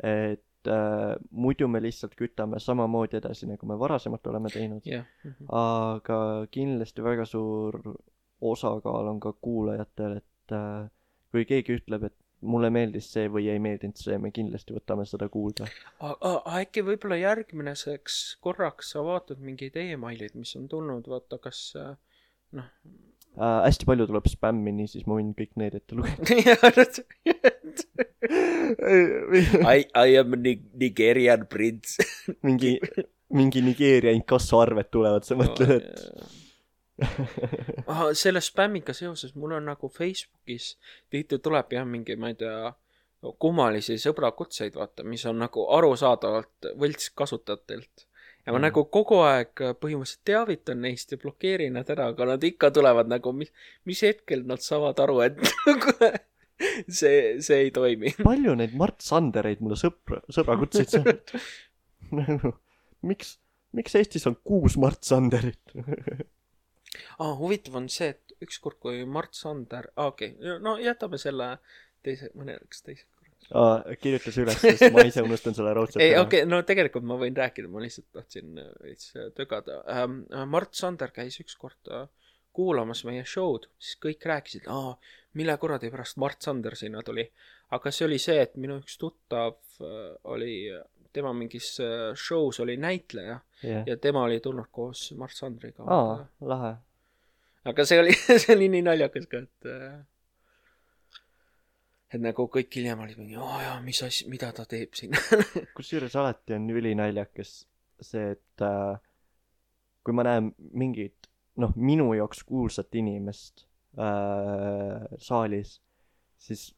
et äh, muidu me lihtsalt kütame samamoodi edasi, nagu me varasemalt oleme teinud. jah. aga kindlasti väga suur osakaal on ka kuulajatel, et äh, kui keegi ütleb, et mulle meeldis see või ei meeldinud see, me kindlasti võtame seda kuulda. äkki võib-olla järgmiseks korraks sa vaatad mingeid emailid, mis on tulnud, vaata, kas äh, noh. Äh, hästi palju tuleb spämmi, niisiis ma võin kõik need ette lugeda. I, I am Ni- Nigerian prince. mingi, mingi Nigeeria inkassoarved tulevad, sa mõtled, et ahah, selle spämmiga seoses mul on nagu Facebookis tihti tuleb jah mingi, ma ei tea, kummalisi sõbrakutseid, vaata, mis on nagu arusaadavalt võltskasutajatelt. Ja ma Mm. nagu kogu aeg põhimõtteliselt teavitan neist ja blokeerin nad ära, aga nad ikka tulevad nagu, mis, mis hetkel nad saavad aru, et see, see ei toimi. palju neid Mart Sandereid mulle sõpra, sõbrakutseid saab? nagu, miks, miks Eestis on kuus Mart Sanderit? ah,. huvitav on see, et ükskord, kui Mart Sander ah,, okei okay., no jätame selle teise, mõneks teise korraks. kirjutas üles, sest ma ise unustan selle raudselt ei, okei okay,, no tegelikult ma võin rääkida, ma lihtsalt tahtsin äh, veits äh, tögada ähm,. Mart Sander käis ükskord äh, kuulamas meie show'd, siis kõik rääkisid, aa, mille kuradi pärast Mart Sander sinna tuli. aga see oli see, et minu üks tuttav äh, oli, tema mingis äh, show's oli näitleja jah. ja tema oli tulnud koos Mart Sandriga. aa, lahe. aga see oli, see oli nii naljakas ka, et äh, et nagu kõik hiljem olid mingi, aa jaa, mis asja, mida ta teeb siin. kusjuures alati on ülinaljakas see, et äh, kui ma näen mingit, noh, minu jaoks kuulsat inimest äh, saalis, siis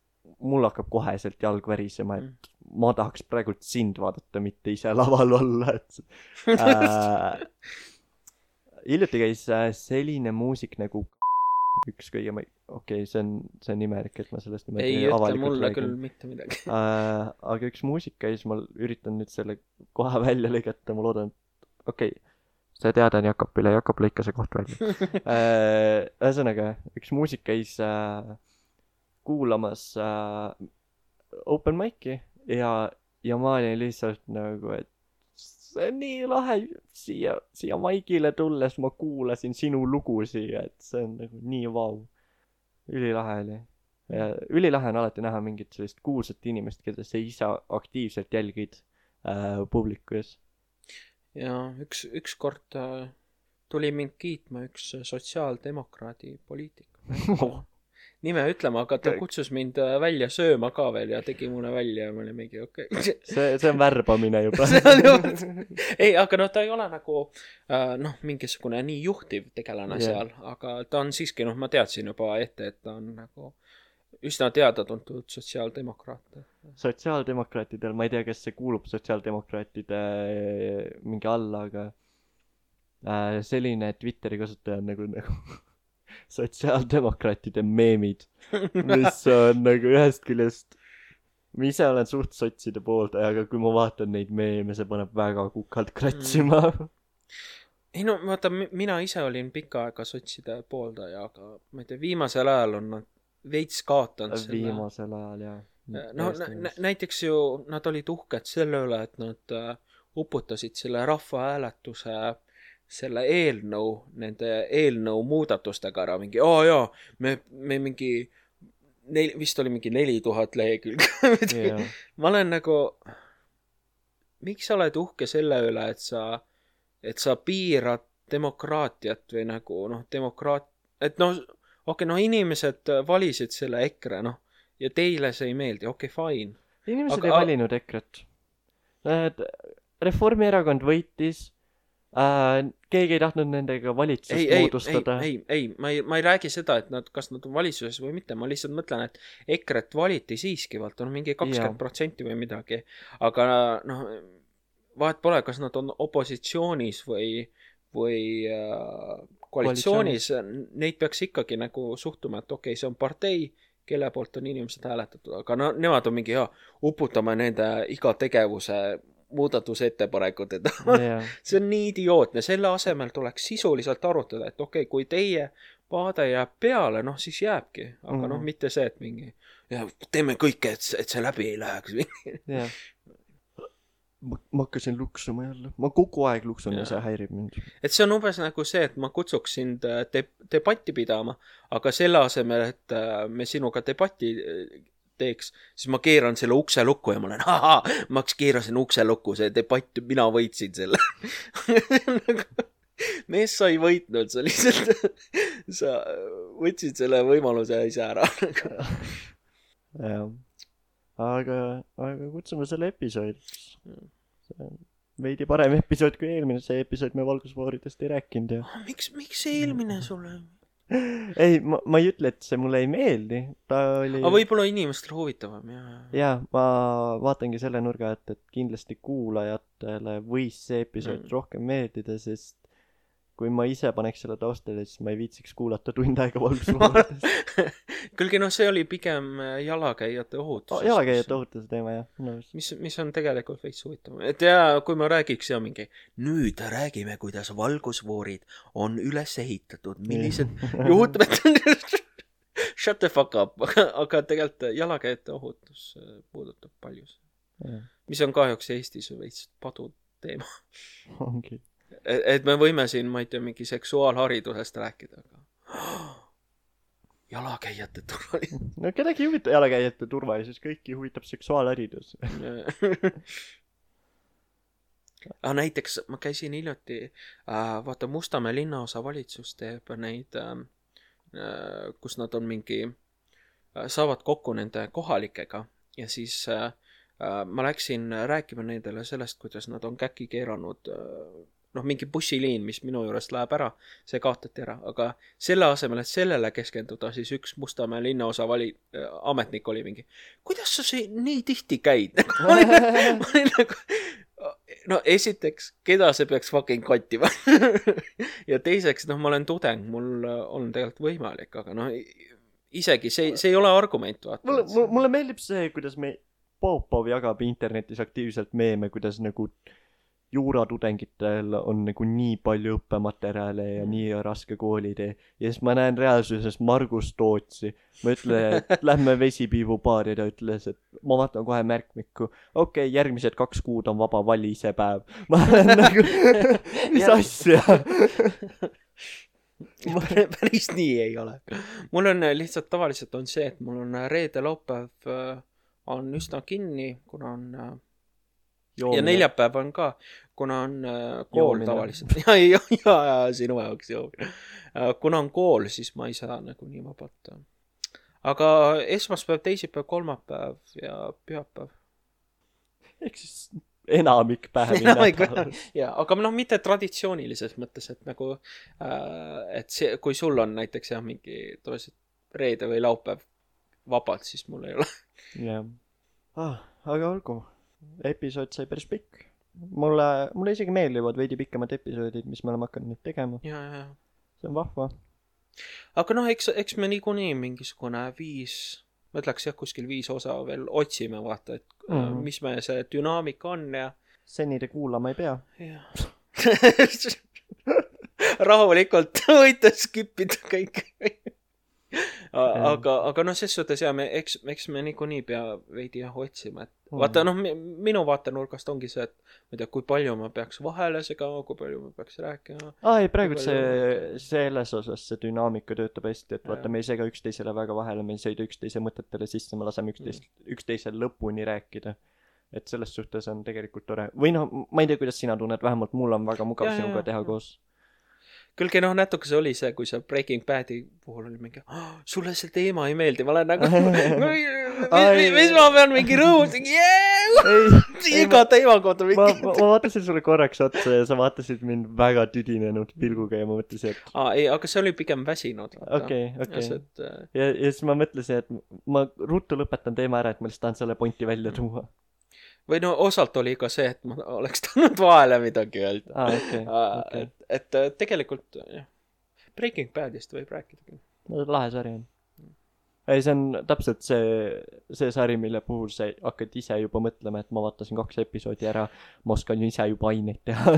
mul hakkab koheselt jalg värisema, et ma tahaks praegult sind vaadata, mitte ise laval olla, et äh, hiljuti käis äh, selline muusik nagu üks kõige ma-, okei okay,, see on, see on imelik, et ma sellest niimoodi ei ütle mulle räägin. küll mitte midagi. äh, aga üks muusik käis, ma üritan nüüd selle kohe välja lõigata, ma loodan, et okei okay,, see teade on Jakobile, Jakob lõika see koht välja äh,. ühesõnaga, üks muusik käis äh, kuulamas äh, open mic'i ja, ja ma olin lihtsalt nagu, et see on nii lahe, siia, siia maigile tulles ma kuulasin sinu lugu siia, et see on nagu nii vau. Ülilahe oli. ja ülilahe on alati näha mingit sellist kuulsat inimest, keda sa ise aktiivselt jälgid äh, publiku ees. ja üks, ükskord äh, tuli mind kiitma üks sotsiaaldemokraadi poliitik. nime ütlema, aga ta kutsus mind äh, välja sööma ka veel ja tegi mulle välja ja ma olin mingi okei okay.. see, see on värbamine juba. Ei, aga noh, ta ei ole nagu äh, noh, mingisugune nii juhtiv tegelane yeah. seal, aga ta on siiski noh, ma teadsin juba ette, et ta on nagu üsna teada-tuntud sotsiaaldemokraat. sotsiaaldemokraatidel, ma ei tea, kas see kuulub sotsiaaldemokraatide äh, mingi alla, aga äh, selline Twitteri kasutaja on nagu, nagu sotsiaaldemokraatide meemid, mis on nagu ühest küljest ma ise olen suht sotside pooldaja, aga kui ma vaatan neid meeme, see paneb väga kukalt kratsima mm.. ei no vaata, mina ise olin pikka aega sotside pooldaja, aga ma ei tea, viimasel ajal on nad veits kaotanud selle. viimasel ajal ja. no nä- nä- näiteks ju nad olid uhked selle üle, et nad äh, uputasid selle rahvahääletuse selle eelnõu, nende eelnõu muudatustega ära mingi, aa jaa, me, me mingi neil vist oli mingi neli tuhat lehekülge ma olen nagu, miks sa oled uhke selle üle, et sa, et sa piirad demokraatiat või nagu noh, demokraat, et noh, okei okay,, no inimesed valisid selle EKRE, noh, ja teile see ei meeldi, okei okay,, fine. inimesed Aga- ei valinud EKRE-t. Reformierakond võitis äh,. keegi ei tahtnud nendega valitsust ei, ei, ei moodustada,. ei, ei, ma ei, ma ei räägi seda, et nad, kas nad on valitsuses või mitte, ma lihtsalt mõtlen, et EKRE-t valiti siiski, vaata, no mingi kakskümmend protsenti või midagi. aga noh, vahet pole, kas nad on opositsioonis või, või äh, koalitsioonis, neid peaks ikkagi nagu suhtuma, et okei okay,, see on partei kelle poolt on inimesed hääletatud, aga no nemad on mingi, jaa, uputame nende iga tegevuse muudatusettepanekud, et jah, see on nii idiootne, selle asemel tuleks sisuliselt arutada, et okei okay,, kui teie vaade jääb peale, noh siis jääbki, aga mm -hmm. noh, Mhm. mitte see, et mingi ja teeme kõike, et, et see läbi ei läheks. jah. ma ma hakkasin luksuma jälle, ma kogu aeg luksun ja Jaa. see häirib mind. et see on umbes nagu see, et ma kutsuks sind äh, de debatti pidama, aga selle asemel, et äh, me sinuga debatti teeks, siis ma keeran selle ukse lukku ja ma olen, ahaa, ma keerasin ukse lukku, see debatt, mina võitsin selle mees, sa ei võitnud, sa lihtsalt, sa võtsid selle võimaluse ise ära. jah. aga, aga kutsume selle episoodiks. see on veidi parem episood kui eelmine, see episood me valgusfooridest ei rääkinud ja. miks, miks see eelmine sulle? ei, ma, ma ei ütle, et see mulle ei meeldi, ta oli aga võib-olla inimestele huvitavam ja, jaa, ma vaatangi selle nurga, et, et kindlasti kuulajatele võis see episood mm. rohkem meeldida, sest kui ma ise paneks selle taustale, siis ma ei viitsiks kuulata tund aega valgusfooridest. kuulge noh, see oli pigem äh, jalakäijate ohutus. jalakäijate ohutuse teema jah, arust. mis, mis on tegelikult veits huvitav, et ja kui ma räägiks ja mingi nüüd räägime, kuidas valgusfoorid on üles ehitatud, millised juhtumid Shut the fuck up, aga, aga tegelikult jalakäijate ohutus äh, puudutab paljusid, mis on kahjuks Eestis veits padu teema. ongi. Et me võime siin, ma ei tea, mingi seksuaalharidusest rääkida, aga jalakäijate turvalisus. no kedagi ei huvita jalakäijate turvalisus, kõiki huvitab seksuaalharidus. aga näiteks ma käisin hiljuti äh,, vaata Mustamäe linnaosa valitsus teeb neid äh,, äh, kus nad on mingi äh,, saavad kokku nende kohalikega ja siis äh, äh, ma läksin rääkima nendele sellest, kuidas nad on käki keeranud äh, noh, mingi bussiliin, mis minu juurest läheb ära, see kaotati ära, aga selle asemel, et sellele keskenduda, siis üks Mustamäe linnaosa vali- äh,, ametnik oli mingi, kuidas sa siin nii tihti käid? ma olin ma olin nagu, no esiteks, keda see peaks fucking kottima ja teiseks, noh, ma olen tudeng, mul on tegelikult võimalik, aga noh, isegi see, see ei ole argument, vaata mulle, mulle, mulle meeldib see, kuidas me, Popov jagab internetis aktiivselt meeme, kuidas nagu juuratudengitel on nagu nii palju õppematerjale ja nii raske koolitee ja siis ma näen reaalsuses Margus Tootsi. Ma ütlen et lähme vesipiivubaari ta ütles et ma vaatan kohe märkmikku. Okei okay, järgmised kaks kuud on vaba vali see päev ma olen nagu mis asja? Päris nii ei ole. mul on äh, lihtsalt tavaliselt on see, et mul on äh, reede-laupäev äh, on üsna kinni, kuna on äh, ja neljapäev on ka, kuna on äh, kool Joomine. tavaliselt. ja, ja, ja, ja sinu jaoks joomine. kuna on kool, siis ma ei saa nagu nii vabalt. aga esmaspäev, teisipäev, kolmapäev ja pühapäev. ehk siis enamik päevi nädalas ja, aga noh, mitte traditsioonilises mõttes, et nagu äh,, et see, kui sul on näiteks jah, mingi tavaliselt reede või laupäev vabalt, siis mul ei ole. jah ah,. aga olgu, episood sai päris pikk. mulle, mulle isegi meeldivad veidi pikemad episoodid, mis me oleme hakanud nüüd tegema, ja, ja, see on vahva. aga noh, eks, eks me niikuinii mingisugune viis, ma ütleks jah, kuskil viis osa veel otsime, vaata, et mm. -hmm. mis me see dünaamika on ja, seni te kuulama ei pea. jah. rahulikult võite skip ida kõik. aga, aga noh, ses suhtes ja me, eks, eks me niikuinii pea veidi jah otsima, et Mhm. vaata noh, minu vaatenurgast ongi see, et ma ei tea, kui palju ma peaks vahele segama, kui palju ma peaks rääkima. aa ei, praegu Kui see, selles osas see dünaamika töötab hästi, et vaata, me ei sega üksteisele väga vahele, me ei sõida üksteise mõtetele sisse, me laseme üksteist, üksteisel lõpuni rääkida. et selles suhtes on tegelikult tore, või noh, ma ei tea, kuidas sina tunned, vähemalt mul on väga mugav ja, sinuga ja, teha ja. koos. Kuulge noh, natuke see oli see, kui see Breaking Badi puhul oli mingi oh,, sulle see teema ei meeldi, ma olen nagu Ai. mis ma pean mingi rõõmus, ei, iga teema kohta mingi ma, ma vaatasin sulle korraks otsa ja sa vaatasid mind väga tüdinenud pilguga ja ma mõtlesin, et aa, ei, aga see oli pigem väsinud. okei, okei. äh, ja, ja siis ma mõtlesin, et ma ruttu lõpetan teema ära, et ma lihtsalt tahan selle pointi välja tuua. Või no osalt oli ka see, et ma oleks tahtnud vahele midagi öelda. aa, okei, okei. et, et äh, tegelikult jah, Breaking Badist võib rääkida küll. no lahe sari on. ei, see on täpselt see, see sari, mille puhul sa hakkad ise juba mõtlema, et ma vaatasin kaks episoodi ära, ma oskan ju ise juba aineid teha.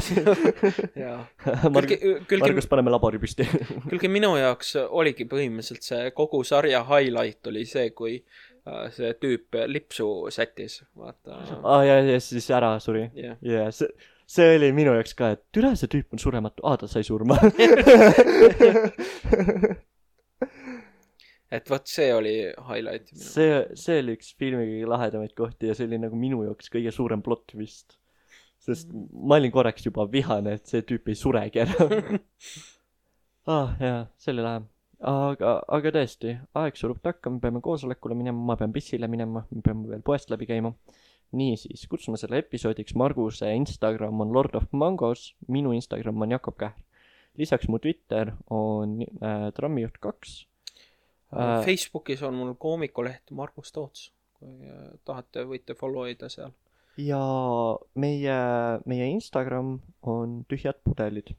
jaa. Margus, paneme labori püsti. külge minu jaoks oligi põhimõtteliselt see kogu sarja highlight oli see, kui äh, see tüüp lipsu sättis, vaata. aa ah,, ja, ja siis ära suri. jah, ja see, see oli minu jaoks ka, et türa, see tüüp on surematu, aa ta sai surma. et vot see oli highlight see, see oli üks filmi kõige lahedamaid kohti ja see oli nagu minu jaoks kõige suurem plott twist. sest ma olin korraks juba vihane, et see tüüp ei suregi ära. ah jaa, see oli lahe. aga, aga tõesti, aeg surub takka, me peame koosolekule minema, ma pean pissile minema, me peame veel poest läbi käima. niisiis, kutsume selle episoodiks Marguse Instagram on Lord of Mangos, minu Instagram on Jakob Kähr. lisaks mu Twitter on äh, trammijuht kaks Äh, Facebookis on mul koomikuleht Margus Toots. kui äh, tahate, võite follow ida seal. ja meie, meie Instagram on tühjad pudelid.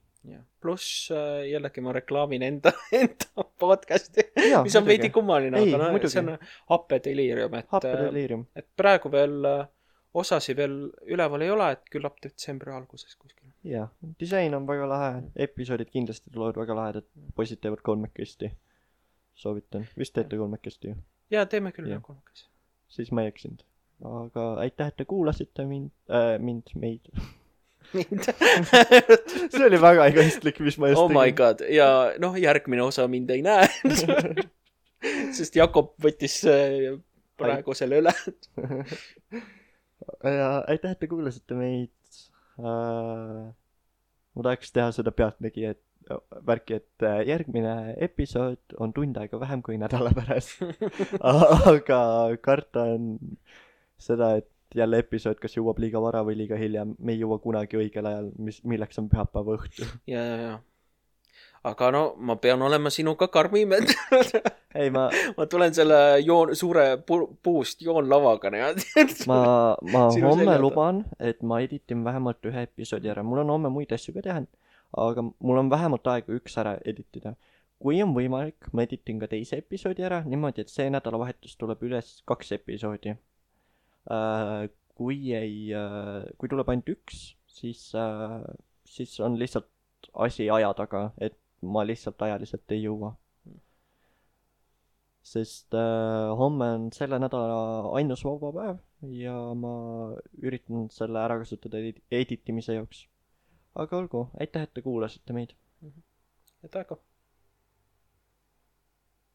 Pluss äh, jällegi ma reklaamin enda, enda podcast'i, Jaa, mis on veidi kummaline, aga noh, see on Happe Delirium, et, Happedelirium. et praegu veel äh, osasi veel üleval ei ole, et küllap detsembri alguses kuskil. jah, disain on väga lahe, episoodid kindlasti tulevad väga lahedad, poisid teevad kolmekesti. soovitan, vist teete kolmekesti ju, ja teeme küll jah kolmekesi. siis ma ei eksinud. aga aitäh, et te kuulasite mind äh,, mind, meid. see oli väga egoistlik, mis ma just oh my god ja noh, järgmine osa mind ei näe. sest Jakob võttis äh, praegu selle üle. ja aitäh, et te kuulasite meid äh,. ma tahaks teha seda pealtnägija värki, et äh, järgmine episood on tund aega vähem kui nädala pärast. aga karta on seda, et jälle episood kas jõuab liiga vara või liiga hilja, me ei jõua kunagi õigel ajal, mis, milleks on pühapäeva õhtu. ja, ja, ja. aga no ma pean olema sinuga karmim, et ei, ma, ma tulen selle joon, suure pu- puust joonlavaga niimoodi. ma, ma homme luban, et ma editin vähemalt ühe episoodi ära, mul on homme muid asju ka teha, aga mul on vähemalt aega üks ära editida. kui on võimalik, ma editin ka teise episoodi ära niimoodi, et see nädalavahetus tuleb üles kaks episoodi. Kui ei, kui tuleb ainult üks, siis, siis on lihtsalt asi aja taga, et ma lihtsalt ajaliselt ei jõua. sest äh, homme on selle nädala ainus vaba päev ja ma üritan selle ära kasutada edi- editimise jaoks. aga olgu, aitäh, et te kuulasite meid. et aga